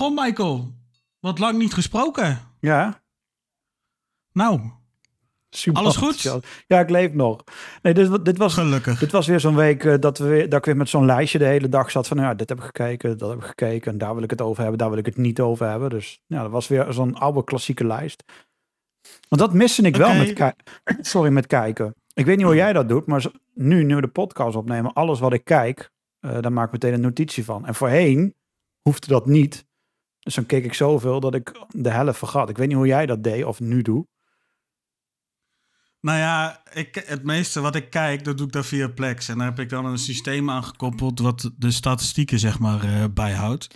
Goh, Michael. Wat lang niet gesproken. Ja, Nou, super. Alles goed? Ja, ik leef nog. Nee, dit, dit was gelukkig. Dit was weer zo'n week eh, dat, we weer, dat ik weer met zo'n lijstje de hele dag zat van, nou ja, dit heb ik gekeken, dat heb ik gekeken en daar wil ik het over hebben, daar wil ik het niet over hebben. Dus ja, dat was weer zo'n oude klassieke lijst. Want dat miste ik wel met, sorry, met kijken. Ik weet niet hoe jij dat doet, maar nu, nu we de podcast opnemen, alles wat ik kijk, eh daar maak ik meteen een notitie van. En voorheen hoefde dat niet. Dus dan keek ik zoveel dat ik de helft vergat. Ik weet niet hoe jij dat deed of nu doe. Nou ja, ik, het meeste wat ik kijk, dat doe ik dan via Plex. En daar heb ik dan een systeem aangekoppeld wat de statistieken zeg maar eh, bijhoudt.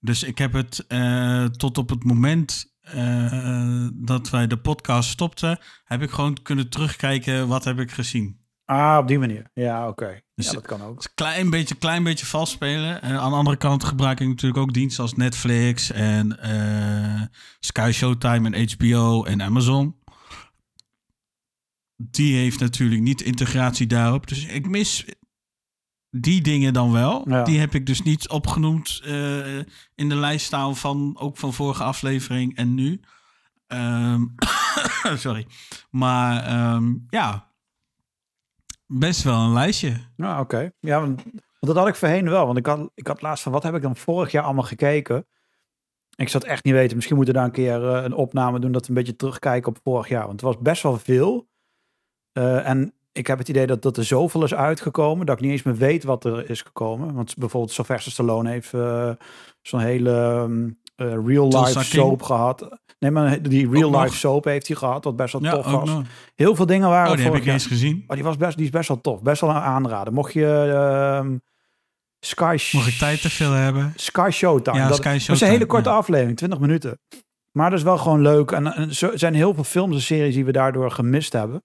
Dus ik heb het eh, tot op het moment eh, dat wij de podcast stopten, heb ik gewoon kunnen terugkijken wat heb ik gezien. Ah, op die manier. Ja, oké. Dus- ja, dat kan ook. Het is een klein beetje, klein beetje vals spelen. En aan de andere kant gebruik ik natuurlijk ook diensten als Netflix en eh, Sky Showtime en HBO en Amazon. Die heeft natuurlijk niet integratie daarop. Dus ik mis die dingen dan wel. Ja. Die heb ik dus niet opgenoemd eh, in de lijst staan van ook van vorige aflevering en nu. Ehm, sorry. Maar ehm, ja, best wel een lijstje. Ja, oké. Ja, want, want dat had ik voorheen wel. Want ik had, ik had laatst van, wat heb ik dan vorig jaar allemaal gekeken? Ik zat echt niet weten. Misschien moeten we daar een keer eh, een opname doen dat we een beetje terugkijken op vorig jaar. Want het was best wel veel. Eh, en ik heb het idee dat, dat er zoveel is uitgekomen dat ik niet eens meer weet wat er is gekomen. Want bijvoorbeeld Sylvester Stallone heeft eh, zo'n hele ehm, real-life Tulsa King. soap gehad. Nee, maar die nog. real-life soap heeft hij gehad, wat best wel Ja, tof was. nog. Heel veel dingen waren Oh, die heb ik eens gezien. Oh, die, was best, die is best wel tof. Best wel een aanrader. Mocht je ehm Sky, Mocht ik tijd te veel hebben? Sky Showtime. Ja, dat, Sky dat is een Showtime, hele korte ja. aflevering, 20 minuten. Maar dat is wel gewoon leuk. En, en zo zijn heel veel films en series die we daardoor gemist hebben.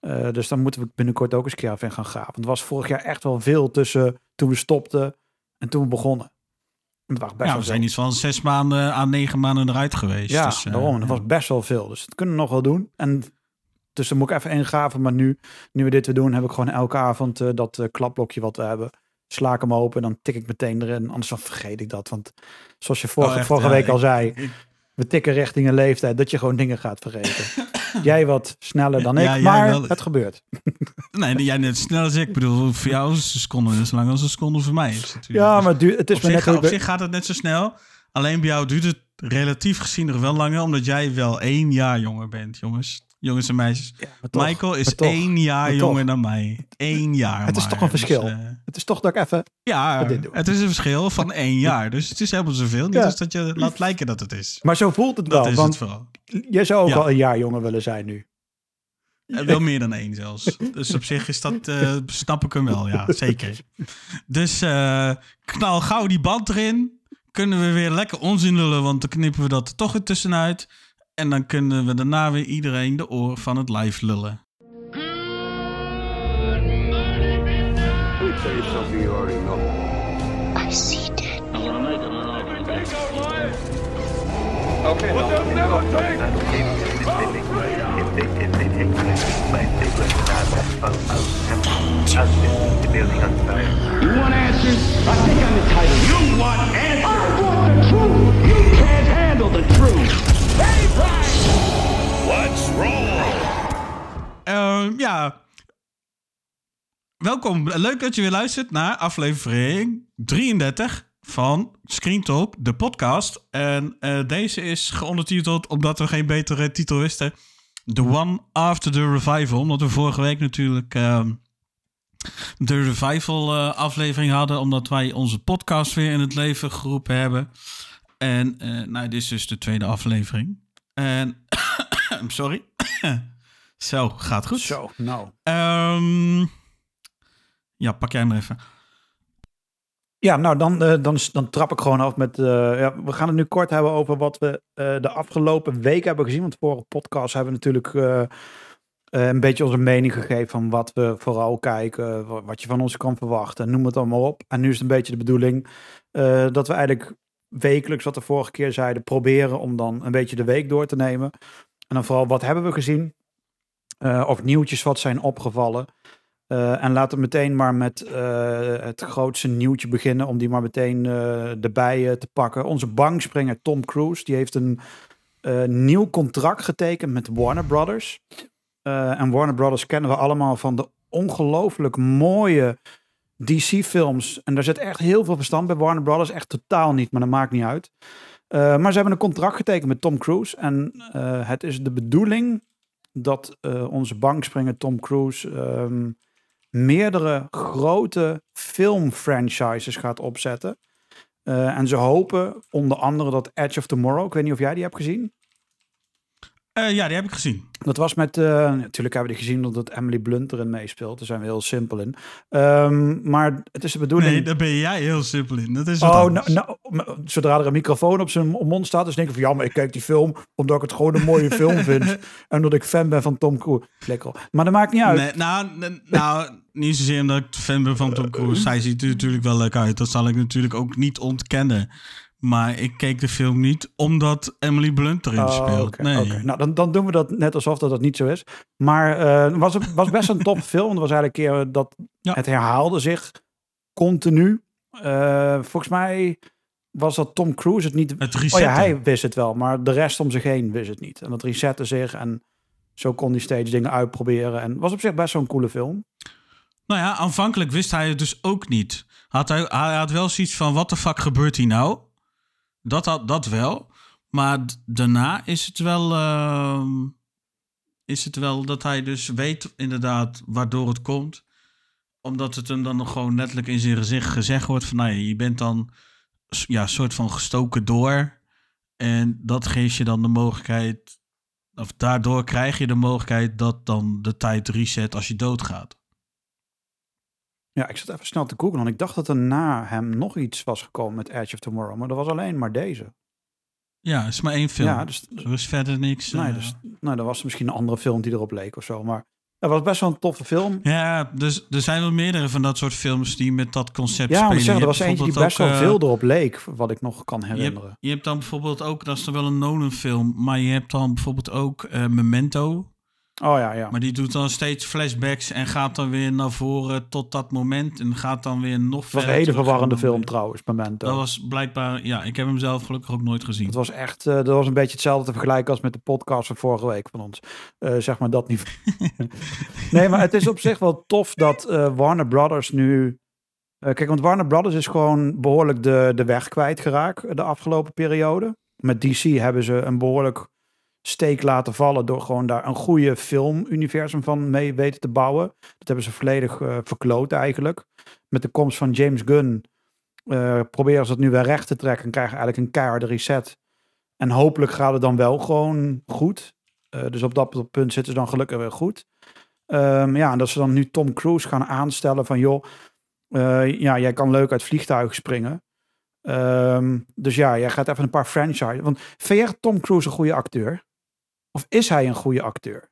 Eh, dus dan moeten we binnenkort ook eens een keer even in gaan graven. Want het was vorig jaar echt wel veel tussen toen we stopten en toen we begonnen. Het was best Ja, we zijn veel. iets van zes maanden à negen maanden eruit geweest. Ja, dus, eh, daarom. Dat ja. was best wel veel. Dus dat kunnen we nog wel doen. En dus dan moet ik even ingraven. Maar nu, nu we dit weer doen, heb ik gewoon elke avond eh, dat eh, klapblokje wat we hebben. Sla ik hem open en dan tik ik meteen erin. Anders dan vergeet ik dat. Want zoals je vorige, Oh, echt? vorige Ja, week al zei, ik- we tikken richting een leeftijd dat je gewoon dingen gaat vergeten. jij wat sneller dan ik, Ja, maar wel. het gebeurt. Nee, jij net snel als ik. Ik bedoel, voor jou is een seconde net zo lang als een seconde voor mij. Is. Ja, maar het, is op, maar zich, net... op zich gaat het net zo snel. Alleen bij jou duurt het relatief gezien nog wel langer. Omdat jij wel één jaar jonger bent, jongens. Jongens en meisjes. Ja, maar toch, Michael is toch, één jaar jonger dan mij. Eén jaar Het is toch een verschil. Dus, eh, Het is toch dat ik even... ja, het is een verschil van één jaar. Dus het is helemaal zoveel. Niet Ja. als dat je laat lijken dat het is. Maar zo voelt het Dat wel. is want het vooral. jij zou ook Ja. al een jaar jonger willen zijn nu. Eh, wel meer dan één zelfs. Dus op zich is dat, eh, snap ik hem wel, ja, zeker. Dus eh, knal gauw die band erin. Kunnen we weer lekker onzin lullen, want dan knippen we dat er toch weer tussenuit. En dan kunnen we daarna weer iedereen de oor van het live lullen. Okay, never take You want answers? I think I'm. You want answers? I want the truth. Can't handle the truth. Let's roll! Ehm, ja. Welkom. Leuk dat je weer luistert naar aflevering 33 van Screen Talk, de podcast. En eh, deze is geondertiteld omdat we geen betere titel wisten. The One After the Revival. Omdat we vorige week natuurlijk ehm, de Revival eh, aflevering hadden. Omdat wij onze podcast weer in het leven geroepen hebben. En eh, nou, dit is dus de tweede aflevering. En, sorry. Zo, gaat goed. Zo, nou. Ehm, ja, pak jij hem even. Ja, nou dan, eh, dan, dan trap ik gewoon af met. eh, ja, we gaan het nu kort hebben over wat we de afgelopen week hebben gezien. Want vorige podcast hebben we natuurlijk een beetje onze mening gegeven van wat we vooral kijken, wa- wat je van ons kan verwachten. Noem het allemaal op. En nu is het een beetje de bedoeling dat we eigenlijk wekelijks, wat we vorige keer zeiden, proberen om dan een beetje de week door te nemen. En dan vooral wat hebben we gezien? Eh, of nieuwtjes wat zijn opgevallen. Eh, en laten we meteen maar met eh, het grootste nieuwtje beginnen. Om die maar meteen erbij te pakken. Onze bankspringer Tom Cruise. Die heeft een nieuw contract getekend met Warner Brothers. En Warner Brothers kennen we allemaal van de ongelooflijk mooie DC-films. En daar zit echt heel veel verstand bij Warner Brothers. Echt totaal niet, maar dat maakt niet uit. Eh, maar ze hebben een contract getekend met Tom Cruise. En eh, het is de bedoeling dat eh, onze bankspringer Tom Cruise ehm, meerdere grote filmfranchises gaat opzetten. En ze hopen onder andere dat Edge of Tomorrow, ik weet niet of jij die hebt gezien. Eh, ja, die heb ik gezien. Dat was met, eh, natuurlijk hebben we die gezien omdat Emily Blunt erin meespeelt. Daar zijn we heel simpel in. Ehm, maar het is de bedoeling... Nee, daar ben jij heel simpel in. Dat is wat Oh, nou, nou, zodra er een microfoon op zijn mond staat, dus denk ik van ja, maar ik kijk die film omdat ik het gewoon een mooie film vind. En omdat ik fan ben van Tom Cruise. Flikker op. Maar dat maakt niet uit. Nee, nou, nou, niet zozeer omdat ik fan ben van Tom Cruise. Zij ziet er natuurlijk wel leuk uit. Dat zal ik natuurlijk ook niet ontkennen. Maar ik keek de film niet omdat Emily Blunt erin Oh, speelt. nee. oké. Nou, dan, dan doen we dat net alsof dat, dat niet zo is. Maar eh, het was, was best een top film. Het was eigenlijk een keer dat Ja. het herhaalde zich continu. Eh, volgens mij was dat Tom Cruise het niet. Het Oh resetten. ja, hij wist het wel, maar de rest om zich heen wist het niet. En dat resette zich en zo kon hij steeds dingen uitproberen. En was op zich best zo'n coole film. Nou ja, aanvankelijk wist hij het dus ook niet. Had hij, hij had wel zoiets van, wat de fuck gebeurt hier nou? Dat, had, dat wel. Maar daarna is het wel... ehm, is het wel dat hij dus weet inderdaad waardoor het komt. Omdat het hem dan nog gewoon letterlijk in zijn gezicht gezegd wordt van... Nou ja, je bent dan ja, soort van gestoken door. En dat geeft je dan de mogelijkheid... Of daardoor krijg je de mogelijkheid dat dan de tijd reset als je doodgaat. Ja, ik zat even snel te googlen, want ik dacht dat er na hem nog iets was gekomen met Edge of Tomorrow. Maar dat was alleen maar deze. Ja, het is maar één film. Ja, dus, Er is verder niks. nee, eh. dus nou, dan was er misschien een andere film die erop leek of zo. Maar het was best wel een toffe film. Ja, dus er zijn wel meerdere van dat soort films die met dat concept Ja, spelen. zeggen, er was eentje die best wel ook, eh, veel erop leek, wat ik nog kan Je hebt, herinneren. je hebt dan bijvoorbeeld ook, dat is dan wel een Nolan film, maar je hebt dan bijvoorbeeld ook eh, Memento. Oh ja, ja. Maar die doet dan steeds flashbacks en gaat dan weer naar voren tot dat moment en gaat dan weer nog Het was een verder hele verwarrende film weer- trouwens, Memento. Dat was blijkbaar, ja, ik heb hem zelf gelukkig ook nooit gezien. Het was echt, eh, dat was een beetje hetzelfde te vergelijken als met de podcast van vorige week van ons. Eh, zeg maar dat niveau. nee, maar het is op zich wel tof dat eh, Warner Brothers nu... kijk, want Warner Brothers is gewoon behoorlijk de, de weg kwijtgeraakt de afgelopen periode. Met DC hebben ze een behoorlijk steek laten vallen door gewoon daar een goede filmuniversum van mee weten te bouwen. Dat hebben ze volledig eh, verkloot eigenlijk. Met de komst van James Gunn eh, proberen ze het nu weer recht te trekken en krijgen eigenlijk een keiharde reset. En hopelijk gaat het dan wel gewoon goed. Eh, dus op dat punt zitten ze dan gelukkig weer goed. Ehm, ja, en dat ze dan nu Tom Cruise gaan aanstellen van joh, ja, jij kan leuk uit vliegtuigen springen. Ehm, dus ja, jij gaat even een paar franchise. Want jij Tom Cruise een goede acteur? Of is hij een goede acteur?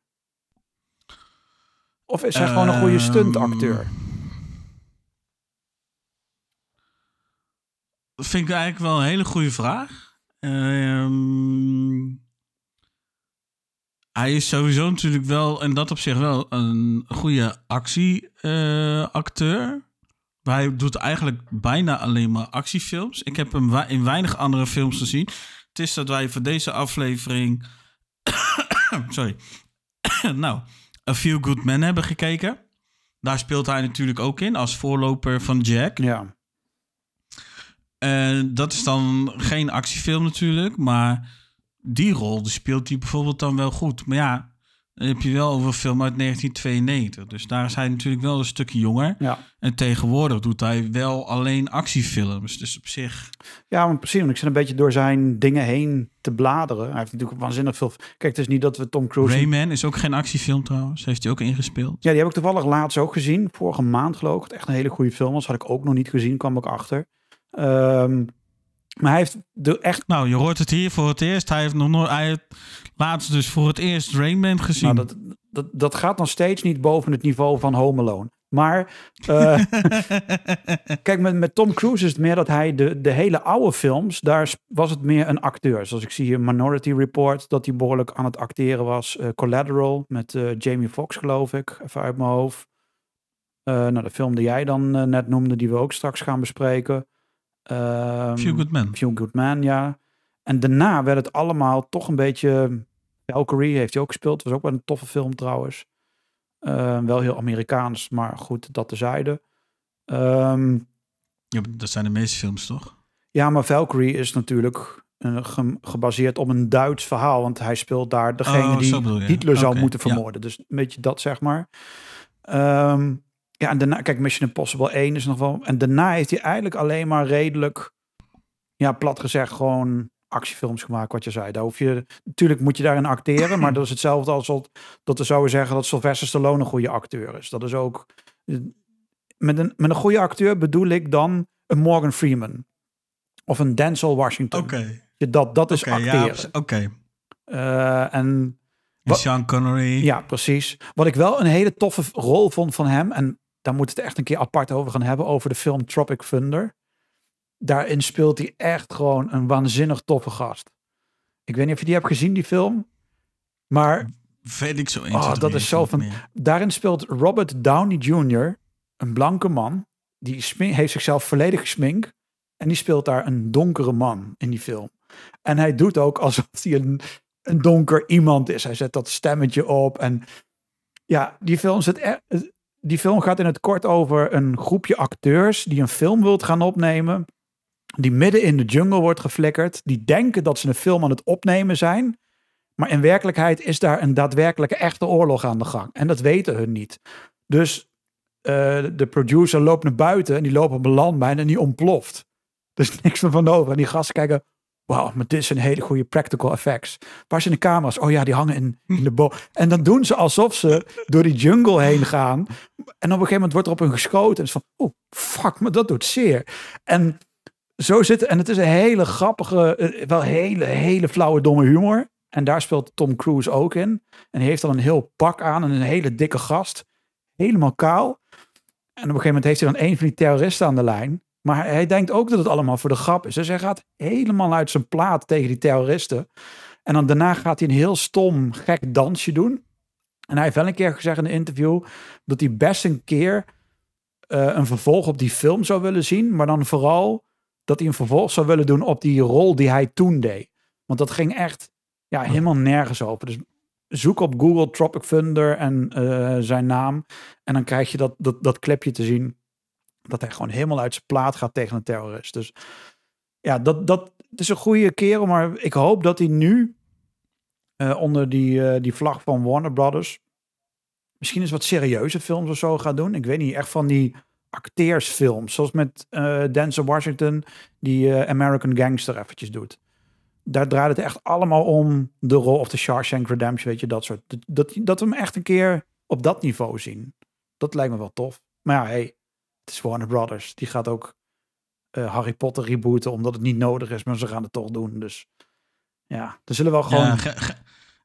Of is hij gewoon een goede Ehm, stuntacteur? Dat vind ik eigenlijk wel een hele goede vraag. Ehm, hij is sowieso natuurlijk wel, en dat op zich wel, een goede actieacteur. maar hij doet eigenlijk bijna alleen maar actiefilms. Ik heb hem in weinig andere films gezien. Het is dat wij voor deze aflevering... sorry. nou, A Few Good Men hebben gekeken. Daar speelt hij natuurlijk ook in als voorloper van Jack. Ja. En dat is dan geen actiefilm natuurlijk, maar die rol die speelt hij bijvoorbeeld dan wel goed. Maar ja, dan heb je wel over een film uit 1992. Dus daar is hij natuurlijk wel een stukje jonger. Ja. En tegenwoordig doet hij wel alleen actiefilms. Dus op zich... Ja, maar precies. Want ik zit een beetje door zijn dingen heen te bladeren. Hij heeft natuurlijk waanzinnig veel... Kijk, het is niet dat we Tom Cruise... Rayman is ook geen actiefilm trouwens. Heeft hij ook ingespeeld. Ja, die heb ik toevallig laatst ook gezien. Vorige maand geloof ik. Het echt een hele goede film was. Had ik ook nog niet gezien, kwam ik achter. Ehm, maar hij heeft de echt... Nou, je hoort het hier voor het eerst. Hij heeft nog nooit... Hij heeft laatst dus voor het eerst Rayman gezien. Nou, dat, dat, dat gaat nog steeds niet boven het niveau van Home Alone. Maar eh, kijk, met, met Tom Cruise is het meer dat hij de, de hele oude films, daar was het meer een acteur. Zoals ik zie hier Minority Report, dat hij behoorlijk aan het acteren was. Eh, Collateral met eh, Jamie Foxx, geloof ik, even uit mijn hoofd. Nou, de film die jij dan net noemde, die we ook straks gaan bespreken. Ehm, Few Good Men. Few Good Man, ja. En daarna werd het allemaal toch een beetje... Valkyrie heeft hij ook gespeeld. was ook wel een toffe film trouwens. Eh, wel heel Amerikaans, maar goed, dat tezijde. Ehm Ja, dat zijn de meeste films, toch? ja, maar Valkyrie is natuurlijk eh, ge- gebaseerd op een Duits verhaal. Want hij speelt daar degene Oh, die. Hitler zou moeten ja. vermoorden. Dus een beetje dat, zeg maar. Ehm, ja, en daarna, kijk, Mission Impossible 1 is nog wel... En daarna heeft hij eigenlijk alleen maar redelijk... Ja, plat gezegd gewoon actiefilms gemaakt, wat je zei. Daar hoef je... Natuurlijk moet je daarin acteren, maar dat is hetzelfde als wat, dat we zouden zeggen dat Sylvester Stallone een goede acteur is. Dat is ook... Met een, met een goede acteur bedoel ik dan een Morgan Freeman. Of een Denzel Washington. Oké. Dat, dat is Oké, acteren. ja, oké. Eh, en Sean Connery. ja, precies. Wat ik wel een hele toffe rol vond van hem, en daar moeten we het echt een keer apart over gaan hebben, over de film Tropic Thunder. Daarin speelt hij echt gewoon een waanzinnig toffe gast. Ik weet niet of je die hebt gezien, die film. Maar Weet ik zo eens. Oh, dat is zo van- daarin speelt Robert Downey Jr., een blanke man. Die heeft zichzelf volledig gesminkt. En die speelt daar een donkere man in die film. En hij doet ook alsof hij een, een donker iemand is. Hij zet dat stemmetje op. En ja, die film, zit e- die film gaat in het kort over een groepje acteurs die een film wilt gaan opnemen. Die midden in de jungle wordt geflikkerd. Die denken dat ze een film aan het opnemen zijn. Maar in werkelijkheid is daar een daadwerkelijke echte oorlog aan de gang. En dat weten hun niet. Dus eh, de producer loopt naar buiten en die loopt op een landmijn en die ontploft. Er is niks meer van over. En die gasten kijken, wauw, maar dit zijn hele goede practical effects. Waar zijn de camera's? Oh ja, die hangen in, de boom. En dan doen ze alsof ze door die jungle heen gaan. En op een gegeven moment wordt er op hun geschoten. En is van, oh fuck, maar dat doet zeer. En zo zit en het is een hele grappige, eh, wel hele, hele flauwe, domme humor. En daar speelt Tom Cruise ook in. En hij heeft dan een heel pak aan en een hele dikke gast. Helemaal kaal. En op een gegeven moment heeft hij dan een van die terroristen aan de lijn. Maar hij, denkt ook dat het allemaal voor de grap is. Dus hij gaat helemaal uit zijn plaat tegen die terroristen. En dan daarna gaat hij een heel stom, gek dansje doen. En hij heeft wel een keer gezegd in een interview dat hij best een keer eh, een vervolg op die film zou willen zien. Maar dan vooral dat hij een vervolg zou willen doen op die rol die hij toen deed. Want dat ging echt ja, helemaal nergens over. Dus zoek op Google Tropic Thunder en eh, zijn naam. En dan krijg je dat, dat, dat clipje te zien. Dat hij gewoon helemaal uit zijn plaat gaat tegen een terrorist. Dus ja, dat, dat is een goede kerel. Maar ik hoop dat hij nu eh, onder die, eh, die vlag van Warner Brothers. Misschien eens wat serieuze films of zo gaat doen. Ik weet niet, echt van die acteersfilms. Zoals met eh Denzel Washington, die American Gangster eventjes doet. Daar draait het echt allemaal om de rol of de Shawshank Redemption, weet je, dat soort. Dat, dat, dat we hem echt een keer op dat niveau zien. Dat lijkt me wel tof. Maar ja, hey, het is Warner Brothers. Die gaat ook eh, Harry Potter rebooten, omdat het niet nodig is, maar ze gaan het toch doen. Dus ja, er zullen wel gewoon... Ja, ge- ge-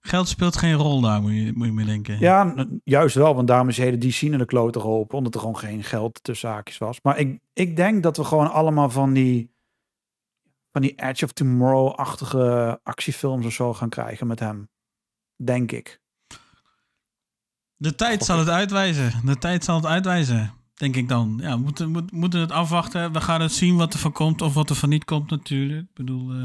geld speelt geen rol daar, moet je, moet je me denken. Ja, juist wel, want daarom is hele DC naar de kloten geholpen, omdat er gewoon geen geld tussen haakjes was. Maar ik, ik denk dat we gewoon allemaal van die, van die Edge of Tomorrow-achtige actiefilms of zo gaan krijgen met hem. Denk ik. De tijd zal het uitwijzen. De tijd zal het uitwijzen, denk ik dan. Ja, we moeten, moet- moeten het afwachten. We gaan het zien wat er van komt of wat er van niet komt natuurlijk. Ik bedoel, eh,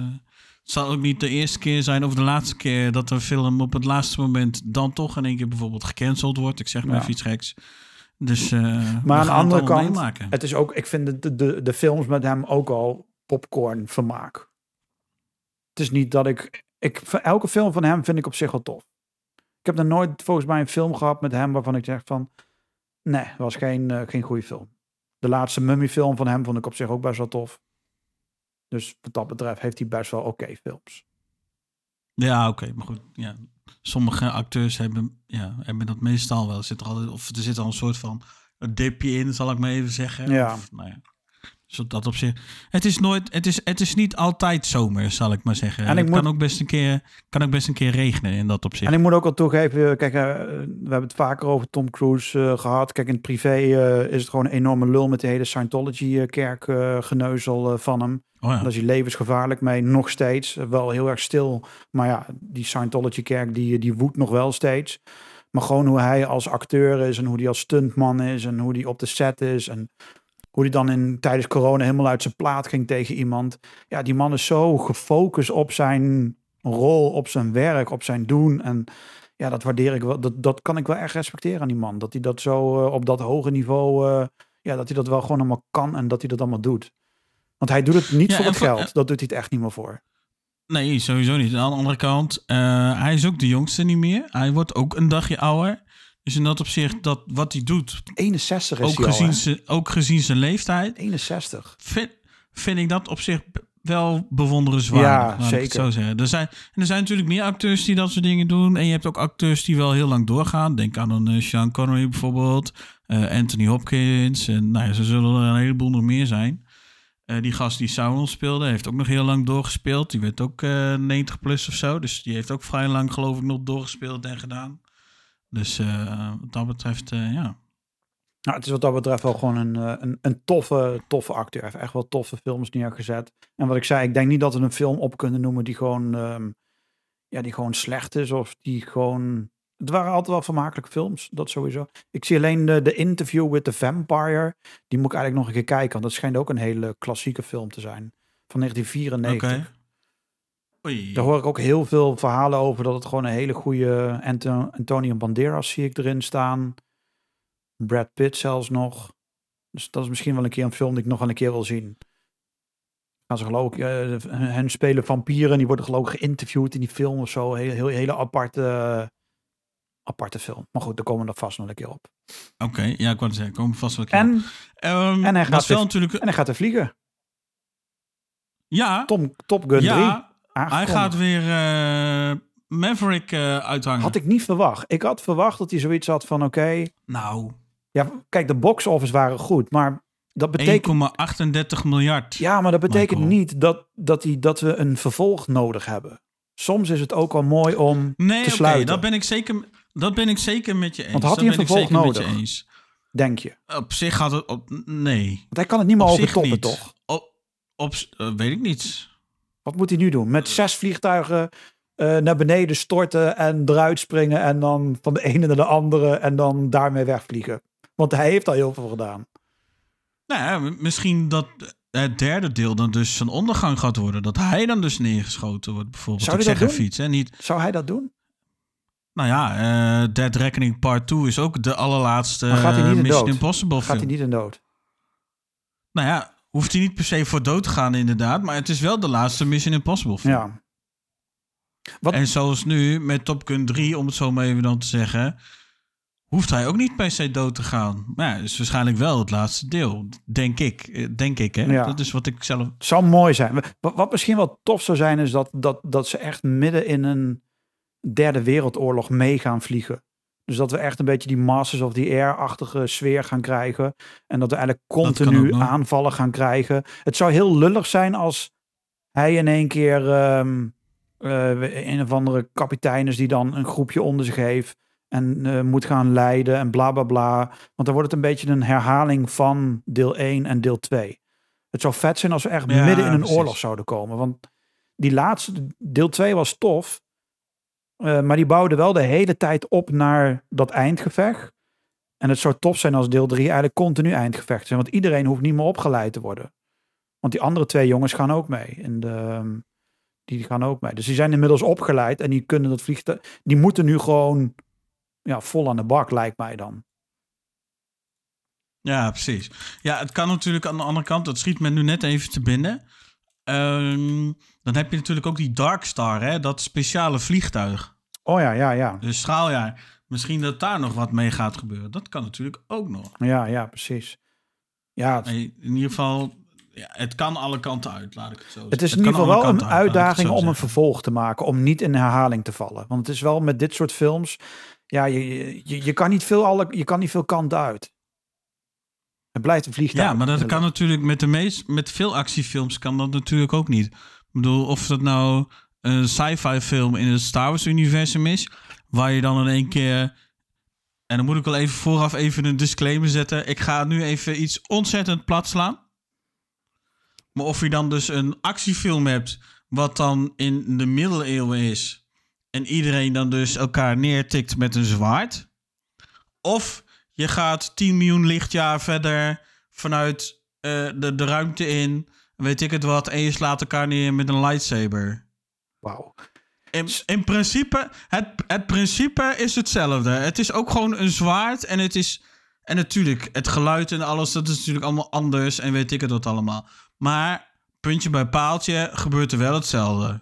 het zal ook niet de eerste keer zijn of de laatste keer dat een film op het laatste moment dan toch in één keer bijvoorbeeld gecanceld wordt. Ik zeg maar Ja. even iets geks. Dus, we Maar aan de andere kant, meemaken. het is ook, ik vind de, de, de, de films met hem ook al popcorn vermaak. Het is niet dat ik, ik, elke film van hem vind ik op zich wel tof. Ik heb nog nooit volgens mij een film gehad met hem waarvan ik zeg van, nee, was geen, eh, geen goede film. De laatste Mummy film van hem vond ik op zich ook best wel tof. Dus wat dat betreft heeft hij best wel oké films. Ja, oké, maar goed. Ja. Sommige acteurs hebben, ja, hebben dat meestal wel. Zit er altijd, of er zit al een soort van een dipje in, zal ik maar even zeggen. Ja. Of, nou ja. Dus dat op zich. Het is nooit, het is, het is niet altijd zomer, zal ik maar zeggen. En ik het moet- kan ook best een keer, kan ook best een keer regenen in dat opzicht. En ik moet ook al toegeven, kijk, eh, we hebben het vaker over Tom Cruise eh, gehad. Kijk, in het privé eh, is het gewoon een enorme lul met de hele Scientology-kerk eh, geneuzel eh, van hem. oh ja. Daar is hij levensgevaarlijk mee, nog steeds. Eh, Wel heel erg stil, maar ja, die Scientology-kerk die, die woedt nog wel steeds. Maar gewoon hoe hij als acteur is en hoe hij als stuntman is en hoe hij op de set is. En hoe hij dan in, tijdens corona helemaal uit zijn plaat ging tegen iemand. Ja, die man is zo gefocust op zijn rol, op zijn werk, op zijn doen. En ja, dat waardeer ik wel. Dat, dat kan ik wel echt respecteren aan die man. Dat hij dat zo eh, op dat hoge niveau, eh, ja, dat hij dat wel gewoon allemaal kan en dat hij dat allemaal doet. Want hij doet het niet Ja, voor het voor- geld. Dat doet hij het echt niet meer voor. Nee, sowieso niet. Aan de andere kant, eh, hij is ook de jongste niet meer. Hij wordt ook een dagje ouder. Dus in dat opzicht, dat wat hij doet, 61 is ook hij al, gezien, hè? zijn, ook gezien zijn leeftijd, 61. vind, vind ik dat op zich wel bewonderenswaardig. Ja, laat ik het zeker. zo zeggen. Er zijn, en er zijn natuurlijk meer acteurs die dat soort dingen doen. En je hebt ook acteurs die wel heel lang doorgaan. Denk aan een eh, Sean Connery bijvoorbeeld. eh, Anthony Hopkins. En nou ja, zo zullen er een heleboel nog meer zijn. Eh, die gast die Sauron speelde, heeft ook nog heel lang doorgespeeld. Die werd ook eh 90 plus of zo. Dus die heeft ook vrij lang geloof ik nog doorgespeeld en gedaan. Dus eh, wat dat betreft, eh, ja. Nou, het is wat dat betreft wel gewoon een, eh, een, een toffe, toffe acteur. Hij heeft echt wel toffe films neergezet. En wat ik zei, ik denk niet dat we een film op kunnen noemen die gewoon, ehm, ja, die gewoon slecht is. Of die gewoon... Het waren altijd wel vermakelijke films, dat sowieso. Ik zie alleen de, de Interview with the Vampire. Die moet ik eigenlijk nog een keer kijken. Want dat schijnt ook een hele klassieke film te zijn. Van 1994. Oké. Oei. Daar hoor ik ook heel veel verhalen over. Dat het gewoon een hele goede Anto Antonio Banderas zie ik erin staan. Brad Pitt zelfs nog. Dus dat is misschien wel een keer een film die ik nog wel een keer wil zien. Gaan ze geloof ik, eh, hen spelen vampieren. Die worden geloof ik geïnterviewd in die film of zo. Heel, heel, hele aparte, aparte film. Maar goed, daar komen we er vast nog een keer op. Oké, ja, ik wou zeggen, komen we vast wel een keer En, op. Ehm, en hij gaat natuurlijk... en hij gaat er vliegen. Ja, Tom, Top Gun 3. Hij gaat weer eh, Maverick eh, uithangen. Had ik niet verwacht. Ik had verwacht dat hij zoiets had van oké. Nou, ja, kijk, de box office waren goed. Maar dat betekent 1,38 miljard. Ja, maar dat betekent Michael. niet dat, dat, die, dat we een vervolg nodig hebben. Soms is het ook wel mooi om nee, te oké, sluiten, dat, ben ik zeker, dat ben ik zeker met je eens. Want had dat hij een vervolg nodig? eens. denk je. Op zich gaat het... Op, nee. Want hij kan het niet meer niet. toch? Op, op, eh, weet ik niet. Wat moet hij nu doen? Met zes vliegtuigen eh, naar beneden storten en eruit springen... en dan van de ene naar de andere en dan daarmee wegvliegen. Want hij heeft al heel veel gedaan. Nou ja, misschien dat het derde deel dan dus zijn ondergang gaat worden. Dat hij dan dus neergeschoten wordt, bijvoorbeeld. Zou hij dat doen? iets, hè. Niet, Zou hij dat doen? nou ja, eh Dead Reckoning Part 2 is ook de allerlaatste Maar gaat hij niet eh, in Mission dood? Impossible Gaat film. hij niet in dood? Nou ja, hoeft hij niet per se voor dood te gaan inderdaad. Maar het is wel de laatste Mission Impossible film. Ja. Wat- En zoals nu met Top Gun 3, om het zo maar even dan te zeggen... hoeft hij ook niet per se dood te gaan. Maar ja, is waarschijnlijk wel het laatste deel. Denk ik. Eh, Denk ik, hè. Ja. Dat is wat ik zelf... Het zou mooi zijn. Wat, wat misschien wel tof zou zijn, is dat, dat, dat ze echt midden in een derde wereldoorlog mee gaan vliegen. Dus dat we echt een beetje die Masters of the Air-achtige sfeer gaan krijgen. En dat we eigenlijk continu aanvallen gaan krijgen. Het zou heel lullig zijn als hij in één keer ehm, eh, een of andere kapitein is die dan een groepje onder zich heeft. En eh, moet gaan leiden en bla bla bla. Want dan wordt het een beetje een herhaling van deel 1 en deel 2. Het zou vet zijn als we echt Ja, midden in een precies. oorlog zouden komen. Want die laatste, deel 2 was tof. Eh, maar die bouwden wel de hele tijd op naar dat eindgevecht. En het zou tof zijn als deel 3 eigenlijk continu eindgevecht zijn. Want iedereen hoeft niet meer opgeleid te worden. Want die andere twee jongens gaan ook mee. De, ehm, die gaan ook mee. Dus die zijn inmiddels opgeleid en die kunnen dat vliegtuig. Die moeten nu gewoon ja, vol aan de bak, lijkt mij dan. Ja, precies. Ja, het kan natuurlijk aan de andere kant, dat schiet me nu net even te binnen. Ehm, dan heb je natuurlijk ook die Dark Star, hè, dat speciale vliegtuig. Oh ja, ja, ja. Dus straaljaar. Misschien dat daar nog wat mee gaat gebeuren. Dat kan natuurlijk ook nog. Ja, ja, precies. Ja, het, in ieder geval, ja, het kan alle kanten uit, laat ik het zo het is in ieder geval wel een uit, uitdaging om een zeggen. vervolg te maken. Om niet in herhaling te vallen. Want het is wel met dit soort films. Ja, je, je, je, kan, niet veel alle, je kan niet veel kanten uit. Het blijft een vliegtuig. Ja, maar dat kan natuurlijk met de meest, met veel actiefilms kan dat natuurlijk ook niet. Ik bedoel, of dat nou een sci-fi film in het Star Wars universum is, waar je dan in één keer, en dan moet ik wel even vooraf even een disclaimer zetten. Ik ga nu even iets ontzettend plat slaan. Maar of je dan dus een actiefilm hebt, wat dan in de middeleeuwen is, en iedereen dan dus elkaar neertikt met een zwaard. Of je gaat 10 miljoen lichtjaar verder vanuit eh, de, de ruimte in, weet ik het wat, en je slaat elkaar neer met een lightsaber. Wauw. In, in principe, het, het principe is hetzelfde. Het is ook gewoon een zwaard en het is... En natuurlijk, het geluid en alles, dat is natuurlijk allemaal anders en weet ik het wat allemaal. Maar puntje bij paaltje gebeurt er wel hetzelfde.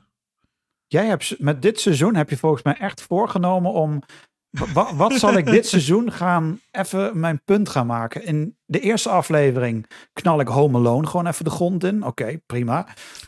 Jij hebt met dit seizoen heb je volgens mij echt voorgenomen om. Wa- wa- wat zal ik dit seizoen gaan even mijn punt gaan maken? In de eerste aflevering knal ik Home Alone gewoon even de grond in. Oké, prima.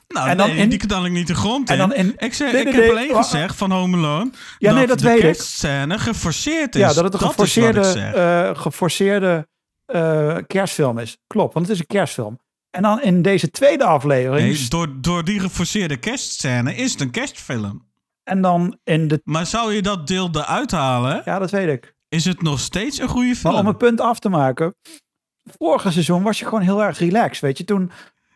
Nou, En dan nee, in- die knal ik niet de grond En in. dan in- ik Nee, ik nee, heb alleen gezegd van Home Alone Ja, nee, dat de weet ik. kerstscène geforceerd is. ja, dat het een wat geforceerde, eh, geforceerde eh, kerstfilm is. Klopt, want het is een kerstfilm. En dan in deze tweede aflevering. Door, door die geforceerde kerstscène is het een kerstfilm. En dan in de. Maar zou je dat deel eruit halen, Ja, dat weet ik. is het nog steeds een goede film. Maar om een punt af te maken. Vorige seizoen was je gewoon heel erg relaxed. Weet je, toen,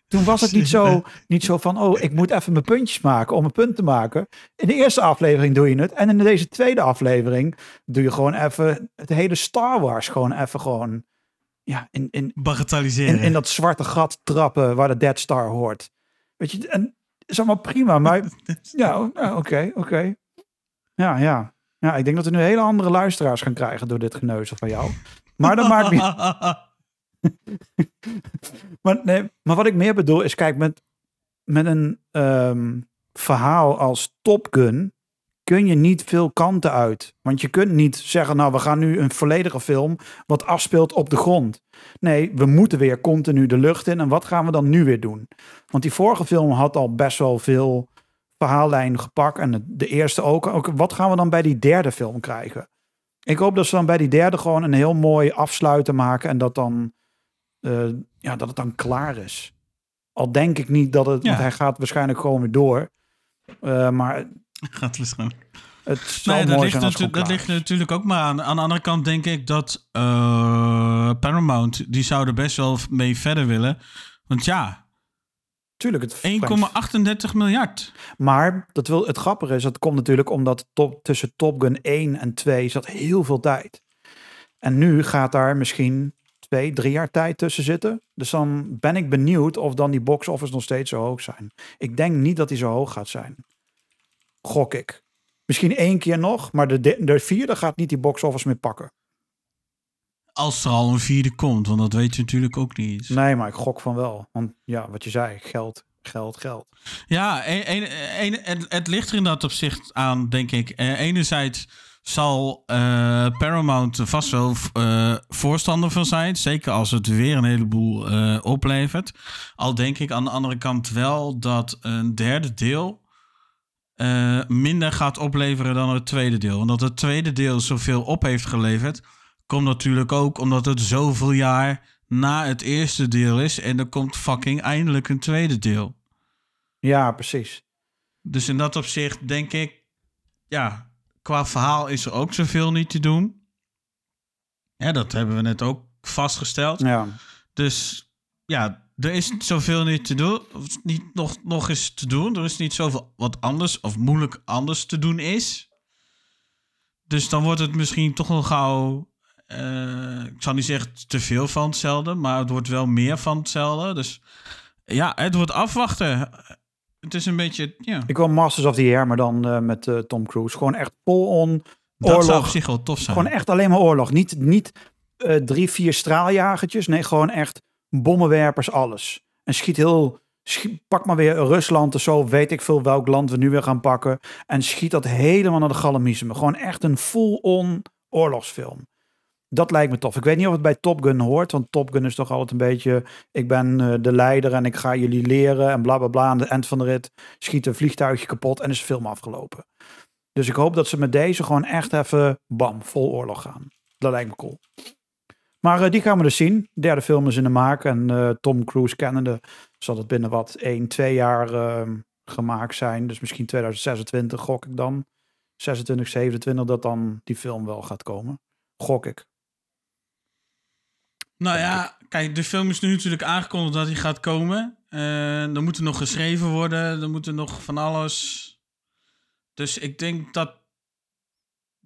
toen was het niet zo, niet zo van: oh, ik moet even mijn puntjes maken om een punt te maken. In de eerste aflevering doe je het. En in deze tweede aflevering doe je gewoon even het hele Star Wars gewoon even gewoon. Ja, in, in, Bagatelliseren. in, in dat zwarte gat trappen waar de Dead Star hoort. Weet je, en is allemaal prima. Maar ja, o- ja, oké, oké. Ja, ja. Ja, ik denk dat we nu hele andere luisteraars gaan krijgen door dit geneuzel van jou. Maar dat maakt niet... Maar, nee, maar wat ik meer bedoel is, kijk, met, met een ehm, verhaal als Top Gun kun je niet veel kanten uit. Want je kunt niet zeggen, nou, we gaan nu een volledige film wat afspeelt op de grond. Nee, we moeten weer continu de lucht in. En wat gaan we dan nu weer doen? Want die vorige film had al best wel veel verhaallijn gepakt. En de- eerste ook. ook. Wat gaan we dan bij die derde film krijgen? Ik hoop dat ze dan bij die derde gewoon een heel mooi afsluiten maken. En dat dan eh, ja, dat het dan klaar is. Al denk ik niet dat het, Ja. want hij gaat waarschijnlijk gewoon weer door. Eh, maar Gaat waarschijnlijk. het zou Nee, dat, ligt, natu- dat ligt natuurlijk ook maar aan. Aan de andere kant denk ik dat eh, Paramount, die zouden best wel mee verder willen. Want ja, Tuurlijk, het 1,38 miljard. Maar dat wil, het grappige is, dat komt natuurlijk omdat top, tussen Top Gun 1 en 2 zat heel veel tijd. En nu gaat daar misschien twee, drie jaar tijd tussen zitten. Dus dan ben ik benieuwd of dan die box office nog steeds zo hoog zijn. Ik denk niet dat die zo hoog gaat zijn. Gok ik. Misschien één keer nog, maar de, de, de vierde gaat niet die box office meer pakken. Als er al een vierde komt, want dat weet je natuurlijk ook niet. Nee, maar ik gok van wel. Want ja, wat je zei, geld, geld, geld. Ja, een, een, een- het, het ligt er inderdaad op zich aan, denk ik. Eh, enerzijds zal eh, Paramount er vast wel eh, voorstander van zijn. Zeker als het weer een heleboel oplevert. Al denk ik aan de andere kant wel dat een derde deel eh, minder gaat opleveren dan het tweede deel. Want dat het tweede deel zoveel op heeft geleverd, komt natuurlijk ook omdat het zoveel jaar na het eerste deel is. En er komt fucking eindelijk een tweede deel. Ja, precies. Dus in dat opzicht denk ik, ja, qua verhaal is er ook zoveel niet te doen. Ja, dat hebben we net ook vastgesteld. Ja. Dus ja, er is niet zoveel niet te doen. Of niet nog, nog eens te doen. Er is niet zoveel wat anders of moeilijk anders te doen is. Dus dan wordt het misschien toch nog gauw. eh, ik zal niet zeggen te veel van hetzelfde, maar het wordt wel meer van hetzelfde. Dus ja, het wordt afwachten. Het is een beetje. Ja, Ik wil Masters of the Air, maar dan eh, met eh, Tom Cruise. Gewoon echt full-on dat zou op oorlog. zich wel tof zijn. Gewoon echt alleen maar oorlog. Niet, niet drie, vier straaljagertjes. Nee, gewoon echt bommenwerpers, alles. En schiet heel... pak maar weer Rusland of zo. Weet ik veel welk land we nu weer gaan pakken. En schiet dat helemaal naar de galamiezen. Gewoon echt een full-on oorlogsfilm. Dat lijkt me tof. Ik weet niet of het bij Top Gun hoort. Want Top Gun is toch altijd een beetje... Ik ben eh, de leider en ik ga jullie leren. En bla bla bla. Aan het eind van de rit schiet een vliegtuigje kapot en is de film afgelopen. Dus ik hoop dat ze met deze gewoon echt even bam, vol oorlog gaan. Dat lijkt me cool. Maar eh, die gaan we dus zien. De derde film is in de maak. En eh, Tom Cruise kennende zal het binnen wat 1, 2 jaar eh, gemaakt zijn. Dus misschien 2026 gok ik dan. 26, 27 dat dan die film wel gaat komen. Gok ik. Nou ja, kijk, de film is nu natuurlijk aangekondigd dat hij gaat komen. Eh er moet er nog geschreven worden, er moet er nog van alles. Dus ik denk dat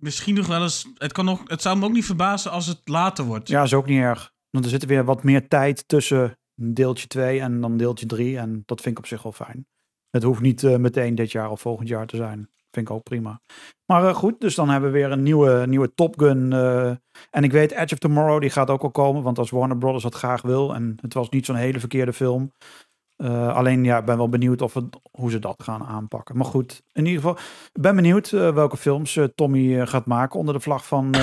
misschien nog wel eens... Het, kan nog, het zou me ook niet verbazen als het later wordt. Ja, is ook niet erg. Want er zit weer wat meer tijd tussen deeltje 2 en dan deeltje 3. En dat vind ik op zich wel fijn. Het hoeft niet eh, meteen dit jaar of volgend jaar te zijn. Vind ik ook prima. Maar eh, goed, dus dan hebben we weer een nieuwe, nieuwe Top Gun. eh, en ik weet, Edge of Tomorrow, die gaat ook al komen. Want als Warner Brothers dat graag wil. En het was niet zo'n hele verkeerde film. Eh, alleen ja, ik ben wel benieuwd of het, hoe ze dat gaan aanpakken. Maar goed, in ieder geval, ik ben benieuwd eh, welke films eh, Tommy gaat maken onder de vlag van,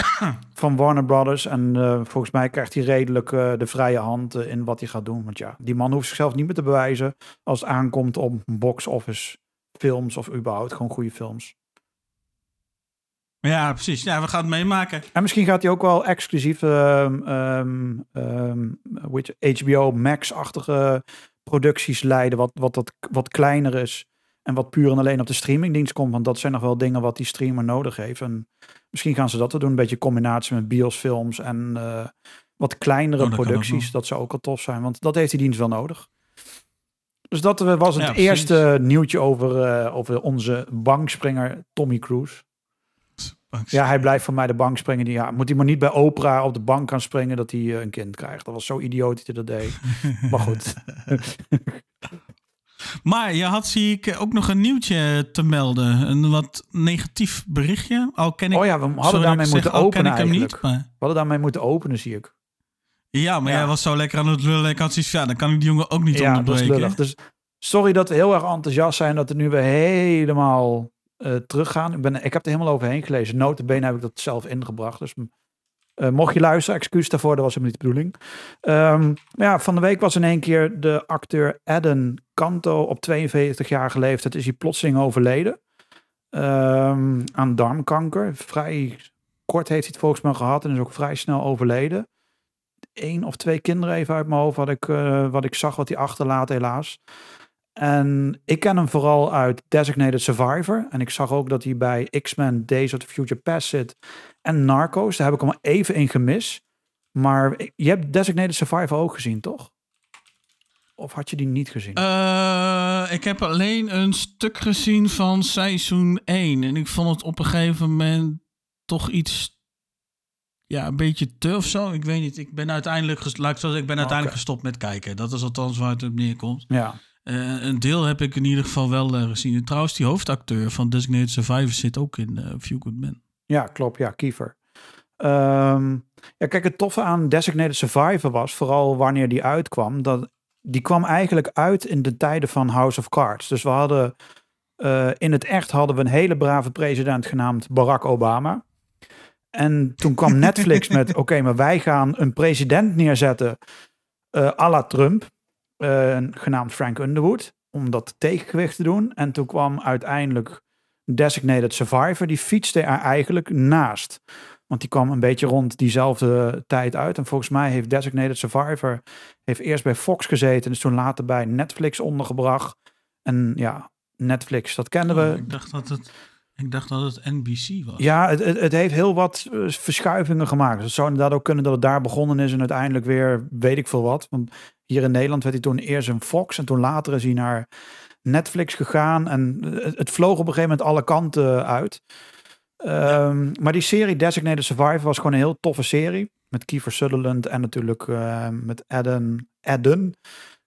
van Warner Brothers. En volgens mij krijgt hij redelijk de vrije hand in wat hij gaat doen. Want ja, die man hoeft zichzelf niet meer te bewijzen als het aankomt op box office films of überhaupt gewoon goede films. Ja, precies. Ja, we gaan het meemaken. En misschien gaat hij ook wel exclusief ehm, ehm, ehm, HBO Max-achtige producties leiden, wat, wat, wat, wat kleiner is en wat puur en alleen op de streamingdienst komt. Want dat zijn nog wel dingen wat die streamer nodig heeft. En misschien gaan ze dat doen, een beetje combinatie met biosfilms en eh, wat kleinere Oh, dat producties. Dat zou ook al tof zijn, want dat heeft die dienst wel nodig. Dus dat eh, was het Ja, eerste nieuwtje over, eh, over onze bankspringer Tommy Cruise. Ja, hij blijft voor mij de bank springen. Die, ja, moet hij maar niet bij Oprah op de bank gaan springen dat hij eh, een kind krijgt. Dat was zo idioot dat hij dat deed. maar goed. Maar je had, zie ik, ook nog een nieuwtje te melden. Een wat negatief berichtje. Al ken ik... Oh ja, we hadden daarmee moeten openen ik hem niet, maar... We hadden daarmee moeten openen, zie ik. Ja, maar Ja. jij was zo lekker aan het lullen. Ik had zoiets van, ja, dan kan ik die jongen ook niet ja, dat is onderbreken. lullig. Dus sorry dat we heel erg enthousiast zijn dat we nu weer helemaal eh, teruggaan. Ik, ben, ik heb er helemaal overheen gelezen. Notabene heb ik dat zelf ingebracht. Dus eh, mocht je luisteren, excuus daarvoor. Dat was helemaal niet de bedoeling. Ehm, ja, van de week was in één keer de acteur Eden Kanto op 42-jarige leeftijd is hij plotseling overleden. Ehm, aan darmkanker. Vrij kort heeft hij het volgens mij gehad en is ook vrij snel overleden. Eén of twee kinderen even uit mijn hoofd wat ik, eh, wat ik zag wat hij achterlaat helaas. En ik ken hem vooral uit Designated Survivor. En ik zag ook dat hij bij X-Men Days of the Future Past zit. En Narcos, daar heb ik hem even in gemist. Maar je hebt Designated Survivor ook gezien, toch? Of had je die niet gezien? Eh, ik heb alleen een stuk gezien van seizoen 1. En ik vond het op een gegeven moment toch iets... Ja, een beetje te of zo. Ik weet niet. Ik ben uiteindelijk, ik ben uiteindelijk gestopt met kijken. Dat is althans waar het op neerkomt. ja. Eh, een deel heb ik in ieder geval wel eh, gezien. En trouwens, die hoofdacteur van Designated Survivor zit ook in eh Few Good Men. Ja, klopt. Ja, Kiefer. Ehm, ja, kijk, het toffe aan Designated Survivor was, vooral wanneer die uitkwam, dat die kwam eigenlijk uit in de tijden van House of Cards. Dus we hadden, in het echt hadden we een hele brave president genaamd Barack Obama. En toen kwam Netflix met, oké, maar wij gaan een president neerzetten eh à la Trump, eh, genaamd Frank Underwood, om dat tegengewicht te doen. En toen kwam uiteindelijk Designated Survivor, die fietste er eigenlijk naast. Want die kwam een beetje rond diezelfde tijd uit. En volgens mij heeft Designated Survivor heeft eerst bij Fox gezeten. En is toen later bij Netflix ondergebracht. En ja, Netflix, dat kenden we. Oh, ik, dacht dat het, ik dacht dat het NBC was. Ja, het, het, het heeft heel wat eh, verschuivingen gemaakt. Dus het zou inderdaad ook kunnen dat het daar begonnen is en uiteindelijk weer weet ik veel wat. Want hier in Nederland werd hij toen eerst een Fox en toen later is hij naar Netflix gegaan. En het, het vloog op een gegeven moment alle kanten uit. Ehm, Maar die serie Designated Survivor was gewoon een heel toffe serie. Met Kiefer Sutherland en natuurlijk eh, met Eden, Eden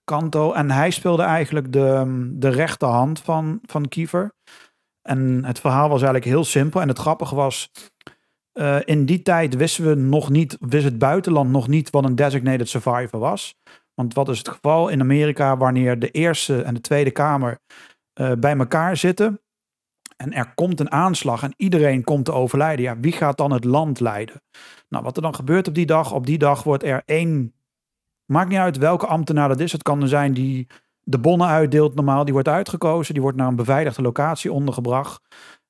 Kanto. En hij speelde eigenlijk de, de rechterhand van, van Kiefer. En het verhaal was eigenlijk heel simpel. En het grappige was, eh, in die tijd wisten we nog niet, wist het buitenland nog niet wat een designated survivor was. Want wat is het geval in Amerika wanneer de Eerste en de Tweede Kamer eh, bij elkaar zitten en er komt een aanslag en iedereen komt te overlijden. Ja, wie gaat dan het land leiden? Nou, wat er dan gebeurt op die dag, op die dag wordt er één, maakt niet uit welke ambtenaar dat is. Het kan er zijn die de bonnen uitdeelt normaal, die wordt uitgekozen, die wordt naar een beveiligde locatie ondergebracht.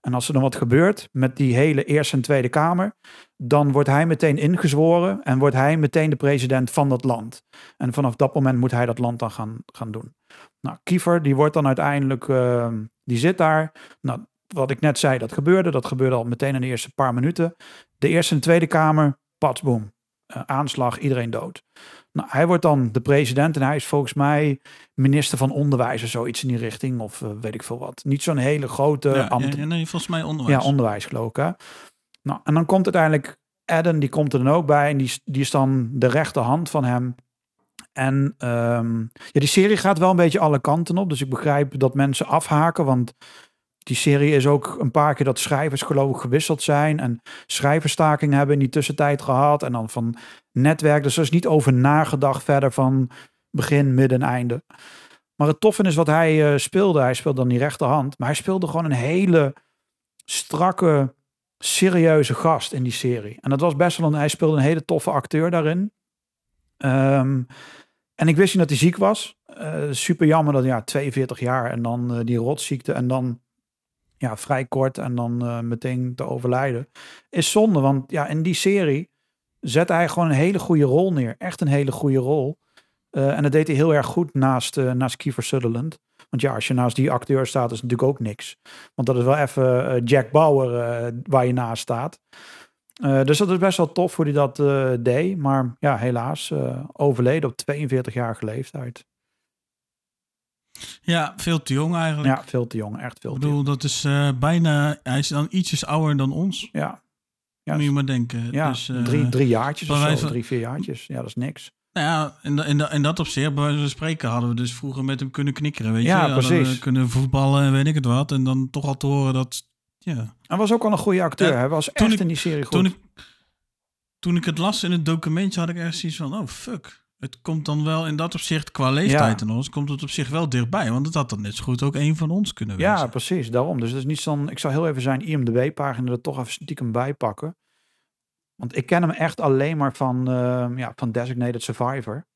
En als er dan wat gebeurt met die hele Eerste en Tweede Kamer, dan wordt hij meteen ingezworen en wordt hij meteen de president van dat land. En vanaf dat moment moet hij dat land dan gaan, gaan doen. Nou, Kiefer, die wordt dan uiteindelijk, eh, die zit daar. Nou, wat ik net zei, dat gebeurde. Dat gebeurde al meteen in de eerste paar minuten. De Eerste en Tweede Kamer, patsboom. Eh, aanslag, iedereen dood. Nou, hij wordt dan de president en hij is volgens mij minister van onderwijs of zoiets in die richting. Of eh, weet ik veel wat. Niet zo'n hele grote ja, ambt. ja, nee, volgens mij onderwijs. Ja, onderwijs geloof ik. Hè? Nou, en dan komt uiteindelijk Adam, die komt er dan ook bij. En die, is- die is dan de rechterhand van hem. En ehm, ja, die serie gaat wel een beetje alle kanten op. Dus ik begrijp dat mensen afhaken. Want die serie is ook een paar keer dat schrijvers geloof ik gewisseld zijn. En schrijverstakingen hebben in die tussentijd gehad. En dan van netwerk. Dus er is niet over nagedacht verder van begin, midden en einde. Maar het toffe is wat hij eh, speelde. Hij speelde dan die rechterhand. Maar hij speelde gewoon een hele strakke, serieuze gast in die serie. En dat was best wel een... Hij speelde een hele toffe acteur daarin. Ehm, en ik wist niet dat hij ziek was. Eh, super jammer dat ja, 42 jaar en dan eh, die rotziekte en dan ja, vrij kort en dan eh, meteen te overlijden. Is zonde, want ja, in die serie zette hij gewoon een hele goede rol neer. Echt een hele goede rol. Eh, en dat deed hij heel erg goed naast, eh, naast Kiefer Sutherland. Want ja, als je naast die acteur staat, is natuurlijk ook niks. Want dat is wel even Jack Bauer waar je naast staat. Dus dat is best wel tof hoe hij dat deed. Maar ja, helaas overleden op 42-jarige leeftijd. Ja, veel te jong eigenlijk. Ja, veel te jong. Echt veel Ik te jong. bedoel, dat is eh, bijna... Hij is dan ietsjes ouder dan ons. Ja, Ja, moet je maar denken. ja dus, eh, drie, drie jaartjes of zo. van- Drie, vier jaartjes. Ja, dat is niks. Nou ja, in, da- in, da- in dat opzicht, bij wijze van spreken, hadden we dus vroeger met hem kunnen knikkeren, weet Ja, je. Precies. Kunnen voetballen en weet ik het wat. En dan toch al te horen dat, ja. Hij was ook al een goede acteur. Ja, Hij was echt ik- in die serie goed. Toen ik, toen ik het las in het documentje, had ik ergens zoiets van, oh fuck. Het komt dan wel in dat opzicht, qua leeftijd Ja. en ons, komt het op zich wel dichtbij. Want het had dan net zo goed ook een van ons kunnen wezen. Ja, precies. Daarom. Dus het is niet zo'n... Ik zal heel even zijn IMDb-pagina er toch even stiekem bij pakken. Want ik ken hem echt alleen maar van, ehm, ja, van Designated Survivor.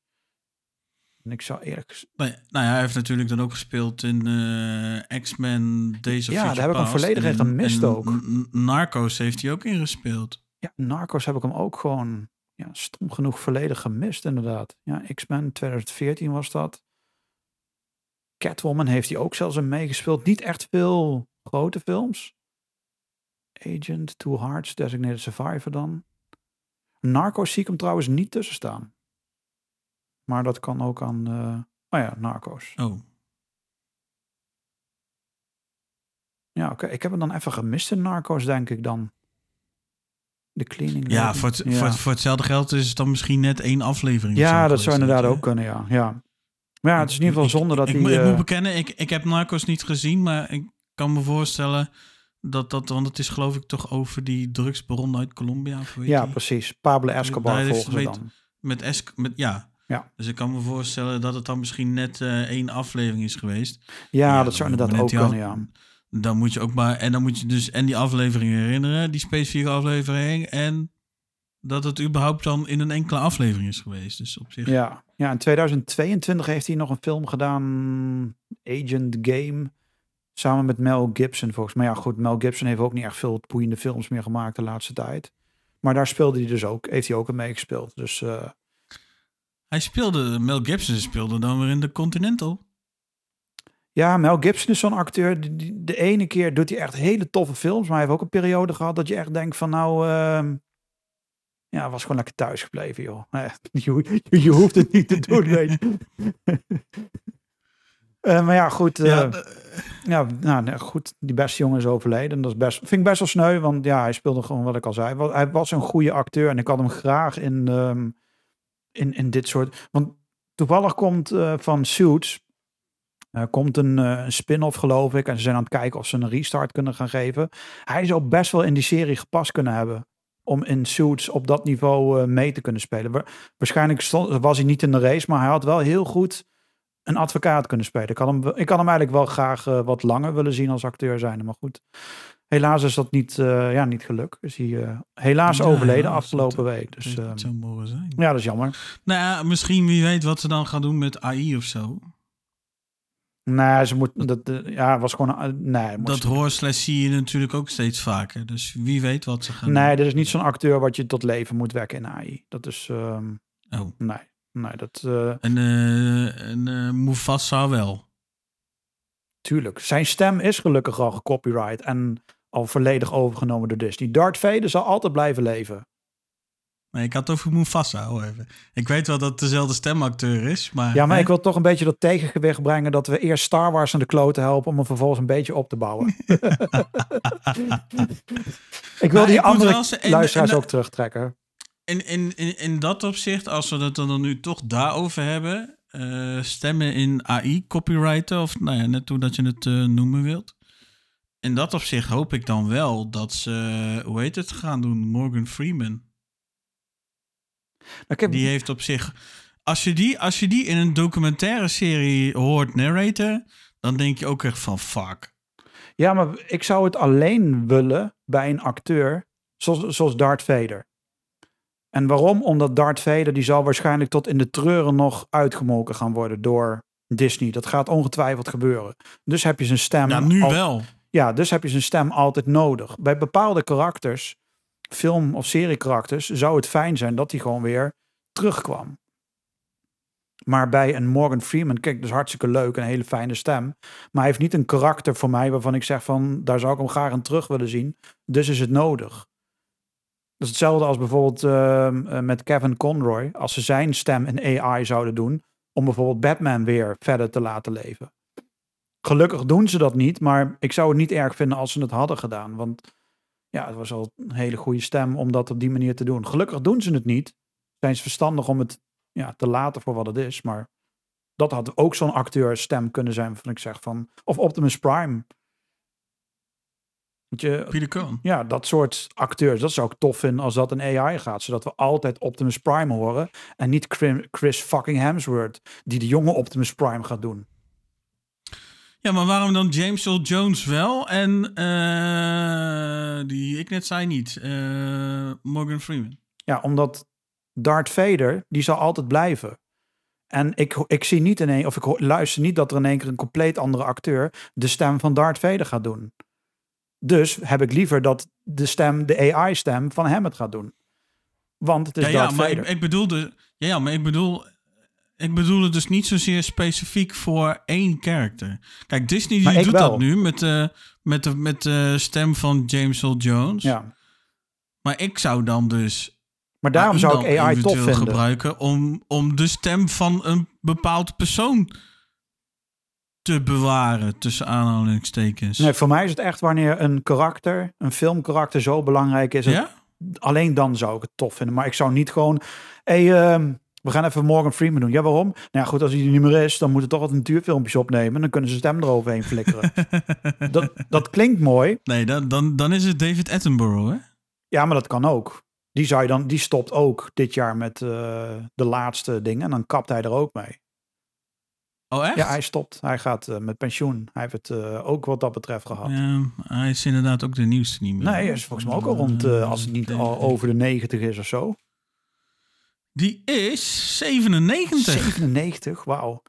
En ik zou eerlijk... Nee, nou ja, hij heeft natuurlijk dan ook gespeeld in eh, X-Men, Days of Ja, daar heb ik hem volledig En- gemist ook. Narcos heeft hij ook ingespeeld. Ja, Narcos heb ik hem ook gewoon... Ja, stom genoeg volledig gemist inderdaad. Ja, X-Men 2014 was dat. Catwoman heeft hij ook zelfs in meegespeeld. Niet echt veel grote films. Agent, Two Hearts, Designated Survivor dan. Narcos zie ik hem trouwens niet tussen staan. Maar dat kan ook aan... eh oh ja, Narcos. Oh, Ja, oké. Ik heb hem dan even gemist in Narcos, denk ik dan. De cleaning. ja, voor, het, Ja. Voor, het, voor hetzelfde geld is het dan misschien net één aflevering. zo Ja, dat zou inderdaad ook kunnen, ja. ja. Maar ja, het is in ieder geval zonde dat ik, moet- ik eh, moet bekennen, ik, ik heb Narcos niet gezien, maar ik kan me voorstellen dat dat, want het is geloof ik toch over die drugsbaron uit Colombia. Of weet ja, precies. Pablo Escobar Daar heeft- volgen ze weet- dan. Met, Esk met ja. Ja. Dus ik kan me voorstellen dat het dan misschien net eh, één aflevering is geweest. Ja, Ja, dat zou inderdaad ook die kunnen, ja. Dan moet je ook maar, en dan moet je dus en die aflevering herinneren, die specifieke aflevering, en dat het überhaupt dan in een enkele aflevering is geweest. Dus op zich. Ja. ja, in 2022 heeft hij nog een film gedaan, Agent Game, samen met Mel Gibson volgens mij. Ja, goed, Mel Gibson heeft ook niet echt veel boeiende films meer gemaakt de laatste tijd. Maar daar speelde hij dus ook, heeft hij ook in meegespeeld. Dus eh, Hij speelde, Mel Gibson speelde dan weer in de Continental. Ja, Mel Gibson is zo'n acteur. Die, die- de ene keer doet hij echt hele toffe films, maar hij heeft ook een periode gehad dat je echt denkt van nou, ehm, ja, was gewoon lekker thuis gebleven, joh. Je, je, je hoeft het niet te doen, weet je. Eh, maar ja, goed. eh, ja, Ja, nou, nee, goed. Die beste jongen is overleden. Dat is best, vind ik best wel sneu, want ja, hij speelde gewoon wat ik al zei. Hij was een goede acteur en ik had hem graag in, ehm, in, in dit soort. Want toevallig komt eh, van Suits eh, komt een, eh, een spin-off, geloof ik. En ze zijn aan het kijken of ze een restart kunnen gaan geven. Hij zou best wel in die serie gepast kunnen hebben. Om in Suits op dat niveau eh, mee te kunnen spelen. Wa- Waarschijnlijk stond, was hij niet in de race, maar hij had wel heel goed een advocaat kunnen spelen. Ik had hem, ik had hem eigenlijk wel graag wat langer willen zien als acteur zijn. Maar goed, helaas is dat niet, eh, ja, niet gelukt. Is hij helaas Ja, overleden afgelopen Dat- week. Dus Dus, ehm, het zou mogen zijn. ja, dat is jammer. Nou ja, misschien wie weet wat ze dan gaan doen met AI of zo. Nee, ze moet, dat, eh, ja, was gewoon, eh, nee. Dat ze- hoor slash zie je natuurlijk ook steeds vaker. Dus wie weet wat ze gaan nee, dit is niet zo'n acteur wat je tot leven moet wekken in AI. Dat is, ehm. Oh. nee, nee, dat, eh, En, eh en eh, Mufasa wel. tuurlijk. Zijn stem is gelukkig al gecopyright en al volledig overgenomen door Disney. Darth Vader zal altijd blijven leven. Nee, ik had het over Mufasa. Oh, even. Ik weet wel dat het dezelfde stemacteur is, maar... Ja, maar hè? ik wil toch een beetje dat tegengewicht brengen dat we eerst Star Wars aan de kloten helpen om hem vervolgens een beetje op te bouwen. ik wil Maar die ik andere en- luisteraars en- ook terugtrekken. In, in, in, in dat opzicht, als we het dan nu toch daarover hebben, eh, stemmen in AI, copyrighten, of nou ja, net hoe dat je het eh, noemen wilt. In dat opzicht hoop ik dan wel dat ze, hoe heet het, gaan doen, Morgan Freeman. Nou, heb- Die heeft op zich, als je die, als je die in een documentaire serie hoort narraten, dan denk je ook echt van fuck. Ja, maar ik zou het alleen willen bij een acteur zoals, zoals Darth Vader. En waarom? Omdat Darth Vader die zal waarschijnlijk tot in de treuren nog uitgemolken gaan worden door Disney. Dat gaat ongetwijfeld gebeuren. Dus heb je zijn stem. Ja, nu al- wel. Ja, dus heb je zijn stem altijd nodig. Bij bepaalde karakters, film- of seriekarakters, zou het fijn zijn dat hij gewoon weer terugkwam. Maar bij een Morgan Freeman, kijk, is hartstikke leuk, een hele fijne stem. Maar hij heeft niet een karakter voor mij waarvan ik zeg van, daar zou ik hem graag in terug willen zien. Dus is het nodig. Dat is hetzelfde als bijvoorbeeld ehm, eh, met Kevin Conroy. Als ze zijn stem in AI zouden doen, om bijvoorbeeld Batman weer verder te laten leven. Gelukkig doen ze dat niet, maar ik zou het niet erg vinden als ze het hadden gedaan. Want ja, het was al een hele goede stem om dat op die manier te doen. Gelukkig doen ze het niet. Zijn ze verstandig om het ja, te laten voor wat het is. Maar dat had ook zo'n acteurstem kunnen zijn, waarvan ik zeg van. Of Optimus Prime. Je, Peter ja, dat soort acteurs, dat zou ik tof vinden als dat een AI gaat. Zodat we altijd Optimus Prime horen. En niet Chris fucking Hemsworth, die de jonge Optimus Prime gaat doen. Ja, maar waarom dan James Earl Jones wel en eh, die ik net zei niet? Eh, Morgan Freeman. Ja, omdat Darth Vader, die zal altijd blijven. En ik, ik zie niet in één, of ik luister niet dat er in één keer een compleet andere acteur de stem van Darth Vader gaat doen. Dus heb ik liever dat de stem, de AI-stem van hem het gaat doen. Want het is Ja, ja, Darth maar Vader. ik, ik bedoelde, ja, ja, maar ik bedoel, ik bedoel het dus niet zozeer specifiek voor één karakter. Kijk, Disney die doet wel. dat nu met de, met de, met de stem van James Earl Jones. ja. Maar ik zou dan dus Maar daarom zou ik AI tof vinden. gebruiken om, om de stem van een bepaald persoon te bewaren, tussen aanhalingstekens. Nee, voor mij is het echt wanneer een karakter, een filmkarakter zo belangrijk is. ja? Alleen dan zou ik het tof vinden. Maar ik zou niet gewoon... Hey, ehm, we gaan even Morgan Freeman doen. Ja, waarom? Nou ja, goed, als hij er niet meer is, dan moeten toch wat natuurfilmpjes opnemen. Dan kunnen ze stem eroverheen flikkeren. dat, dat klinkt mooi. Nee, dan, dan, dan is het David Attenborough, hè? Ja, maar dat kan ook. Die, zou je dan, die stopt ook dit jaar met eh, de laatste dingen. En dan kapt hij er ook mee. Oh, echt? Ja, hij stopt. Hij gaat eh, met pensioen. Hij heeft het eh, ook wat dat betreft gehad. Ja, hij is inderdaad ook de nieuwste niet meer. Nee, hij is volgens mij ook al rond, als het niet al over de 90 is of zo. Die is 97. 97, wauw.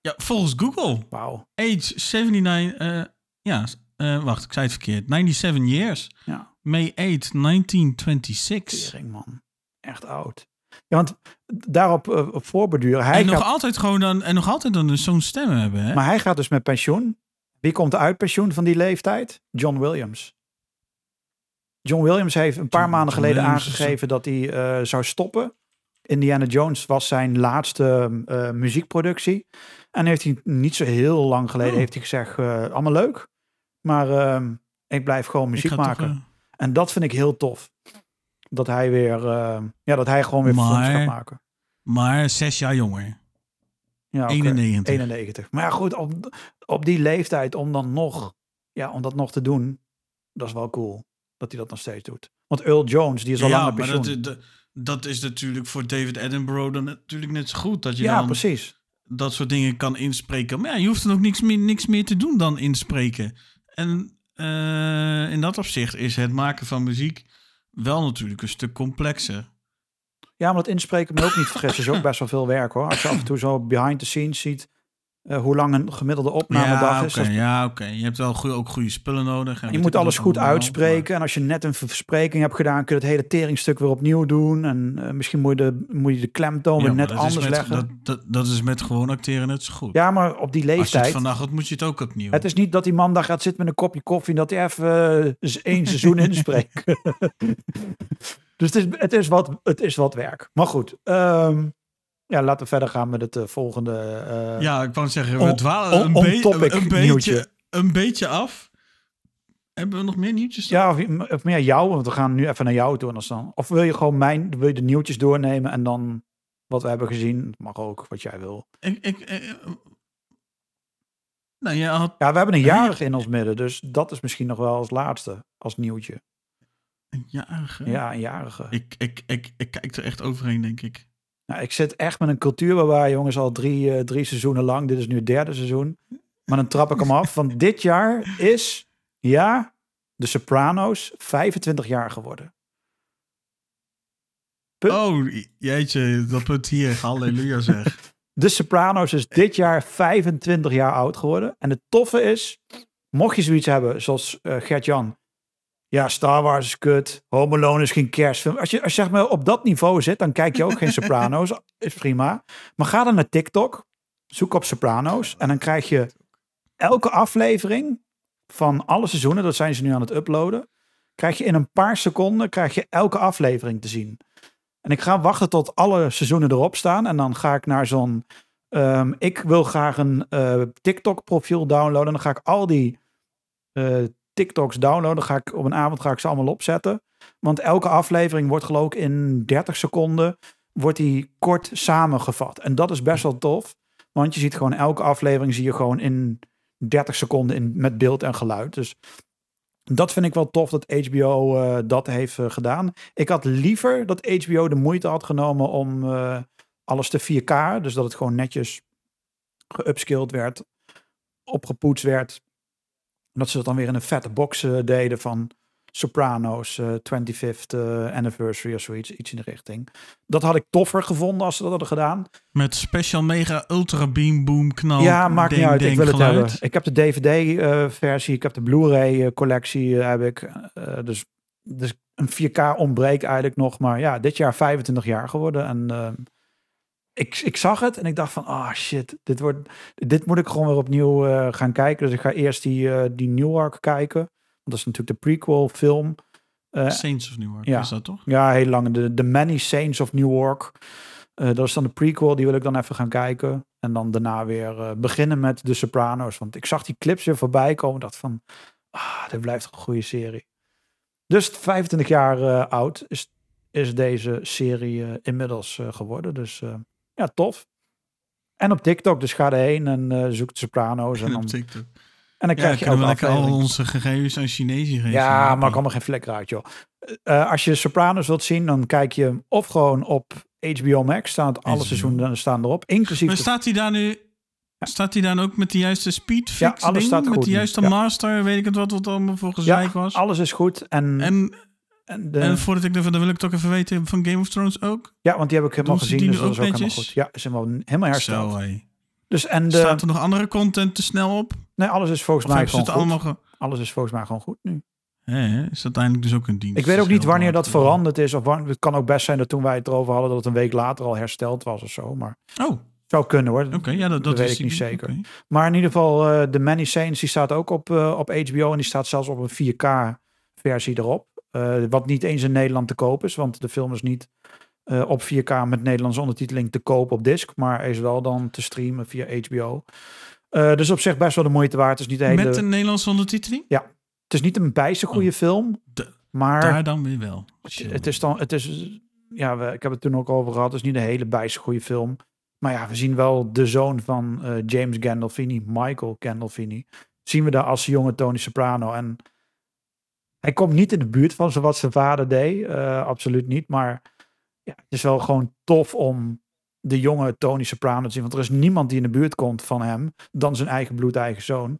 Ja, volgens Google. Wauw. Age 79. eh ja, eh, wacht, ik zei het verkeerd. 97 years. Ja, May 8, 1926. tering man. Echt oud. Ja, want daarop eh, op voorborduren. Hij en, nog altijd gewoon dan, en nog altijd dan dus zo'n stem hebben, hè? maar hij gaat dus met pensioen. Wie komt uit pensioen van die leeftijd? John Williams. John Williams heeft een paar John- maanden geleden Williams aangegeven dat hij zou stoppen. Indiana Jones was zijn laatste eh, muziekproductie. En heeft hij niet zo heel lang geleden Oh. heeft hij gezegd, eh, allemaal leuk. Maar ehm, ik blijf gewoon muziek toch, maken. eh, En dat vind ik heel tof. Dat hij weer, eh, ja, dat hij gewoon weer films Maar- gaat maken. maar zes jaar jonger. Ja, oké. 91. 91. Maar ja, goed, op, op die leeftijd om dan nog, ja, om dat nog te doen, dat is wel cool. Dat hij dat nog steeds doet. Want Earl Jones, die is al ja, lang maar pensioen. dat, dat, dat is natuurlijk voor David Attenborough dan natuurlijk net zo goed. Dat je ja, dan precies. dat soort dingen kan inspreken. Maar ja, je hoeft dan ook niks meer, niks meer te doen dan inspreken. En eh, in dat opzicht is het maken van muziek wel natuurlijk een stuk complexer. Ja, maar dat inspreken me ook niet vergissen. is ook best wel veel werk hoor. Als je af en toe zo behind the scenes ziet eh, hoe lang een gemiddelde opnamedag ja, is. ja, oké. Je hebt wel goeie, ook goede spullen nodig. en Je moet alles goed uitspreken. En als je net een verspreking hebt gedaan, kun je het hele teringstuk weer opnieuw doen. En eh, misschien moet je de, moet je de klemtoon Ja, net anders met- leggen. Dat, dat, dat is met gewoon acteren net zo goed. Ja, maar op die Als je leeftijd. het vandaag had, moet je het ook opnieuw. Het is niet dat die man daar gaat zitten met een kopje koffie en dat hij even eh, één seizoen inspreekt. Dus het is, het, is wat, het is wat werk. Maar goed, ehm, ja, laten we verder gaan met het eh, volgende. eh, Ja, ik wou zeggen, we On- dwalen on- een, be- een, beetje, een beetje af. Hebben we nog meer nieuwtjes? Ja, of, of meer jou, want we gaan nu even naar jou toe. Dan of wil je gewoon mijn, wil je de nieuwtjes doornemen en dan wat we hebben gezien? Mag ook, wat jij wil. Ik, ik, eh, nou, jij had Ja, we hebben een Ja, ja. jarige in ons midden, dus dat is misschien nog wel als laatste, als nieuwtje. een jarige. Ja, een jarige. Ik, ik, ik, ik kijk er echt overheen, denk ik. Nou, ik zit echt met een cultuur waar jongens al drie, eh, drie seizoenen lang. Dit is nu het derde seizoen. Maar dan trap ik hem af. Want dit jaar is, ja, de Sopranos 25 jaar geworden. Punt. Oh, jeetje, dat punt hier. Halleluja zeg. De Sopranos is dit jaar 25 jaar oud geworden. En het toffe is, mocht je zoiets hebben zoals eh Gert-Jan. Ja, Star Wars is kut. Home Alone is geen kerstfilm. Als je, als je zeg maar op dat niveau zit, dan kijk je ook geen Sopranos. Is prima. Maar ga dan naar TikTok. Zoek op Sopranos. En dan krijg je elke aflevering van alle seizoenen. Dat zijn ze nu aan het uploaden. Krijg je in een paar seconden krijg je elke aflevering te zien. En ik ga wachten tot alle seizoenen erop staan. En dan ga ik naar zo'n. ehm, ik wil graag een eh, TikTok-profiel downloaden. En dan ga ik al die eh, TikToks downloaden. Ga ik op een avond ga ik ze allemaal opzetten. Want elke aflevering wordt geloof ik in 30 seconden wordt die kort samengevat. En dat is best wel tof. Want je ziet gewoon elke aflevering zie je gewoon in 30 seconden in, met beeld en geluid. Dus dat vind ik wel tof dat HBO eh, dat heeft eh, gedaan. Ik had liever dat HBO de moeite had genomen om eh, alles te 4K. Dus dat het gewoon netjes geupskilled werd, opgepoetst werd. Dat ze dat dan weer in een vette box eh, deden van Sopranos eh 25th eh, anniversary of zoiets. Iets in de richting. Dat had ik toffer gevonden als ze dat hadden gedaan. Met special mega ultra beam boom knal. ja, maakt niet ding, uit. Ik wil het geluid. hebben. Ik heb de DVD-versie, ik heb de Blu-ray-collectie heb ik. Eh, dus, dus een 4K ontbreekt eigenlijk nog. Maar ja, dit jaar 25 jaar geworden. En eh, ik, ik zag het en ik dacht van, ah shit, dit, wordt, dit moet ik gewoon weer opnieuw eh, gaan kijken. Dus ik ga eerst die, eh die Newark kijken. Want dat is natuurlijk de prequel film. Eh, Saints of Newark, ja. is dat toch? ja, heel lang. De, de Many Saints of Newark. Eh dat is dan de prequel, die wil ik dan even gaan kijken. En dan daarna weer beginnen met De Sopranos. Want ik zag die clips weer voorbij komen. dacht van, ah, dit blijft een goede serie. Dus 25 jaar oud is, is deze serie inmiddels geworden. Dus ja, tof. En op TikTok, dus ga erheen en eh, zoek De Sopranos. En dan, Op TikTok. en dan Ja, krijg je kunnen ook lekker al onze gegevens aan Chinezen geven. Ja, maar allemaal geen flikker uit, joh. Eh, als je Sopranos wilt zien, dan kijk je of gewoon op HBO Max. Staan alle HBO. seizoenen staan erop. Inclusief Maar staat hij daar nu... Staat hij dan ook met de juiste speedfix Ja, alles ding? staat Met de nu, juiste ja. master, weet ik het wat, wat allemaal voor ja, gezeik was. alles is goed. En, en, En, de, en voordat ik ervan, dan wil ik toch even weten van Game of Thrones ook. ja, want die heb ik helemaal doen gezien. die Dus dat is ook helemaal goed. Ja, is helemaal, helemaal hersteld. Zo. Dus en de, Staat er nog andere content te snel op? nee, alles is volgens Of mij gewoon goed. allemaal... Ge... Alles is volgens mij gewoon goed nu. Is uiteindelijk dus ook een dienst. Ik weet ook niet wanneer dat veranderd is. Of wanneer, het kan ook best zijn dat toen wij het erover hadden, dat het een week later al hersteld was of zo. Maar Oh, oké. zou kunnen hoor. ja, dat, dat weet ik niet zeker. Oké. Maar in ieder geval, eh The Many Saints, die staat ook op, eh, op HBO. En die staat zelfs op een 4K-versie erop. Eh, wat niet eens in Nederland te koop is. Want de film is niet eh, op 4K met Nederlandse ondertiteling te koop op disc. Maar is wel dan te streamen via HBO. Eh, dus op zich best wel de moeite waard. Het is niet hele... Met een Nederlandse ondertiteling? Het is niet een bijster goede film. De- Maar Daar dan weer wel. het is dan... Het is, ja, we, ik heb het toen ook over gehad. Het is niet een hele bijster goede film. Maar ja, we zien wel de zoon van James Gandolfini, Michael Gandolfini. Zien we daar als jonge Tony Soprano. En hij komt niet in de buurt van wat zijn vader deed. eh, absoluut niet. Maar ja, het is wel gewoon tof om de jonge Tony Soprano te zien. Want er is niemand die in de buurt komt van hem dan zijn eigen bloedeigen zoon.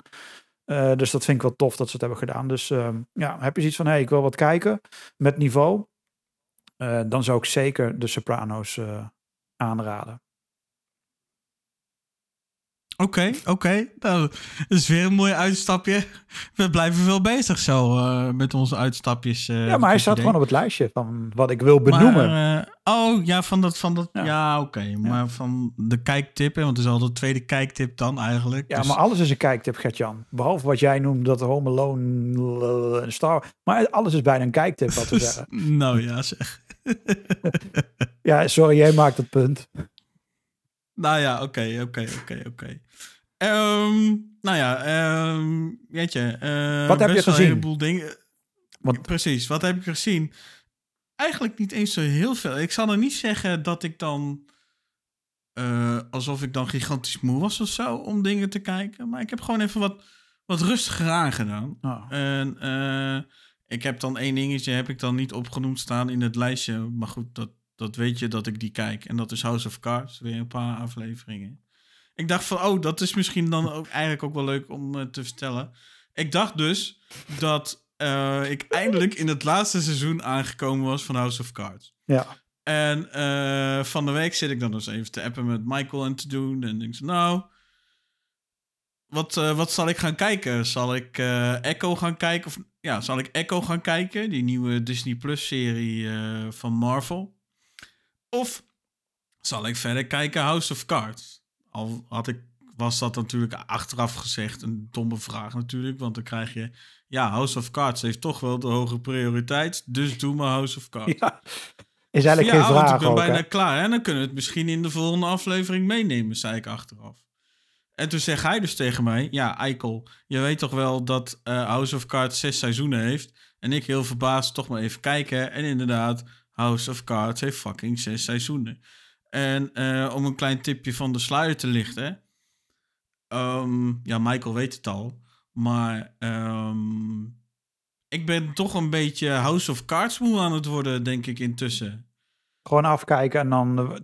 Eh, dus dat vind ik wel tof dat ze het hebben gedaan. Dus ehm, ja, heb je zoiets van, hey, ik wil wat kijken met niveau. Eh, dan zou ik zeker de Sopranos aanraden. Oké, oké. Nou, dat is weer een mooi uitstapje. We blijven veel bezig zo eh, met onze uitstapjes. eh, ja, maar hij staat gewoon op het lijstje van wat ik wil benoemen. Maar, eh, oh, ja, van dat... Van dat Ja. ja, oké. Maar van de kijktip, want het is al de tweede kijktip dan eigenlijk. ja, Dus- maar alles is een kijktip, Gert-Jan. Behalve wat jij noemt, dat Home Alone en Star Maar alles is bijna een kijktip, wat te zeggen. Nou ja, zeg. Ja, sorry, jij maakt het punt. Nou ja, oké, oké, oké, oké. Ehm, nou ja, ehm weet je. eh, Wat heb je gezien? Een heleboel dingen. Want- Precies, wat heb ik gezien? Eigenlijk niet eens zo heel veel. Ik zal er niet zeggen dat ik dan. eh, alsof ik dan gigantisch moe was of zo om dingen te kijken. Maar ik heb gewoon even wat, wat rustiger aangedaan. Oh. En eh, ik heb dan één dingetje, heb ik dan niet opgenoemd staan in het lijstje. Maar goed, dat, dat weet je dat ik die kijk. En dat is House of Cards, weer een paar afleveringen. Ik dacht van, oh, dat is misschien dan ook eigenlijk ook wel leuk om eh, te vertellen. Ik dacht dus dat eh, ik eindelijk in het laatste seizoen aangekomen was van House of Cards. Ja. En eh, van de week zit ik dan dus even te appen met Michael en te doen. En denk ik, nou, wat, wat zal ik gaan kijken? Zal ik Echo gaan kijken? Of ja, zal ik Echo gaan kijken? Die nieuwe Disney Plus serie van Marvel. Of zal ik verder kijken House of Cards? Al had ik, was dat natuurlijk achteraf gezegd een domme vraag natuurlijk. Want dan krijg je, ja, House of Cards heeft toch wel de hoge prioriteit. Dus doe maar House of Cards. Ja. Is eigenlijk ja, geen want vraag ik ben ook, bijna hè? klaar. En dan kunnen we het misschien in de volgende aflevering meenemen, zei ik achteraf. En toen zegt hij dus tegen mij... Ja, Eikel, je weet toch wel dat eh, House of Cards zes seizoenen heeft? En ik heel verbaasd toch maar even kijken. En inderdaad, House of Cards heeft fucking zes seizoenen. En eh, om een klein tipje van de sluier te lichten... ehm, ja, Michael weet het al. Maar ehm, ik ben toch een beetje House of Cards moe aan het worden, denk ik, intussen. Gewoon afkijken en dan... eh,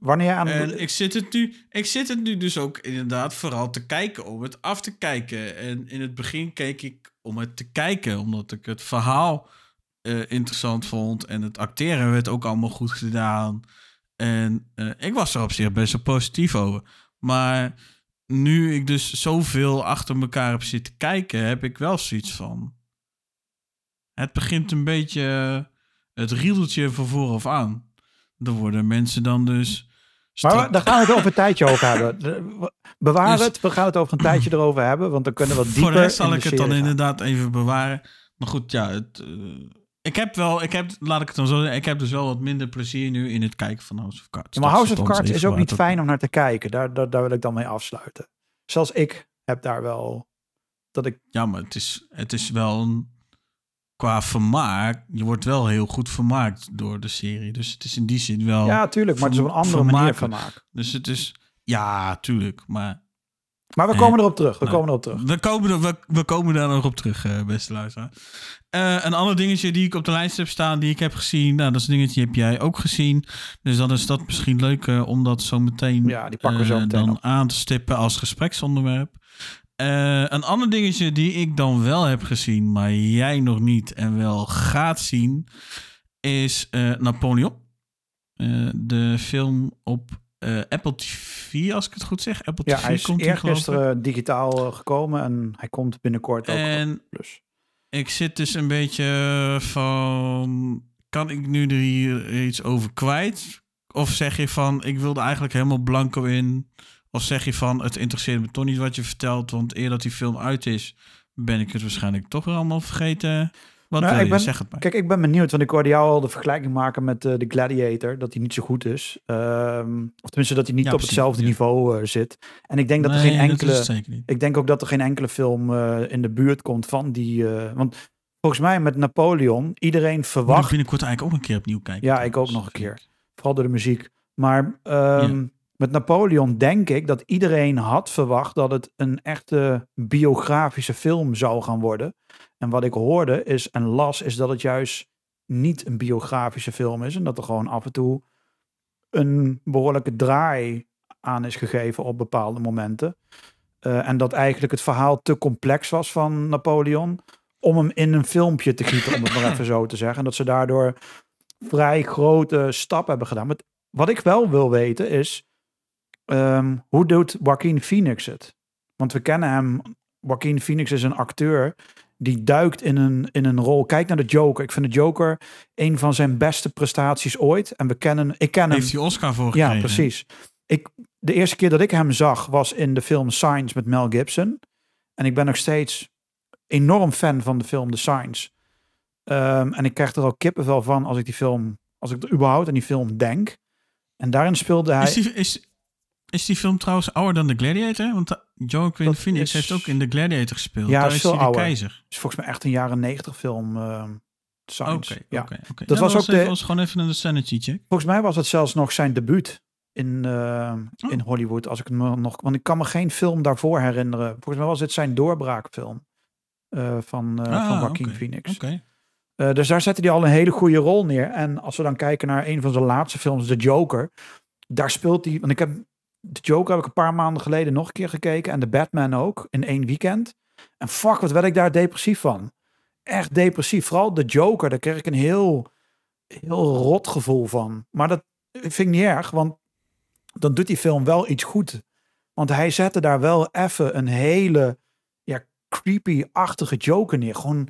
Wanneer aan... En ik zit, het nu, ik zit het nu dus ook inderdaad vooral te kijken om het af te kijken. En in het begin keek ik om het te kijken, omdat ik het verhaal eh, interessant vond. En het acteren werd ook allemaal goed gedaan. En eh, ik was er op zich best wel positief over. Maar nu ik dus zoveel achter elkaar heb zitten kijken, heb ik wel zoiets van. Het begint een beetje eh, het riedeltje van vooraf aan. Er worden mensen dan dus. Maar daar gaan we het over een tijdje over hebben. Bewaar Dus- het, we gaan het over een tijdje erover hebben, want dan kunnen we wat dieper Voor de rest zal ik het dan gaan. inderdaad even bewaren. Maar goed, ja, het, ik heb wel, ik heb, laat ik het dan zo zeggen, ik heb dus wel wat minder plezier nu in het kijken van House of Cards. Ja, maar Dat House of Cards is ook niet fijn om naar te kijken. Daar, daar, daar wil ik dan mee afsluiten. Zelfs ik heb daar wel... Dat ik, Ja, maar het is, het is wel een, qua vermaak, je wordt wel heel goed vermaakt door de serie. Dus het is in die zin wel, ja, tuurlijk, maar het is op een andere manier vermakelijk. vermaak. dus het is, ja, tuurlijk, maar Maar we Eh, komen erop terug. We nee. komen erop terug. We komen, er, we, we komen daar nog op terug, eh, beste luisteraar. Eh, een ander dingetje die ik op de lijst heb staan, die ik heb gezien. Nou, dat is een dingetje heb jij ook gezien. Dus dan is dat misschien leuk eh, om dat zo meteen, Ja, die pakken we zo eh, meteen dan op. aan te stippen als gespreksonderwerp. Een ander dingetje die ik dan wel heb gezien, maar jij nog niet en wel gaat zien, is Napoleon. De film op Apple TV, als ik het goed zeg. Apple Ja, TV hij is komt eergisteren digitaal gekomen en hij komt binnenkort ook. En op Plus. Ik zit dus een beetje van... Kan ik nu er hier iets over kwijt? Of zeg je van, ik wilde eigenlijk helemaal blanco in? Of zeg je van, het interesseert me toch niet wat je vertelt... want eer dat die film uit is, ben ik het waarschijnlijk toch weer allemaal vergeten. Wat Nou, ik ben- Zeg het maar. Kijk, ik ben benieuwd, want ik hoorde jou al de vergelijking maken met eh, de Gladiator, dat hij niet zo goed is. Ehm, of tenminste, dat hij niet Ja, op precies, hetzelfde ja. niveau eh, zit. En ik denk dat er geen enkele... Ik denk ook dat er geen enkele film eh, in de buurt komt van die. want volgens mij met Napoleon, iedereen verwacht. binnenkort eigenlijk ook een keer opnieuw kijken. Ja, ik ook nog een keer. Vooral door de muziek. Maar ehm, met Napoleon denk ik dat iedereen had verwacht dat het een echte biografische film zou gaan worden. En wat ik hoorde is en las, is dat het juist niet een biografische film is. En dat er gewoon af en toe een behoorlijke draai aan is gegeven op bepaalde momenten. Eh, en dat eigenlijk het verhaal te complex was van Napoleon. Om hem in een filmpje te gieten, om het maar even zo te zeggen. En dat ze daardoor vrij grote stap hebben gedaan. Maar wat ik wel wil weten is, ehm, hoe doet Joaquin Phoenix het? Want we kennen hem, Joaquin Phoenix is een acteur die duikt in een, in een rol. Kijk naar de Joker. Ik vind de Joker een van zijn beste prestaties ooit. En we kennen, ik ken hem. Heeft hij Oscar voor gekregen? Ja, precies. Ik, de eerste keer dat ik hem zag was in de film Signs met Mel Gibson. En ik ben nog steeds enorm fan van de film The Signs. Ehm, en ik krijg er al kippenvel van als ik die film Als ik er überhaupt aan die film denk. En daarin speelde hij... Is die, is, is die film trouwens ouder dan The Gladiator? Want uh, Joaquin Phoenix is- heeft ook in The Gladiator gespeeld. Ja, Daar is hij de keizer. is volgens mij echt een jaren negentig film. eh, Oké, ja. Dat Ja, was ook even, de- was gewoon even een sanity check. Volgens mij was het zelfs nog zijn debuut in, eh, Oh. in Hollywood. Als ik het me nog. Want ik kan me geen film daarvoor herinneren. Volgens mij was het zijn doorbraakfilm. eh, van, eh Ah, van Joaquin Phoenix. Oké. Eh, dus daar zette hij al een hele goede rol neer. En als we dan kijken naar een van zijn laatste films, The Joker. Daar speelt hij. Want ik heb. The Joker heb ik een paar maanden geleden nog een keer gekeken. En The Batman ook. In één weekend. En fuck, wat werd ik daar depressief van. Echt depressief. Vooral The Joker. Daar kreeg ik een heel. Heel rot gevoel van. Maar dat vind ik niet erg. Want dan doet die film wel iets goed. Want hij zette daar wel even een hele. Ja, creepy-achtige Joker neer. Gewoon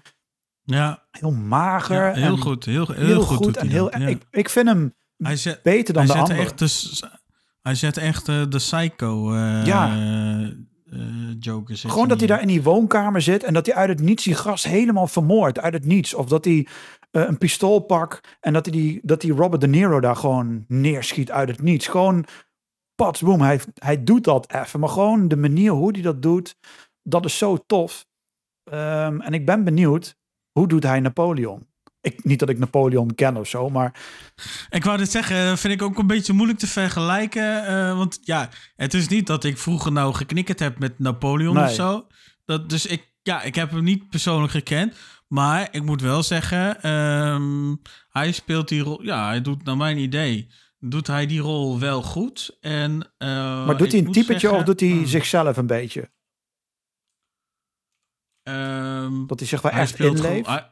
Ja, heel mager. ja, heel en goed. Heel, heel, Heel, goed. en heel, ja. ik, ik vind hem Hij zet, beter dan hij de andere. echt de, hij zet echt eh, de psycho eh, Ja. eh, Joker. zet Gewoon dat hij daar in die woonkamer zit en dat hij uit het niets die gast helemaal vermoordt. Uit het niets. Of dat hij een pistool pakt en dat hij, die, dat hij Robert De Niro daar gewoon neerschiet uit het niets. Gewoon pats, boom. Hij, hij doet dat even. Maar gewoon de manier hoe hij dat doet, dat is zo tof. Ehm, en ik ben benieuwd, hoe doet hij Napoleon? Ik, niet dat ik Napoleon ken of zo, maar Ik wou dit zeggen, vind ik ook een beetje moeilijk te vergelijken. eh, want ja, het is niet dat ik vroeger nou geknikkerd heb met Napoleon Nee. of zo. Dat, dus ik, ja, ik heb hem niet persoonlijk gekend. Maar ik moet wel zeggen, ehm, hij speelt die rol. Ja, hij doet naar mijn idee. Doet hij die rol wel goed? En, eh, maar doet hij een typetje zeggen, of doet hij hmm, zichzelf een beetje? ehm, Dat hij zich wel hij echt speelt gewoon- inleeft? hij-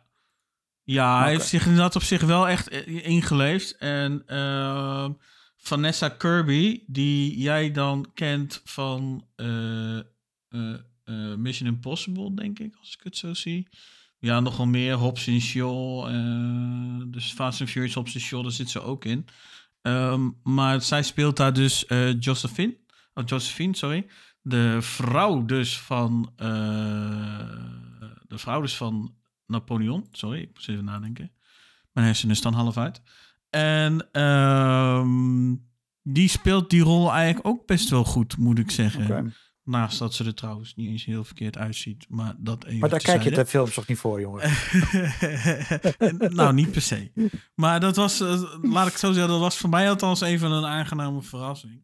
ja, hij heeft zich inderdaad op zich wel echt i- ingeleefd. En ehm, Vanessa Kirby, die jij dan kent van eh, eh, eh, Mission Impossible, denk ik, als ik het zo zie. Ja, nogal meer. Hobbs en Shaw. eh, dus Fast and Furious, Hobbs en Shaw, daar zit ze ook in. Ehm, maar zij speelt daar dus eh, Josephine. Oh, Josephine, sorry. De vrouw dus van... eh, de vrouw dus van Napoleon. Sorry, ik moest even nadenken. Mijn hersenen staan half uit. En ehm, die speelt die rol eigenlijk ook best wel goed, moet ik zeggen. Naast dat ze er trouwens niet eens heel verkeerd uitziet. Maar dat even Maar daar kijk je de films toch niet voor, jongen? nou, niet per se. Maar dat was, eh, laat ik het zo zeggen, dat was voor mij althans even een aangename verrassing.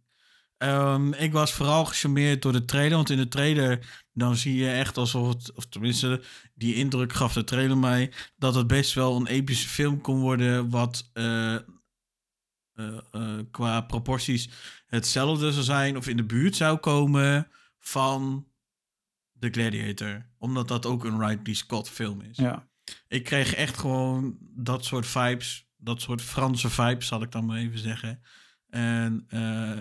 Ehm, ik was vooral gecharmeerd door de trailer, want in de trailer dan zie je echt alsof het, of tenminste die indruk gaf de trailer mij, dat het best wel een epische film kon worden wat eh, eh, eh, qua proporties hetzelfde zou zijn of in de buurt zou komen van The Gladiator. Omdat dat ook een Ridley Scott film is. Ja. Ik kreeg echt gewoon dat soort vibes. Dat soort Franse vibes, zal ik dan maar even zeggen. En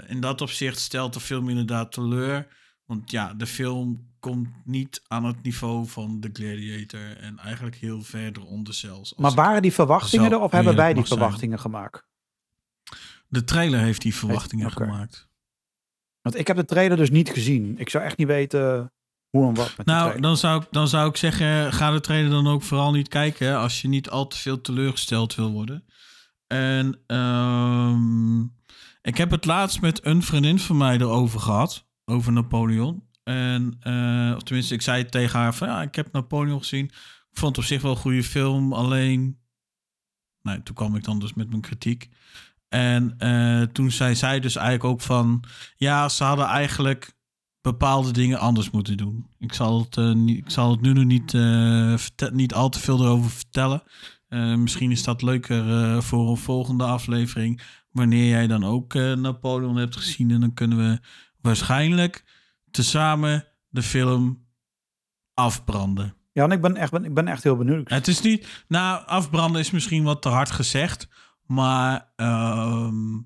in dat opzicht stelt de film inderdaad teleur. Want ja, de film komt niet aan het niveau van The Gladiator. En eigenlijk heel ver eronder zelfs. Maar waren die verwachtingen er of hebben wij die zijn. verwachtingen gemaakt? De trailer heeft die verwachtingen gemaakt. Want ik heb de trailer dus niet gezien. Ik zou echt niet weten hoe en wat met de Nou, dan zou, ik, dan zou ik zeggen, ga de trailer dan ook vooral niet kijken als je niet al te veel teleurgesteld wil worden. En ehm, ik heb het laatst met een vriendin van mij erover gehad, over Napoleon. En, eh, of tenminste, ik zei tegen haar van, ja, ik heb Napoleon gezien. Ik vond het op zich wel een goede film, alleen... Nou, toen kwam ik dan dus met mijn kritiek. En eh, toen zei zij dus eigenlijk ook van... Ja, ze hadden eigenlijk bepaalde dingen anders moeten doen. Ik zal het, eh, ik zal het nu nog niet, niet al te veel erover vertellen. Misschien is dat leuker voor een volgende aflevering. Wanneer jij dan ook Napoleon hebt gezien. En dan kunnen we waarschijnlijk tezamen de film afbranden. Ja, en ik ben echt, ben, ik ben echt heel benieuwd. Het is niet. Nou, afbranden is misschien wat te hard gezegd. Maar. ehm,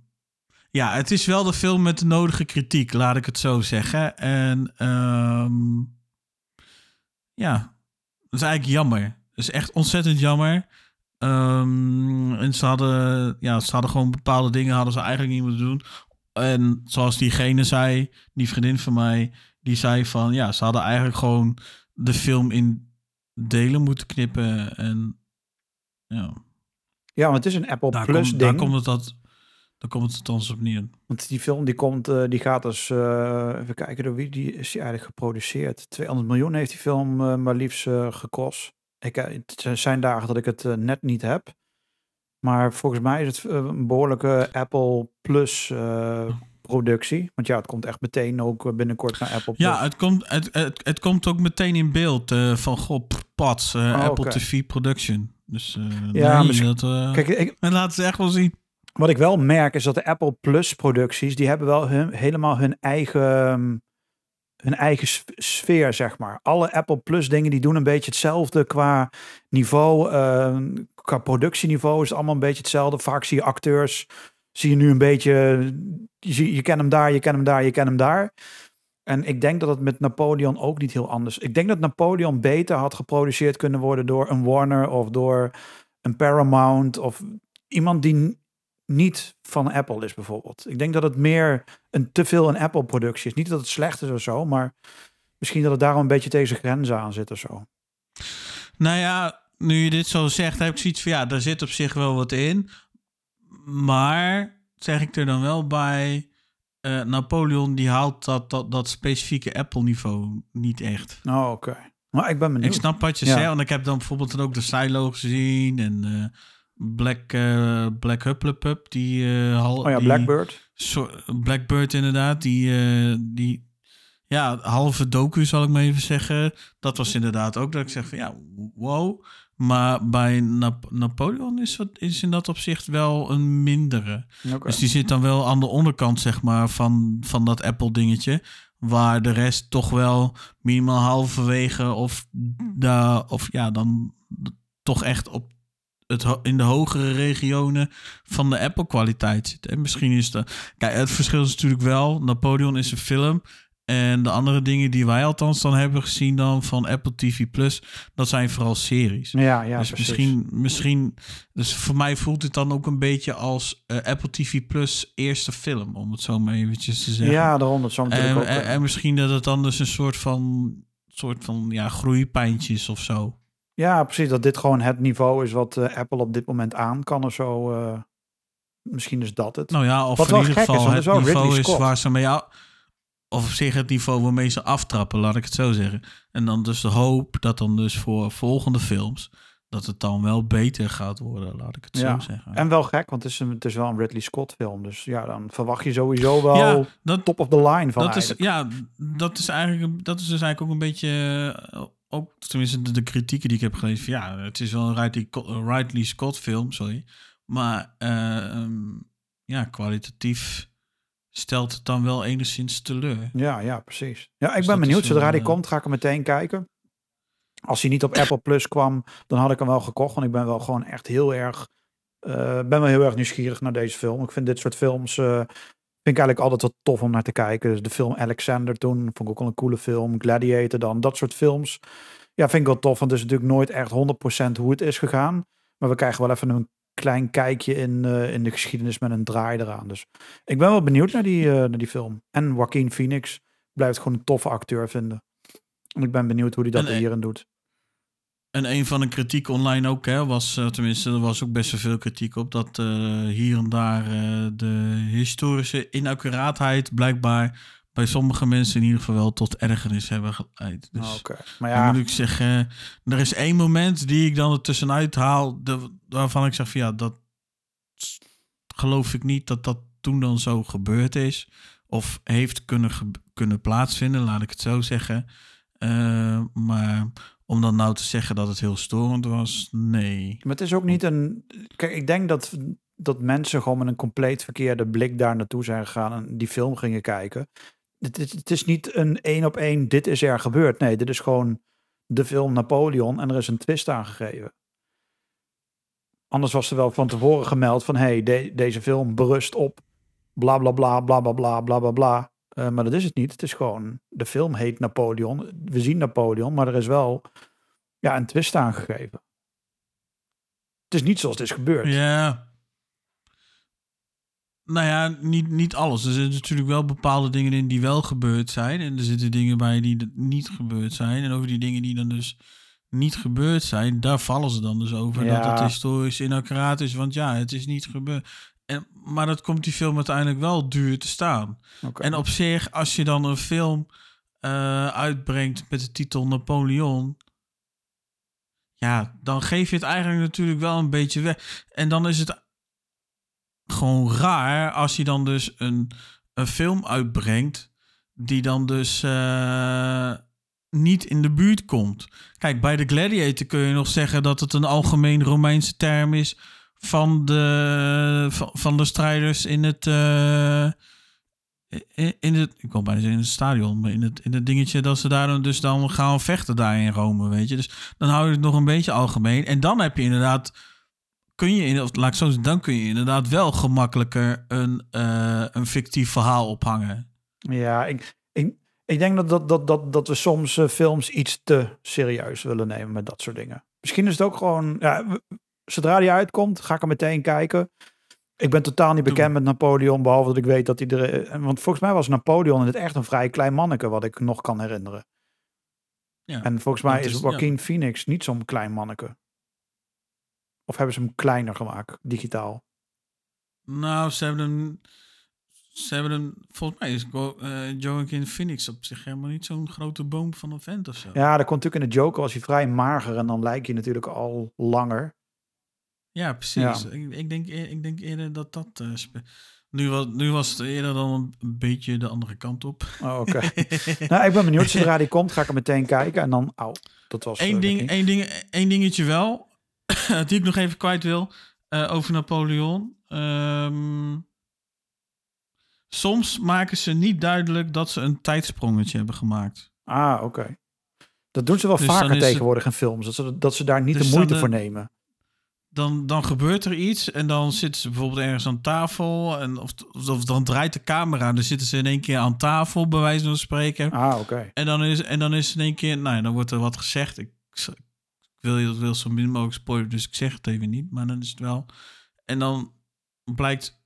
ja, het is wel de film met de nodige kritiek, laat ik het zo zeggen. En. ehm, ja, dat is eigenlijk jammer. Dat is echt ontzettend jammer. Ehm, en ze hadden, ja, ze hadden gewoon bepaalde dingen hadden ze eigenlijk niet moeten doen. En zoals diegene zei, die vriendin van mij, die zei van ja, ze hadden eigenlijk gewoon de film in delen moeten knippen. En ja, Ja, want het is een Apple Daar, Plus komt, ding. daar komt het dat. Daar komt het althans op neer. Want die film die komt, eh, die gaat dus, eh, even kijken door wie die is die eigenlijk geproduceerd. 200 miljoen heeft die film eh, maar liefst gekost. Ik, het zijn dagen dat ik het net niet heb. Maar volgens mij is het eh, een behoorlijke Apple Plus eh, productie. Want ja, het komt echt meteen ook eh, binnenkort naar Apple Plus. Ja, het komt, het, het, het komt ook meteen in beeld eh, van goh, pff, pats, Oh, Apple. TV Production. Dus Ja, nee, dat, Kijk, ik, en laten ze echt wel zien. Wat ik wel merk is dat de Apple Plus producties, die hebben wel hun, helemaal hun eigen, ehm, hun eigen sfeer, zeg maar. Alle Apple Plus dingen, die doen een beetje hetzelfde qua niveau, ehm, qua productieniveau is het allemaal een beetje hetzelfde. Vaak zie je acteurs, zie je nu een beetje, je, je kent hem daar, je kent hem daar, je kent hem daar. En ik denk dat het met Napoleon ook niet heel anders. Ik denk dat Napoleon beter had geproduceerd kunnen worden door een Warner of door een Paramount of iemand die niet van Apple is bijvoorbeeld. Ik denk dat het meer een te veel een Apple productie is. Niet dat het slecht is of zo, maar misschien dat het daarom een beetje tegen zijn grenzen aan zit of zo. Nou ja, nu je dit zo zegt, heb ik zoiets van ja, daar zit op zich wel wat in. Maar zeg ik er dan wel bij, eh, Napoleon die haalt dat, dat, dat specifieke Apple-niveau niet echt. Oh, oké. Maar ik ben benieuwd. Ik snap wat je Ja. zegt, want ik heb dan bijvoorbeeld dan ook de Silo gezien en eh, Black, eh Black Hupplepup, die hal, Oh ja, die- Blackbird. Blackbird inderdaad, die, die ja, halve docu zal ik maar even zeggen. Dat was inderdaad ook dat ik zeg van ja, wow. Maar bij Nap- Napoleon is, wat, is in dat opzicht wel een mindere. Dus die zit dan wel aan de onderkant zeg maar van, van dat Apple dingetje. Waar de rest toch wel minimaal halverwege of, daar of ja, dan toch echt op het, in de hogere regionen van de Apple kwaliteit zit. En misschien is dat... Kijk, het verschil is natuurlijk wel... Napoleon is een film... En de andere dingen die wij althans dan hebben gezien dan van Apple TV Plus, dat zijn vooral series. Ja, ja, dus precies. misschien, misschien, dus voor mij voelt het dan ook een beetje als eh, Apple TV Plus eerste film, om het zo maar eventjes te zeggen. Ja, daarom dat zo natuurlijk en, ook. en, eh, en misschien dat het dan dus een soort van, soort van ja, groeipijntjes of zo. ja, precies. Dat dit gewoon het niveau is wat eh, Apple op dit moment aan kan of zo. misschien is dat het. Nou ja, of Wat in ieder is, geval het het is wel niveau is waar ze mee... of op zich het niveau waarmee ze aftrappen, laat ik het zo zeggen. En dan dus de hoop dat dan dus voor volgende films... dat het dan wel beter gaat worden, laat ik het Ja. zo zeggen. En wel gek, want het is, een, het is wel een Ridley Scott film. Dus ja, dan verwacht je sowieso wel ja, dat, top of the line van dat is, ja, dat is eigenlijk, dat is dus eigenlijk ook een beetje, eh, ook tenminste de, de kritieken die ik heb gelezen. Van, ja, het is wel een Ridley, Ridley Scott film, sorry. Maar eh, ehm, ja, kwalitatief stelt het dan wel enigszins teleur. Ja, ja, precies. Ja, ik Dus ben benieuwd. Zodra die eh, komt, ga ik hem meteen kijken. Als hij niet op Apple Plus kwam, dan had ik hem wel gekocht. Want ik ben wel gewoon echt heel erg, eh, ben wel heel erg nieuwsgierig naar deze film. Ik vind dit soort films, eh, vind ik eigenlijk altijd wel tof om naar te kijken. Dus de film Alexander toen, vond ik ook wel een coole film. Gladiator dan, dat soort films. Ja, vind ik wel tof, want het is natuurlijk nooit echt 100% hoe het is gegaan. Maar we krijgen wel even een klein kijkje in, eh, in de geschiedenis met een draai eraan. Dus ik ben wel benieuwd naar die, eh, naar die film. En Joaquin Phoenix blijft gewoon een toffe acteur vinden. En ik ben benieuwd hoe hij dat En, eh, hierin doet. En een van de kritiek online ook, hè, was, tenminste, er was ook best wel veel kritiek op, dat hier en daar de historische inaccuraatheid blijkbaar bij sommige mensen in ieder geval wel tot ergernis hebben geleid. Dus Oké. Maar dan ja, moet ik zeggen, er is één moment die ik dan er tussenuit haal, de, waarvan ik zeg van ja, dat geloof ik niet dat dat toen dan zo gebeurd is. Of heeft kunnen, kunnen plaatsvinden, laat ik het zo zeggen. Eh, maar om dan nou te zeggen dat het heel storend was, nee. maar het is ook niet een... Kijk, ik denk dat, dat mensen gewoon met een compleet verkeerde blik daar naartoe zijn gegaan en die film gingen kijken. Het, is- niet een één op één, dit is er gebeurd. Nee, dit is gewoon de film Napoleon en er is een twist aangegeven. Anders was er wel van tevoren gemeld van... hey, de- deze film berust op bla bla bla bla bla bla bla bla bla. Eh, maar dat is het niet. Het is gewoon... De film heet Napoleon. We zien Napoleon, maar er is wel ja, een twist aangegeven. Het is niet zoals het is gebeurd. Ja. Nou ja, niet, niet alles. Er zitten natuurlijk wel bepaalde dingen in die wel gebeurd zijn. En er zitten dingen bij die niet gebeurd zijn. En over die dingen die dan dus niet gebeurd zijn, daar vallen ze dan dus over. Dat het historisch inaccuraat is, want ja, het is niet gebeurd. En, maar dat komt die film uiteindelijk wel duur te staan. En op zich, als je dan een film eh, uitbrengt met de titel Napoleon. Ja, dan geef je het eigenlijk natuurlijk wel een beetje weg. En dan is het gewoon raar als je dan dus een, een film uitbrengt. die dan dus eh, niet in de buurt komt. Kijk, bij de Gladiator kun je nog zeggen dat het een algemeen Romeinse term is. van de, van, van de strijders in het. eh, in, het, ik wil bijna in het stadion, maar in het, in het dingetje dat ze daar dan dus dan gaan vechten daar in Rome, weet je. Dus dan hou je het nog een beetje algemeen. En dan heb je inderdaad, kun je, in, of laat ik zo zeggen, dan kun je inderdaad wel gemakkelijker een, eh, een fictief verhaal ophangen. Ja, ik, ik, ik denk dat, dat, dat, dat, dat we soms eh, films iets te serieus willen nemen met dat soort dingen. Misschien is het ook gewoon, ja, zodra die uitkomt, ga ik er meteen kijken. Ik ben totaal niet bekend met Napoleon, behalve dat ik weet dat hij er... eh, Want volgens mij was Napoleon in het echt een vrij klein manneke, wat ik nog kan herinneren. Ja. En volgens mij is- Joaquin Phoenix niet zo'n klein manneke. Of hebben ze hem kleiner gemaakt, digitaal? Nou, ze hebben hem, ze hebben hem, volgens mij is eh, Joaquin Phoenix op zich helemaal niet zo'n grote boom van een vent of zo. Ja, dat komt natuurlijk in de Joker, was hij vrij mager en dan lijkt hij natuurlijk al langer. Ja, precies. Ik, ik, denk, eer- ik denk eerder dat dat... spe- nu, was, nu was het eerder dan een beetje de andere kant op. Oh, oké. nou, ik ben benieuwd. Zodra die komt, ga ik er meteen kijken. En dan, auw, dat was... Eén eh, ding, één ding, één dingetje wel, die ik nog even kwijt wil, eh, over Napoleon. Ehm, soms maken ze niet duidelijk dat ze een tijdsprongetje hebben gemaakt. Ah, oké. Dat doen ze wel Dus vaker het- tegenwoordig in films. Dat ze, dat ze daar niet Dus de moeite dan, voor eh, nemen. Dan, dan gebeurt er iets en dan zitten ze bijvoorbeeld ergens aan tafel. En of, of dan draait de camera, dan zitten ze in één keer aan tafel, bij wijze van spreken. Ah, oké. En dan is, en dan is in één keer, nou ja, dan wordt er wat gezegd. Ik, ik wil je wil zo min mogelijk spoilen, dus ik zeg het even niet. Maar dan is het wel. En dan blijkt,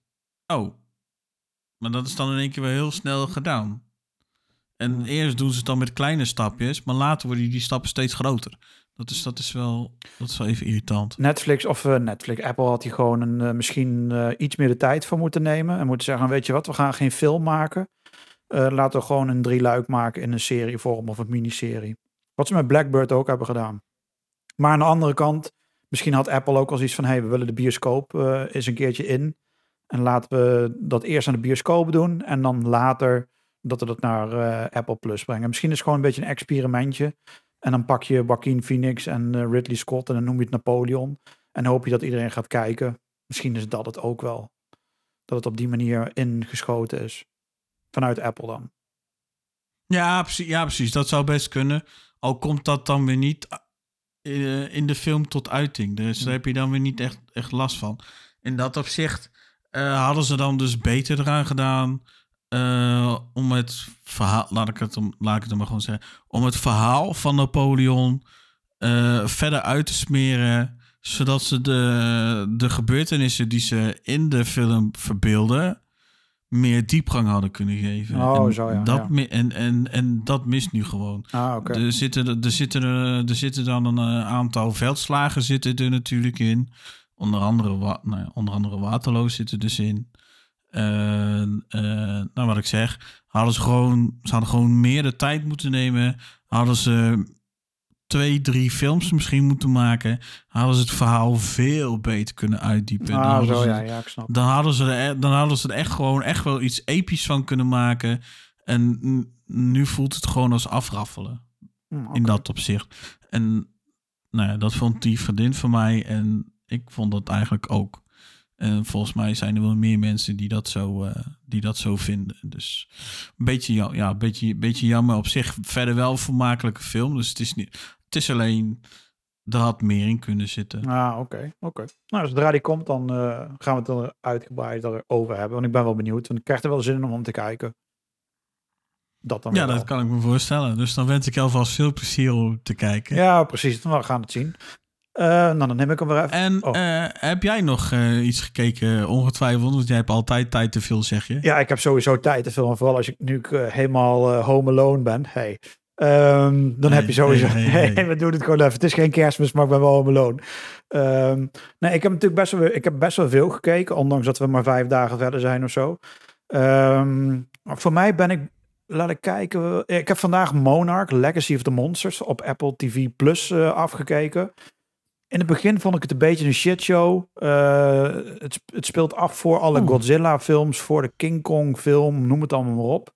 oh, maar dat is dan in één keer wel heel snel gedaan. En eerst doen ze het dan met kleine stapjes, maar later worden die stappen steeds groter. Dat is, dat is, wel, dat is wel even irritant. Netflix of eh, Netflix, Apple had hier gewoon een, eh, misschien eh, iets meer de tijd voor moeten nemen. En moeten zeggen, weet je wat, we gaan geen film maken. Laten we gewoon een drie luik maken in een serievorm of een miniserie. Wat ze met Blackbird ook hebben gedaan. Maar aan de andere kant, misschien had Apple ook al zoiets van, hey, we willen de bioscoop eh, eens een keertje in. En laten we dat eerst aan de bioscoop doen en dan later dat we dat naar eh, Apple Plus brengen. Misschien is het gewoon een beetje een experimentje. En dan pak je Joaquin Phoenix en eh, Ridley Scott en dan noem je het Napoleon. En hoop je dat iedereen gaat kijken. Misschien is dat het ook wel. Dat het op die manier ingeschoten is. Vanuit Apple dan. Ja, precies, ja, precies. Dat zou best kunnen. Al komt dat dan weer niet in de film tot uiting. Dus daar heb je dan weer niet echt, echt last van. In dat opzicht eh, hadden ze dan dus beter eraan gedaan. eh, om het verhaal, laat ik het, om, laat ik het maar gewoon zeggen. Om het verhaal van Napoleon eh, verder uit te smeren. Zodat ze de, de gebeurtenissen die ze in de film verbeelden. Meer diepgang hadden kunnen geven. Oh, en zo ja, Dat ja. en, en, en dat mist nu gewoon. Ah, oké. Er, zitten, er, zitten, er, er zitten dan een eh, aantal veldslagen zitten er natuurlijk in. Onder andere, nou ja, onder andere Waterloo zit er dus in. Eh, nou, wat ik zeg, hadden ze gewoon, ze hadden gewoon meer de tijd moeten nemen. Hadden ze twee, drie films misschien moeten maken. Hadden ze het verhaal veel beter kunnen uitdiepen. Dan Ah, hadden zo ze- ja, ja, ik snap. dan hadden ze er, e- dan hadden ze er echt gewoon echt wel iets episch van kunnen maken. En nu voelt het gewoon als afraffelen Hm, in dat opzicht. En nou ja, dat vond die vriendin van mij en ik vond dat eigenlijk ook. En volgens mij zijn er wel meer mensen die dat zo, eh, die dat zo vinden. Dus een beetje, ja, ja, een beetje, beetje jammer op zich. Verder wel een vermakelijke film. Dus het is, niet, het is alleen, er had meer in kunnen zitten. Ah, oké. oké. Nou, zodra die komt, dan eh, gaan we het er uitgebreid over hebben. Want ik ben wel benieuwd. Want ik krijg er wel zin in om te kijken. Dat dan Ja, dat wel. kan ik me voorstellen. Dus dan wens ik alvast veel plezier om te kijken. Ja, precies. We gaan het zien. Eh, nou, dan neem ik hem weer even. En Oh. eh, heb jij nog iets gekeken, ongetwijfeld? Want jij hebt altijd tijd te veel, zeg je. Ja, ik heb sowieso tijd te filmen. Vooral als ik nu helemaal home alone ben. Hey, Ehm, dan heb je sowieso... hey. we doen het gewoon even. Het is geen kerstmis, maar ik ben wel beloon. Ehm nee, ik heb natuurlijk best wel, ik heb best wel veel gekeken. Ondanks dat we maar vijf dagen verder zijn of zo. Ehm, voor mij ben ik... Laat ik kijken. Ik heb vandaag Monarch, Legacy of the Monsters op Apple TV Plus eh, afgekeken. In het begin vond ik het een beetje een shitshow. Eh het, het speelt af voor alle Oeh. Godzilla films, voor de King Kong film, noem het allemaal maar op.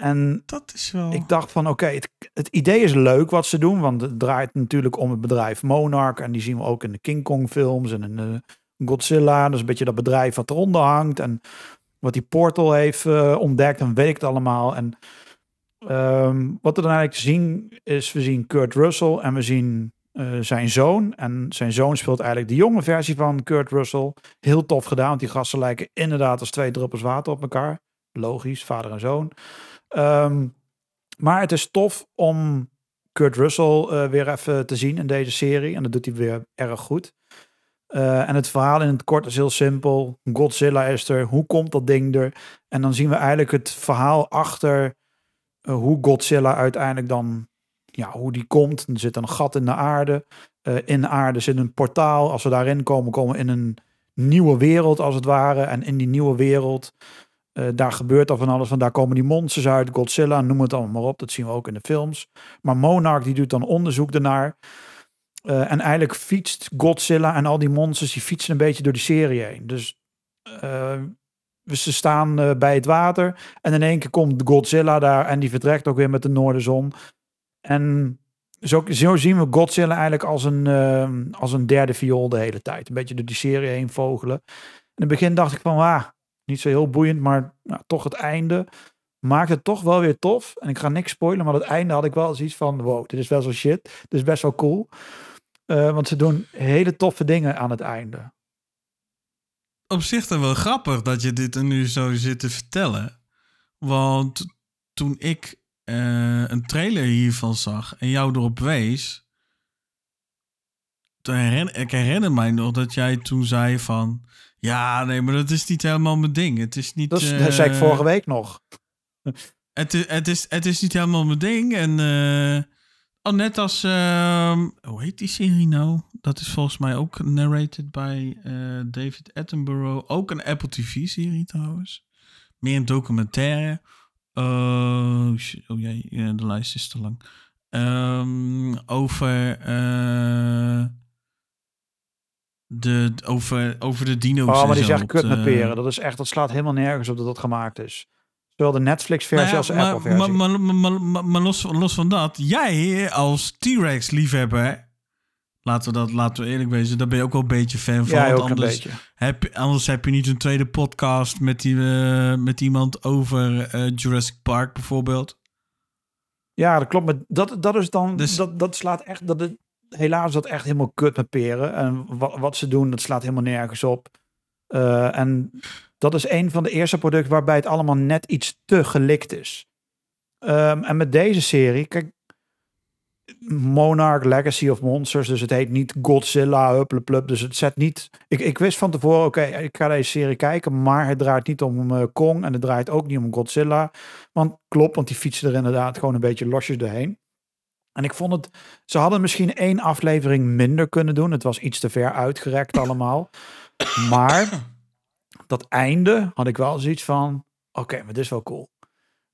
En Dat is wel... ik dacht van oké, het, het idee is leuk wat ze doen, want het draait natuurlijk om het bedrijf Monarch en die zien we ook in de King Kong films en in de Godzilla. Dat is een beetje dat bedrijf wat eronder hangt en wat die Portal heeft eh, ontdekt en weet ik het allemaal. En ehm, wat we dan eigenlijk zien is, we zien Kurt Russell en we zien eh, zijn zoon. En zijn zoon speelt eigenlijk de jonge versie van Kurt Russell. Heel tof gedaan, want die gasten lijken inderdaad als twee druppels water op elkaar. Logisch, vader en zoon. Ehm, maar het is tof om Kurt Russell eh, weer even te zien in deze serie. En dat doet hij weer erg goed. Eh, en het verhaal in het kort is heel simpel. Godzilla is er. Hoe komt dat ding er? En dan zien we eigenlijk het verhaal achter eh, hoe Godzilla uiteindelijk dan, ja, hoe die komt. Er zit een gat in de aarde. In de aarde zit een portaal. Als we daarin komen, komen we in een nieuwe wereld als het ware. En in die nieuwe wereld, eh, daar gebeurt al van alles. Van daar komen die monsters uit, Godzilla, noem het allemaal maar op. Dat zien we ook in de films. Maar Monarch die doet dan onderzoek ernaar. Eh, en eigenlijk fietst Godzilla en al die monsters, die fietsen een beetje door die serie heen. Dus eh, ze staan bij het water en in één keer komt Godzilla daar en die vertrekt ook weer met de noordenzon. En zo, zo zien we Godzilla eigenlijk als een, als een derde viool de hele tijd. Een beetje door die serie heen vogelen. In het begin dacht ik van, ah, niet zo heel boeiend, maar nou, toch het einde maakt het toch wel weer tof. En ik ga niks spoilen, maar het einde had ik wel zoiets van, wow, dit is wel shit. Dit is best wel cool. Eh, want ze doen hele toffe dingen aan het einde. op zich dan wel grappig dat je dit er nu zo zit te vertellen. Want toen ik eh, een trailer hiervan zag en jou erop wees. Toen ik herinner mij nog dat jij toen zei van... Ja, nee, maar dat is niet helemaal mijn ding. Het is niet... Dat, is, eh, dat zei ik vorige week nog. Het, is- het, is, het is niet helemaal mijn ding. En eh, oh, net als... ehm, hoe heet die serie nou? Dat is volgens mij ook narrated bij eh, David Attenborough. Ook een Apple TV-serie trouwens. Meer een documentaire. Oh, oh jee, de lijst is te lang. Ehm, over... eh, de, over, over de dino's. Oh, maar die zegt kut met peren. Dat is echt, dat slaat helemaal nergens op dat dat gemaakt is. Zowel de Netflix-versie Nou als de Apple-versie. Maar, maar, maar, los, los van dat, jij als T-Rex-liefhebber, laten we, dat, laten we eerlijk wezen, daar ben je ook wel een beetje fan van. ja, want ook een anders, beetje. heb, je- anders heb je niet een tweede podcast met, die, eh, met iemand over eh, Jurassic Park bijvoorbeeld. Ja, dat klopt. Maar dat, dat is dan, Dus- dat, dat slaat echt, dat helaas dat echt helemaal kut met peren. En wat, ze doen, dat slaat helemaal nergens op. Eh, en dat is een van de eerste producten waarbij het allemaal net iets te gelikt is. Ehm, en met deze serie, kijk, Monarch Legacy of Monsters, dus het heet niet Godzilla, huppleplup, dus het zet niet... Ik, ik wist van tevoren, oké, ik ga deze serie kijken, maar het draait niet om eh, Kong en het draait ook niet om Godzilla. Want klopt, want die fietsen er inderdaad gewoon een beetje losjes doorheen. En ik vond het, ze hadden misschien één aflevering minder kunnen doen. Het was iets te ver uitgerekt allemaal. Maar dat einde had ik wel zoiets van, oké, maar dit is wel cool.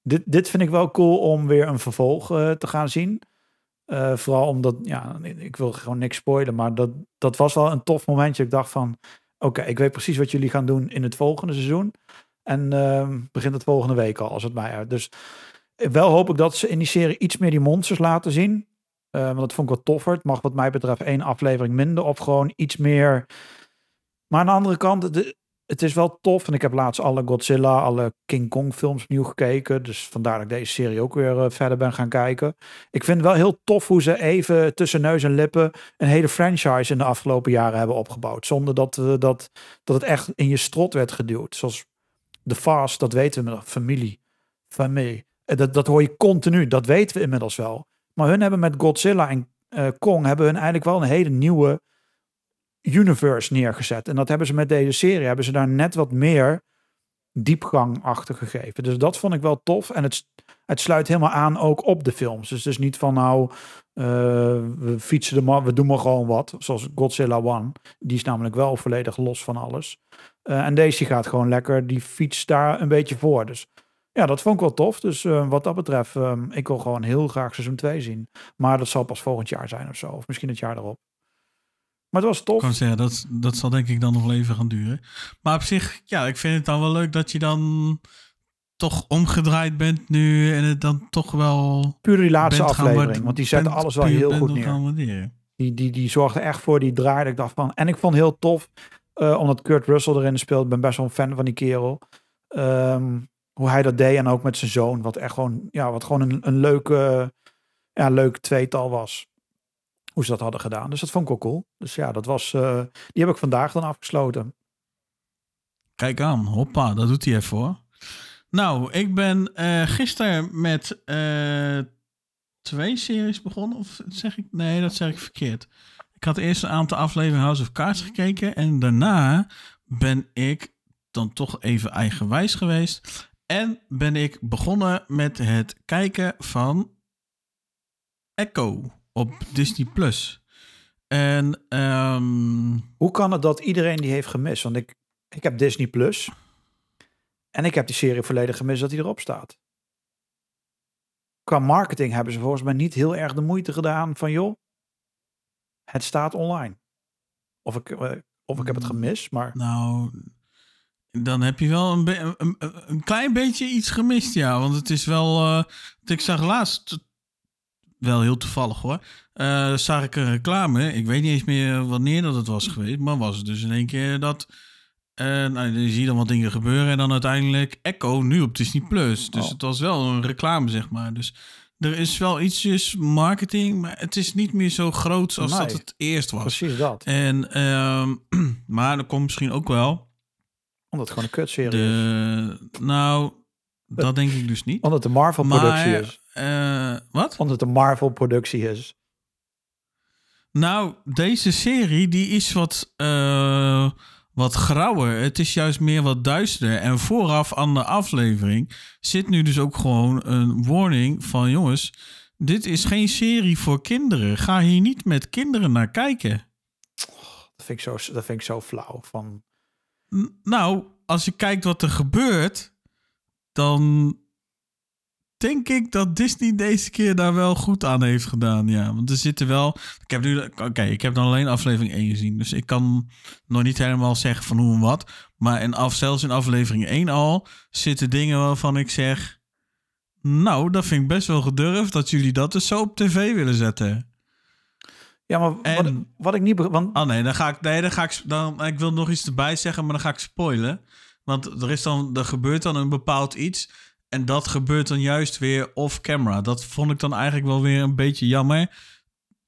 Dit, dit vind ik wel cool om weer een vervolg eh, te gaan zien. Eh, vooral omdat, ja, ik wil gewoon niks spoilen, maar dat, dat was wel een tof momentje. Ik dacht van, oké, ik weet precies wat jullie gaan doen in het volgende seizoen. En ehm, begint het volgende week al, als het mij uit. Dus wel hoop ik dat ze in die serie iets meer die monsters laten zien. Eh, want dat vond ik wat toffer. Het mag wat mij betreft één aflevering minder of gewoon iets meer. Maar aan de andere kant, de- het is wel tof. En ik heb laatst alle Godzilla, alle King Kong films opnieuw gekeken. Dus vandaar dat ik deze serie ook weer eh, verder ben gaan kijken. Ik vind het wel heel tof hoe ze even tussen neus en lippen een hele franchise in de afgelopen jaren hebben opgebouwd. Zonder dat, eh, dat, dat het echt in je strot werd geduwd. Zoals The Fast, dat weten we nog. Familie. Familie. Eh, Dat, dat hoor je continu, dat weten we inmiddels wel. Maar hun hebben met Godzilla en eh, Kong hebben hun eigenlijk wel een hele nieuwe universe neergezet. En dat hebben ze met deze serie, hebben ze daar net wat meer diepgang achter gegeven. Dus dat vond ik wel tof. En het, het sluit helemaal aan ook op de films. Dus het is niet van nou, eh, we fietsen er maar, we doen maar gewoon wat. Zoals Godzilla One. Die is namelijk wel volledig los van alles. En deze gaat gewoon lekker, die fiets daar een beetje voor. Dus ja, dat vond ik wel tof. Dus eh, wat dat betreft, ehm, ik wil gewoon heel graag seizoen 2 zien. Maar dat zal pas volgend jaar zijn of zo. Of misschien het jaar erop. Maar het was tof. Ik kan zeggen, dat, dat zal denk ik dan nog wel even gaan duren. Maar op zich, ja, ik vind het dan wel leuk dat je dan toch omgedraaid bent nu en het dan toch wel Puur die laatste gaan aflevering. Want die zetten alles wel heel goed neer. Die, die, die zorgde echt voor die draaide. Ik dacht van. En ik vond heel tof. eh, omdat Kurt Russell erin speelt. Ik ben best wel een fan van die kerel. Ehm, hoe hij dat deed. En ook met zijn zoon. Wat echt gewoon. Ja, wat gewoon een, een leuke. Ja, leuk tweetal was. Hoe ze dat hadden gedaan. Dus dat vond ik wel cool. Dus ja, dat was. eh, die heb ik vandaag dan afgesloten. Kijk aan, hoppa, dat doet hij even hoor. Nou, ik ben eh gisteren met eh, twee series begonnen. Of zeg ik? Nee, dat zeg ik verkeerd. Ik had eerst een aantal afleveringen House of Cards gekeken. En daarna ben ik dan toch even eigenwijs geweest. En ben ik begonnen met het kijken van Echo op Disney+. Plus. En ehm, Hoe kan het dat iedereen die heeft gemist? Want ik, ik heb Disney Plus. En ik heb die serie volledig gemist dat hij erop staat. Qua marketing hebben ze volgens mij niet heel erg de moeite gedaan van joh, het staat online. Of ik, eh, of ik heb het gemist, maar Nou, dan heb je wel een, een, een- klein beetje iets gemist, ja. Want het is wel... want ik zag laatst, wel heel toevallig hoor, eh, zag ik een reclame. Ik weet niet eens meer wanneer dat het was geweest. Maar was het dus in één keer dat... eh nou, dan zie je dan wat dingen gebeuren. En dan uiteindelijk Echo nu op Disney+. Plus. Dus Oh. het was wel een reclame, zeg maar. Dus er is wel ietsjes marketing. Maar het is niet meer zo groot als Nee. dat het eerst was. precies dat. En, ehm, maar dat komt misschien ook wel. Omdat het gewoon een kutserie is. De, nou, dat denk ik dus niet. Omdat het een Marvel productie Maar, is. eh, wat? Omdat het een Marvel productie is. Nou, deze serie die is wat, eh, wat grauwer. Het is juist meer wat duisterder. En vooraf aan de aflevering zit nu dus ook gewoon een warning van... jongens, dit is geen serie voor kinderen. Ga hier niet met kinderen naar kijken. Dat vind ik zo, dat vind ik zo flauw. Van, Nou, als je kijkt wat er gebeurt, dan denk ik dat Disney deze keer daar wel goed aan heeft gedaan. Ja, want er zitten wel. Ik heb nu, oké, ik heb dan alleen aflevering 1 gezien, dus ik kan nog niet helemaal zeggen van hoe en wat. Maar in af, zelfs in aflevering 1 al zitten dingen waarvan ik zeg. Nou, dat vind ik best wel gedurfd dat jullie dat dus zo op tv willen zetten. Ja, maar wat, En- wat ik niet... Want Oh nee, dan ga ik, nee, dan ga ik, dan, ik wil nog iets erbij zeggen, maar dan ga ik spoilen. Want er, is dan, er gebeurt dan een bepaald iets. En dat gebeurt dan juist weer off-camera. Dat vond ik dan eigenlijk wel weer een beetje jammer.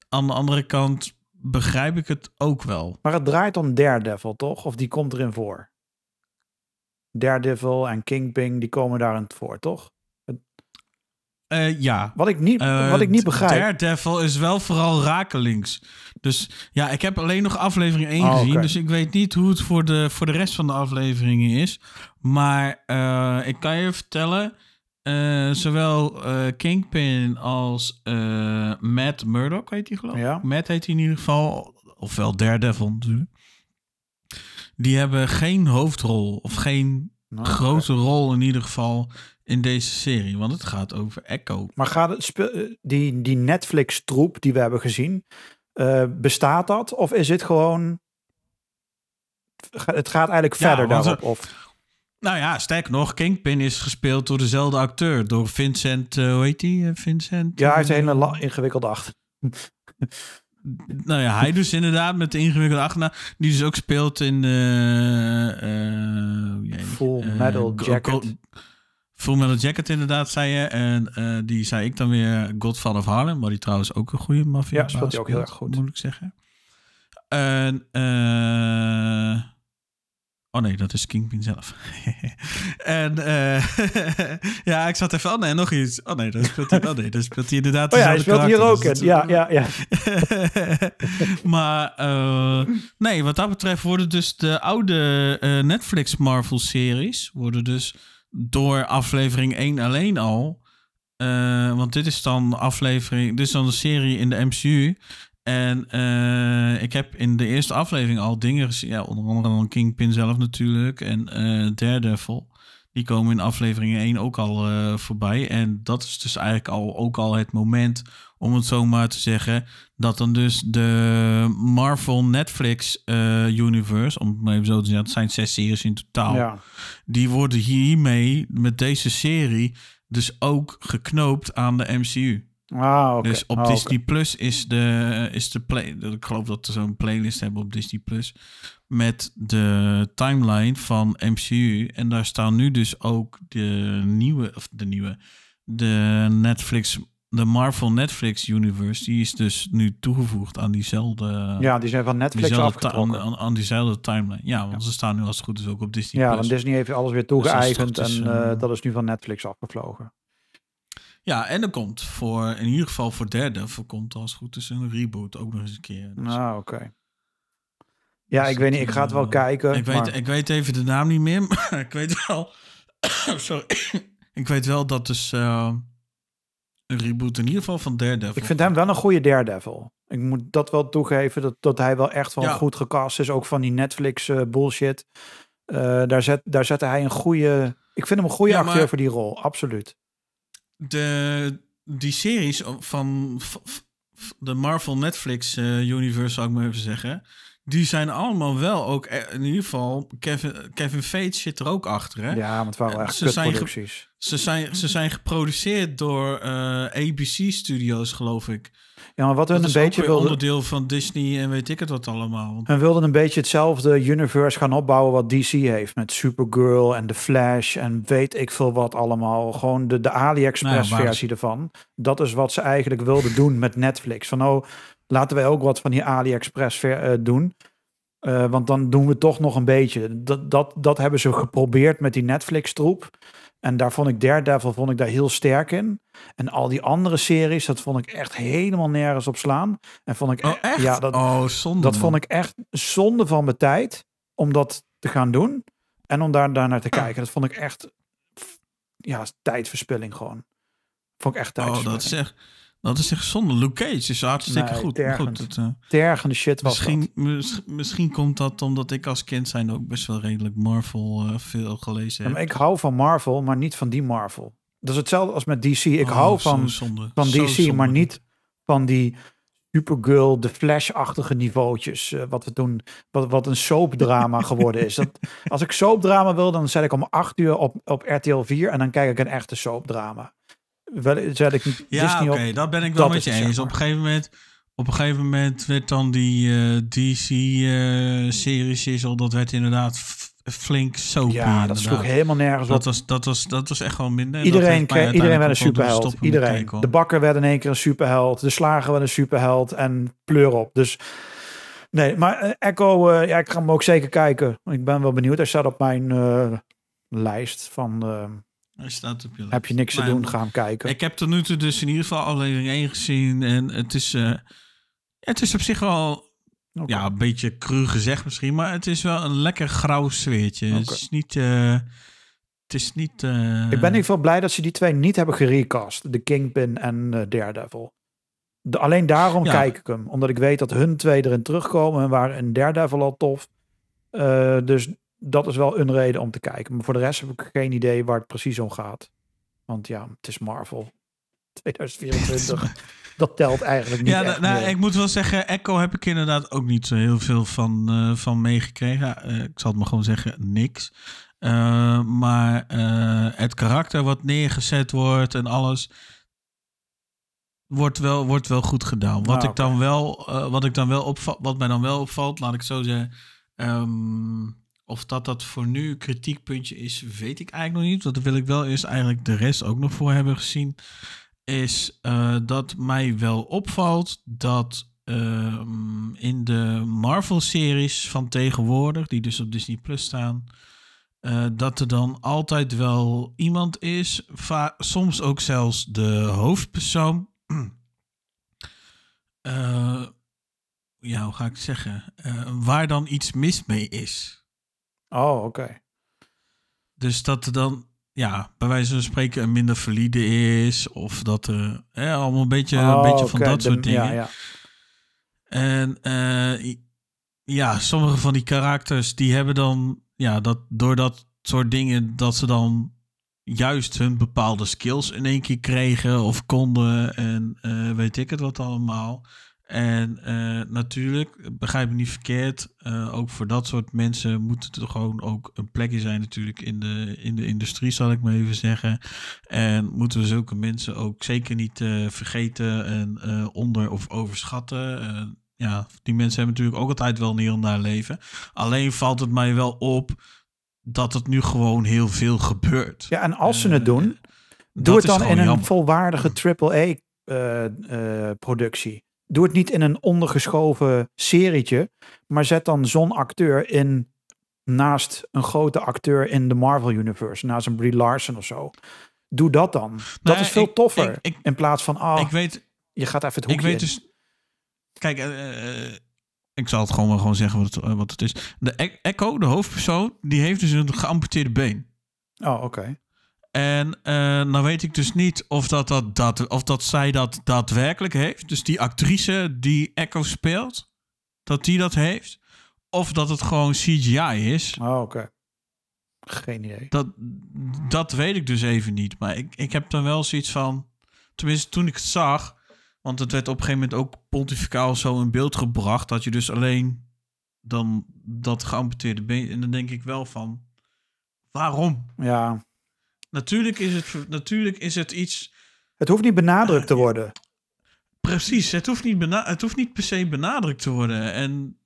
Aan de andere kant begrijp ik het ook wel. Maar het draait om Daredevil, toch? Of die komt erin voor? Daredevil en Kingpin, die komen daarin voor, toch? Eh, ja. Wat ik niet, Eh, wat ik niet begrijp. Daredevil is wel vooral rakelings. Dus ja, ik heb alleen nog aflevering 1 Oh, gezien. Dus ik weet niet hoe het voor de, voor de rest van de afleveringen is. Maar eh, ik kan je vertellen... zowel Kingpin als Matt Murdock, heet hij geloof ik. Ja. Matt heet hij in ieder geval. Ofwel Daredevil natuurlijk. Die hebben geen hoofdrol. Of geen Nou, grote rol in ieder geval in deze serie. Want het gaat over Echo. Maar gaat het eh, die, die Netflix-troep die we hebben gezien, eh, bestaat dat? Of is het gewoon... Het gaat eigenlijk Ja, verder daarop? er- Of, Nou ja, sterker nog, Kingpin is gespeeld door dezelfde acteur. Door Vincent, eh, hoe heet die? Eh, Vincent? ja, hij heeft een eh, hele ingewikkelde achter. Nou ja, hij dus inderdaad met de ingewikkelde achternaam. Die dus ook speelt in... eh, eh, jee, Full eh, Metal Jacket. Full Metal Jacket inderdaad, zei je. En eh, die zei ik dan weer Godfather of Harlem. Waar die trouwens ook een goede maffia Ja, speelt hij ook heel erg goed. Moet ik zeggen. En... eh Oh nee, dat is Kingpin zelf. en eh, ja, ik zat even. Oh nee, nog iets. Oh nee, dat speelt hij, oh nee, dat speelt hij inderdaad. Oh ja, hij speelt hier ook dus Ja, ja, ja. maar eh, nee, wat dat betreft worden dus de oude Netflix Marvel series worden dus door aflevering 1 alleen al. eh, want dit is dan aflevering, dit is dan een serie in de MCU. En eh, ik heb in de eerste aflevering al dingen gezien. Ja, onder andere dan Kingpin zelf natuurlijk. En eh Daredevil. Die komen in aflevering 1 ook al eh, voorbij. En dat is dus eigenlijk al, ook al het moment, om het zo maar te zeggen, dat dan dus de Marvel Netflix eh, universe, om het maar even zo te zeggen, het zijn zes series in totaal, ja. die worden hiermee met deze serie dus ook geknoopt aan de MCU. Ah. Dus op Ah. Disney Plus is de, is de play. Ik geloof dat ze zo'n playlist hebben op Disney Plus. Met de timeline van MCU. En daar staan nu dus ook de nieuwe. Of de nieuwe. De Netflix. De Marvel Netflix Universe. Die is dus nu toegevoegd aan diezelfde. Ja, die zijn van Netflix afgetrokken. aan, aan, diezelfde timeline. Ja, want ze staan nu als het goed is ook op Disney Ja, Plus. want Disney heeft alles weer Dus toegeëigend dus, en eh, eh, dat is nu van Netflix afgevlogen. Ja, en er komt voor. In ieder geval voor derde. komt als het goed is een reboot ook nog eens een keer. Dus- Ah, oké. Ja, Dus ik weet niet, ik ga het wel eh, kijken. Ik weet, ik weet even de naam niet meer, maar ik weet wel. sorry. ik weet wel dat dus eh, een reboot in ieder geval van Daredevil. Ik vind hem wel een goede Daredevil. Ik moet dat wel toegeven, dat, dat hij wel echt wel Ja. goed gecast is. Ook van die Netflix eh, bullshit. Daar, zet, daar zette hij een goede... Ik vind hem een goede Ja, acteur maar- voor die rol, absoluut. de, die series van v- v- de Marvel Netflix universe, zou ik maar even zeggen. Die zijn allemaal wel ook, eh, in ieder geval, Kevin, Kevin Feige zit er ook achter. Hè? Ja, want het waren wel echt ze zijn ge-. Ze, zijn, ze zijn geproduceerd door eh, ABC Studios, geloof ik. Ja, maar wat hun Dat een beetje wilden... onderdeel van Disney en weet ik het wat allemaal. Hun wilden een beetje hetzelfde universe gaan opbouwen wat DC heeft. Met Supergirl en The Flash en weet ik veel wat allemaal. Gewoon de, de AliExpress Nou ja, versie ervan. Dat is wat ze eigenlijk wilden doen met Netflix. Van oh, laten wij ook wat van die AliExpress ver, eh, doen. Eh, want dan doen we toch nog een beetje. Dat, dat, dat hebben ze geprobeerd met die Netflix troep. En daar vond ik Daredevil vond ik daar heel sterk in. En al die andere series, dat vond ik echt helemaal nergens op slaan. En vond ik Oh, echt? Ja, dat, oh, zonde. dat man. vond ik echt zonde van mijn tijd om dat te gaan doen en om daar, daar naar te kijken. Dat vond ik echt ja, tijdverspilling gewoon. Vond ik echt Oh, tijdverspilling. dat is echt, dat is echt zonde. Luke Cage is hartstikke Nee, goed. Tergend. goed het, eh, tergende shit was misschien, mis- misschien komt dat omdat ik als kind zijn ook best wel redelijk Marvel eh, veel gelezen. Ja, heb. maar ik hou van Marvel, maar niet van die Marvel. Dat is hetzelfde als met DC. Ik Oh, hou van, zonde. van Zo DC, zonde. maar niet van die Supergirl, de Flash-achtige niveautjes. eh, wat we toen, wat, wat een soapdrama geworden is. Dat, als ik soapdrama wil, dan zet ik om acht uur op, op RTL 4 en dan kijk ik een echte soapdrama. Wel, zet ik niet Ja, Disney oké, op. dat ben ik wel met je eens. zeg Op een gegeven moment, op een gegeven moment werd dan die eh, DC-series is al dat werd inderdaad flink soapy. Ja, dat inderdaad. sloeg helemaal nergens op. dat was, dat, was, dat was echt wel minder. Iedereen, kreeg, iedereen werd een superheld. Iedereen. de bakker werd in één keer een superheld. De slager werd een superheld. En pleur op. Dus nee, maar eh, Echo, eh, ja, ik ga hem ook zeker kijken. Ik ben wel benieuwd. Hij staat op mijn eh, lijst van eh, Hij staat op je heb je niks te doen, ga hem kijken. Ik heb tot nu toe dus in ieder geval aflevering 1 gezien. En het is, eh, het is op zich wel ja, een beetje cru gezegd misschien. Maar het is wel een lekker grauw sfeertje. Het Oké. is niet... eh, het is niet... eh, Ik ben in ieder geval blij dat ze die twee niet hebben gerecast. De Kingpin en eh, Daredevil. De, alleen daarom Ja. kijk ik hem. Omdat ik weet dat hun twee erin terugkomen. En waren in Daredevil al tof. Eh, dus dat is wel een reden om te kijken. Maar voor de rest heb ik geen idee waar het precies om gaat. Want ja, het is Marvel. 2024. dat telt eigenlijk niet Ja, echt nou, meer. ik moet wel zeggen, Echo heb ik inderdaad ook niet zo heel veel van, eh, van meegekregen. Eh, ik zal het maar gewoon zeggen, niks. Eh, maar het karakter wat neergezet wordt en alles wordt wel, wordt wel goed gedaan. Wat, Ah, ik dan wel, wat, ik dan wel opva- wat mij dan wel opvalt, laat ik zo zeggen. ehm, of dat dat voor nu een kritiekpuntje is, weet ik eigenlijk nog niet. Want daar wil ik wel eerst eigenlijk de rest ook nog voor hebben gezien is eh, dat mij wel opvalt dat ehm, in de Marvel-series van tegenwoordig, die dus op Disney Plus staan, eh, dat er dan altijd wel iemand is, soms ook zelfs de hoofdpersoon. Eh, ja, hoe ga ik het zeggen? Waar dan iets mis mee is. Oh, oké. Dus dat er dan, ja, bij wijze van spreken een minder valide is. Of dat er hè, allemaal een beetje, een Oh, beetje van dat soort dingen. Ja, ja. En eh, ja, sommige van die karakters die hebben dan, ja, dat door dat soort dingen, dat ze dan juist hun bepaalde skills in één keer kregen of konden en eh, weet ik het wat allemaal. En eh, natuurlijk, begrijp me niet verkeerd, eh, ook voor dat soort mensen moet het er gewoon ook een plekje zijn natuurlijk in de, in de industrie, zal ik maar even zeggen. En moeten we zulke mensen ook zeker niet eh, vergeten en onder- of overschatten. Ja, die mensen hebben natuurlijk ook altijd wel een heel naar leven. Alleen valt het mij wel op dat het nu gewoon heel veel gebeurt. ja, en als ze het doen, doe het dan in een jammer. volwaardige AAA-productie. Doe het niet in een ondergeschoven serietje, maar zet dan zo'n acteur in naast een grote acteur in de Marvel Universe, naast een Brie Larson of zo. Doe dat dan. Dat Nee, is veel ik- toffer. ik- ik- in plaats van, ah, Ik weet, je gaat even het ik hoekje weet in. dus. Kijk, eh, eh, ik zal het gewoon gewoon zeggen wat het, wat het is. De E- Echo, de hoofdpersoon, die heeft dus een geamputeerde been. Oh, oké. En eh nou weet ik dus niet of dat, dat, dat, of dat zij dat daadwerkelijk heeft. Dus die actrice die Echo speelt, dat die dat heeft. Of dat het gewoon CGI is. Oh, oké. Geen idee. Dat, dat weet ik dus even niet. Maar ik, ik heb dan wel zoiets van... Tenminste, toen ik het zag... Want het werd op een gegeven moment ook pontificaal zo in beeld gebracht... dat je dus alleen dan dat geamputeerde been... En dan denk ik wel van... Waarom? Ja, Natuurlijk is het, natuurlijk is het iets... het hoeft niet benadrukt te worden. Precies, het hoeft, niet het hoeft niet per se benadrukt te worden. En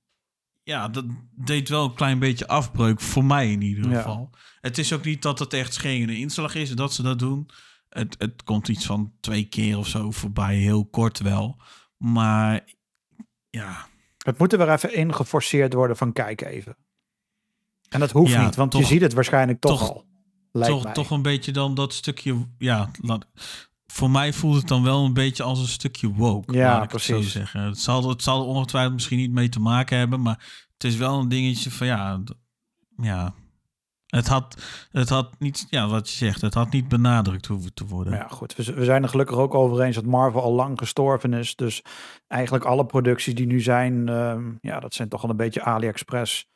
ja, dat deed wel een klein beetje afbreuk voor mij in ieder Ja. geval. Het is ook niet dat het echt schengende inslag is dat ze dat doen. Het, het komt iets van twee keer of zo voorbij, heel kort wel. Maar ja, Het moet er weer even in geforceerd worden van kijk even. En dat hoeft Ja, niet, want je ziet het waarschijnlijk toch, toch- al. Lijkt toch, mij. toch een beetje dan dat stukje. Ja, laat, voor mij voelt het dan wel een beetje als een stukje woke. Ja, laat ik het precies. zo zeggen. Het zal, het zal er ongetwijfeld misschien niet mee te maken hebben, maar het is wel een dingetje van ja, ja. Het had, het had niet, ja, wat je zegt, het had niet benadrukt hoeven te worden. Ja, goed. We, zijn er gelukkig ook over eens dat Marvel al lang gestorven is. Dus eigenlijk alle producties die nu zijn, ehm, ja, dat zijn toch wel een beetje AliExpress.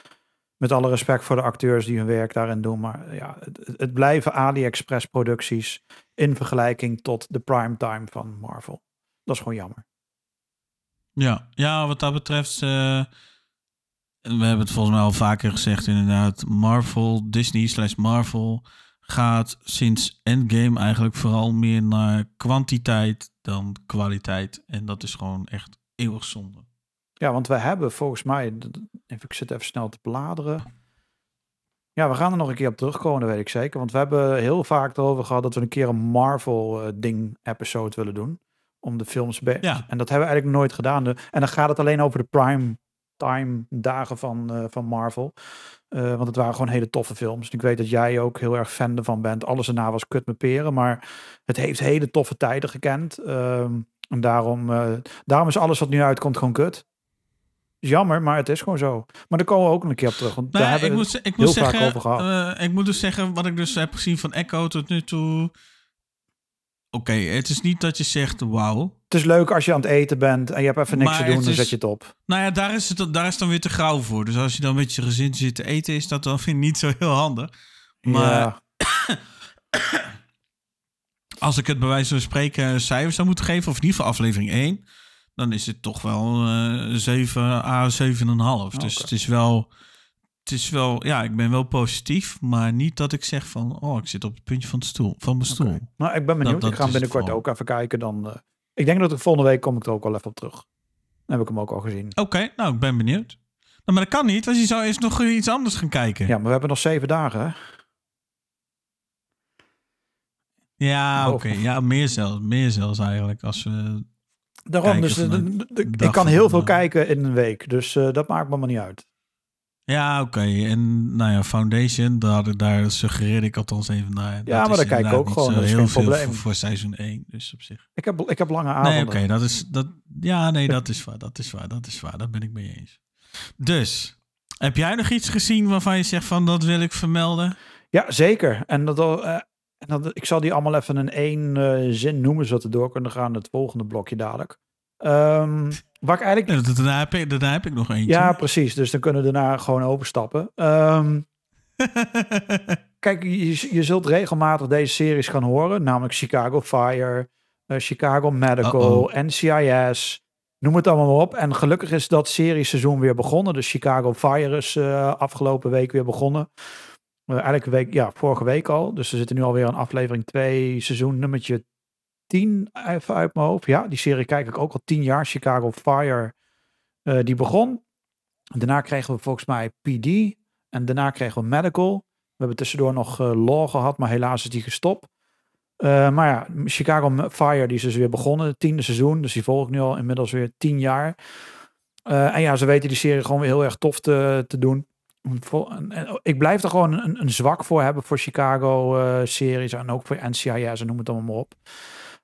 Met alle respect voor de acteurs die hun werk daarin doen. Maar ja, het, het- blijven AliExpress producties in vergelijking tot de primetime van Marvel. Dat is gewoon jammer. Ja, ja wat dat betreft. eh, we hebben het volgens mij al vaker gezegd, inderdaad. Marvel, Disney slash Marvel gaat sinds Endgame eigenlijk vooral meer naar kwantiteit dan kwaliteit. En dat is gewoon echt eeuwig zonde. Ja, want we hebben volgens mij, even, ik zit even snel te bladeren. Ja, we gaan er nog een keer op terugkomen, dat weet ik zeker. Want we hebben heel vaak erover gehad dat we een keer een Marvel-ding-episode willen doen. Om de films... Ja. En dat hebben we eigenlijk nooit gedaan. En dan gaat het alleen over de prime time dagen van, eh, van Marvel. Eh, want het waren gewoon hele toffe films. En ik weet dat jij ook heel erg fan ervan bent. Alles erna was kut met peren. Maar het heeft hele toffe tijden gekend. Ehm, en daarom, eh, daarom is alles wat nu uitkomt gewoon kut. Jammer, maar het is gewoon zo. Maar daar komen we ook een keer op terug. Want daar Nou, hebben ik moet, ik moet zeggen, over gehad. eh, ik moet dus zeggen, wat ik dus heb gezien van Echo tot nu toe. Oké, het is niet dat je zegt, wauw. Het is leuk als je aan het eten bent en je hebt even niks Maar te doen, dan is- zet je het op. Nou ja, daar is, het, daar is dan weer te grauw voor. Dus als je dan met je gezin zit te eten, is dat dan vind ik niet zo heel handig. Maar Ja, als ik het bij wijze van spreken cijfers zou moeten geven, of in ieder geval aflevering 1, dan is het toch wel eh 7 à 7,5. Dus Oké. het is wel, het is wel, ja, ik ben wel positief, maar niet dat ik zeg van, oh, ik zit op het puntje van, de stoel, van mijn stoel. Nou, ik ben benieuwd. dat ik ga binnenkort ook even kijken. Dan, eh, ik denk dat ik volgende week kom ik er ook wel even op terug. Dan heb ik hem ook al gezien. Oké, nou, ik ben benieuwd. Nou, maar dat kan niet, want je zou eerst nog iets anders gaan kijken. Ja, maar we hebben nog zeven dagen. Hè? Ja, oké. Ja, meer zelfs. Meer zelfs eigenlijk. Als we... Daarom, dus eh, vanuit d- d- ik kan heel veel kijken in een week. Dus eh, dat maakt me maar niet uit. Ja, oké. En nou ja, Foundation, daar, daar suggereerde ik althans even naar. Ja, maar daar kijk ik ook gewoon, dat is heel geen veel probleem. Voor, voor seizoen 1, dus op zich. Ik heb, ik heb lange Nee, avonden. oké, dat is dat. Ja, nee, dat is waar, dat is waar, dat is waar. Dat ben ik mee eens. Dus, heb jij nog iets gezien waarvan je zegt van dat wil ik vermelden? Ja, zeker. En dat, al, eh, en dat, ik zal die allemaal even in één eh, zin noemen, zodat we door kunnen gaan het volgende blokje dadelijk. Ehm waar ik eigenlijk... Ja, daarna, heb ik, daarna heb ik nog eentje. Ja, precies. Dus dan kunnen we daarna gewoon overstappen. Ehm, kijk, je, je zult regelmatig deze series gaan horen. Namelijk Chicago Fire, eh, Chicago Medical. NCIS. Noem het allemaal maar op. En gelukkig is dat serieseizoen weer begonnen. Dus Chicago Fire is eh, afgelopen week weer begonnen. Eh, eigenlijk een week, ja, vorige week al. Dus we zitten nu alweer aan aflevering 2, seizoen nummertje 10 even uit mijn hoofd. Ja, die serie kijk ik ook al 10 jaar. Chicago Fire, eh, die begon. Daarna kregen we volgens mij PD. En daarna kregen we Medical. We hebben tussendoor nog eh, Law gehad, maar helaas is die gestopt. Eh, maar ja, Chicago Fire die is dus weer begonnen, het tiende seizoen. Dus die volgt nu al inmiddels weer tien jaar. Eh, en ja, ze weten die serie gewoon weer heel erg tof te, te doen. En Ik blijf er gewoon een, een zwak voor hebben voor Chicago-series en ook voor NCIS en noem het allemaal maar op.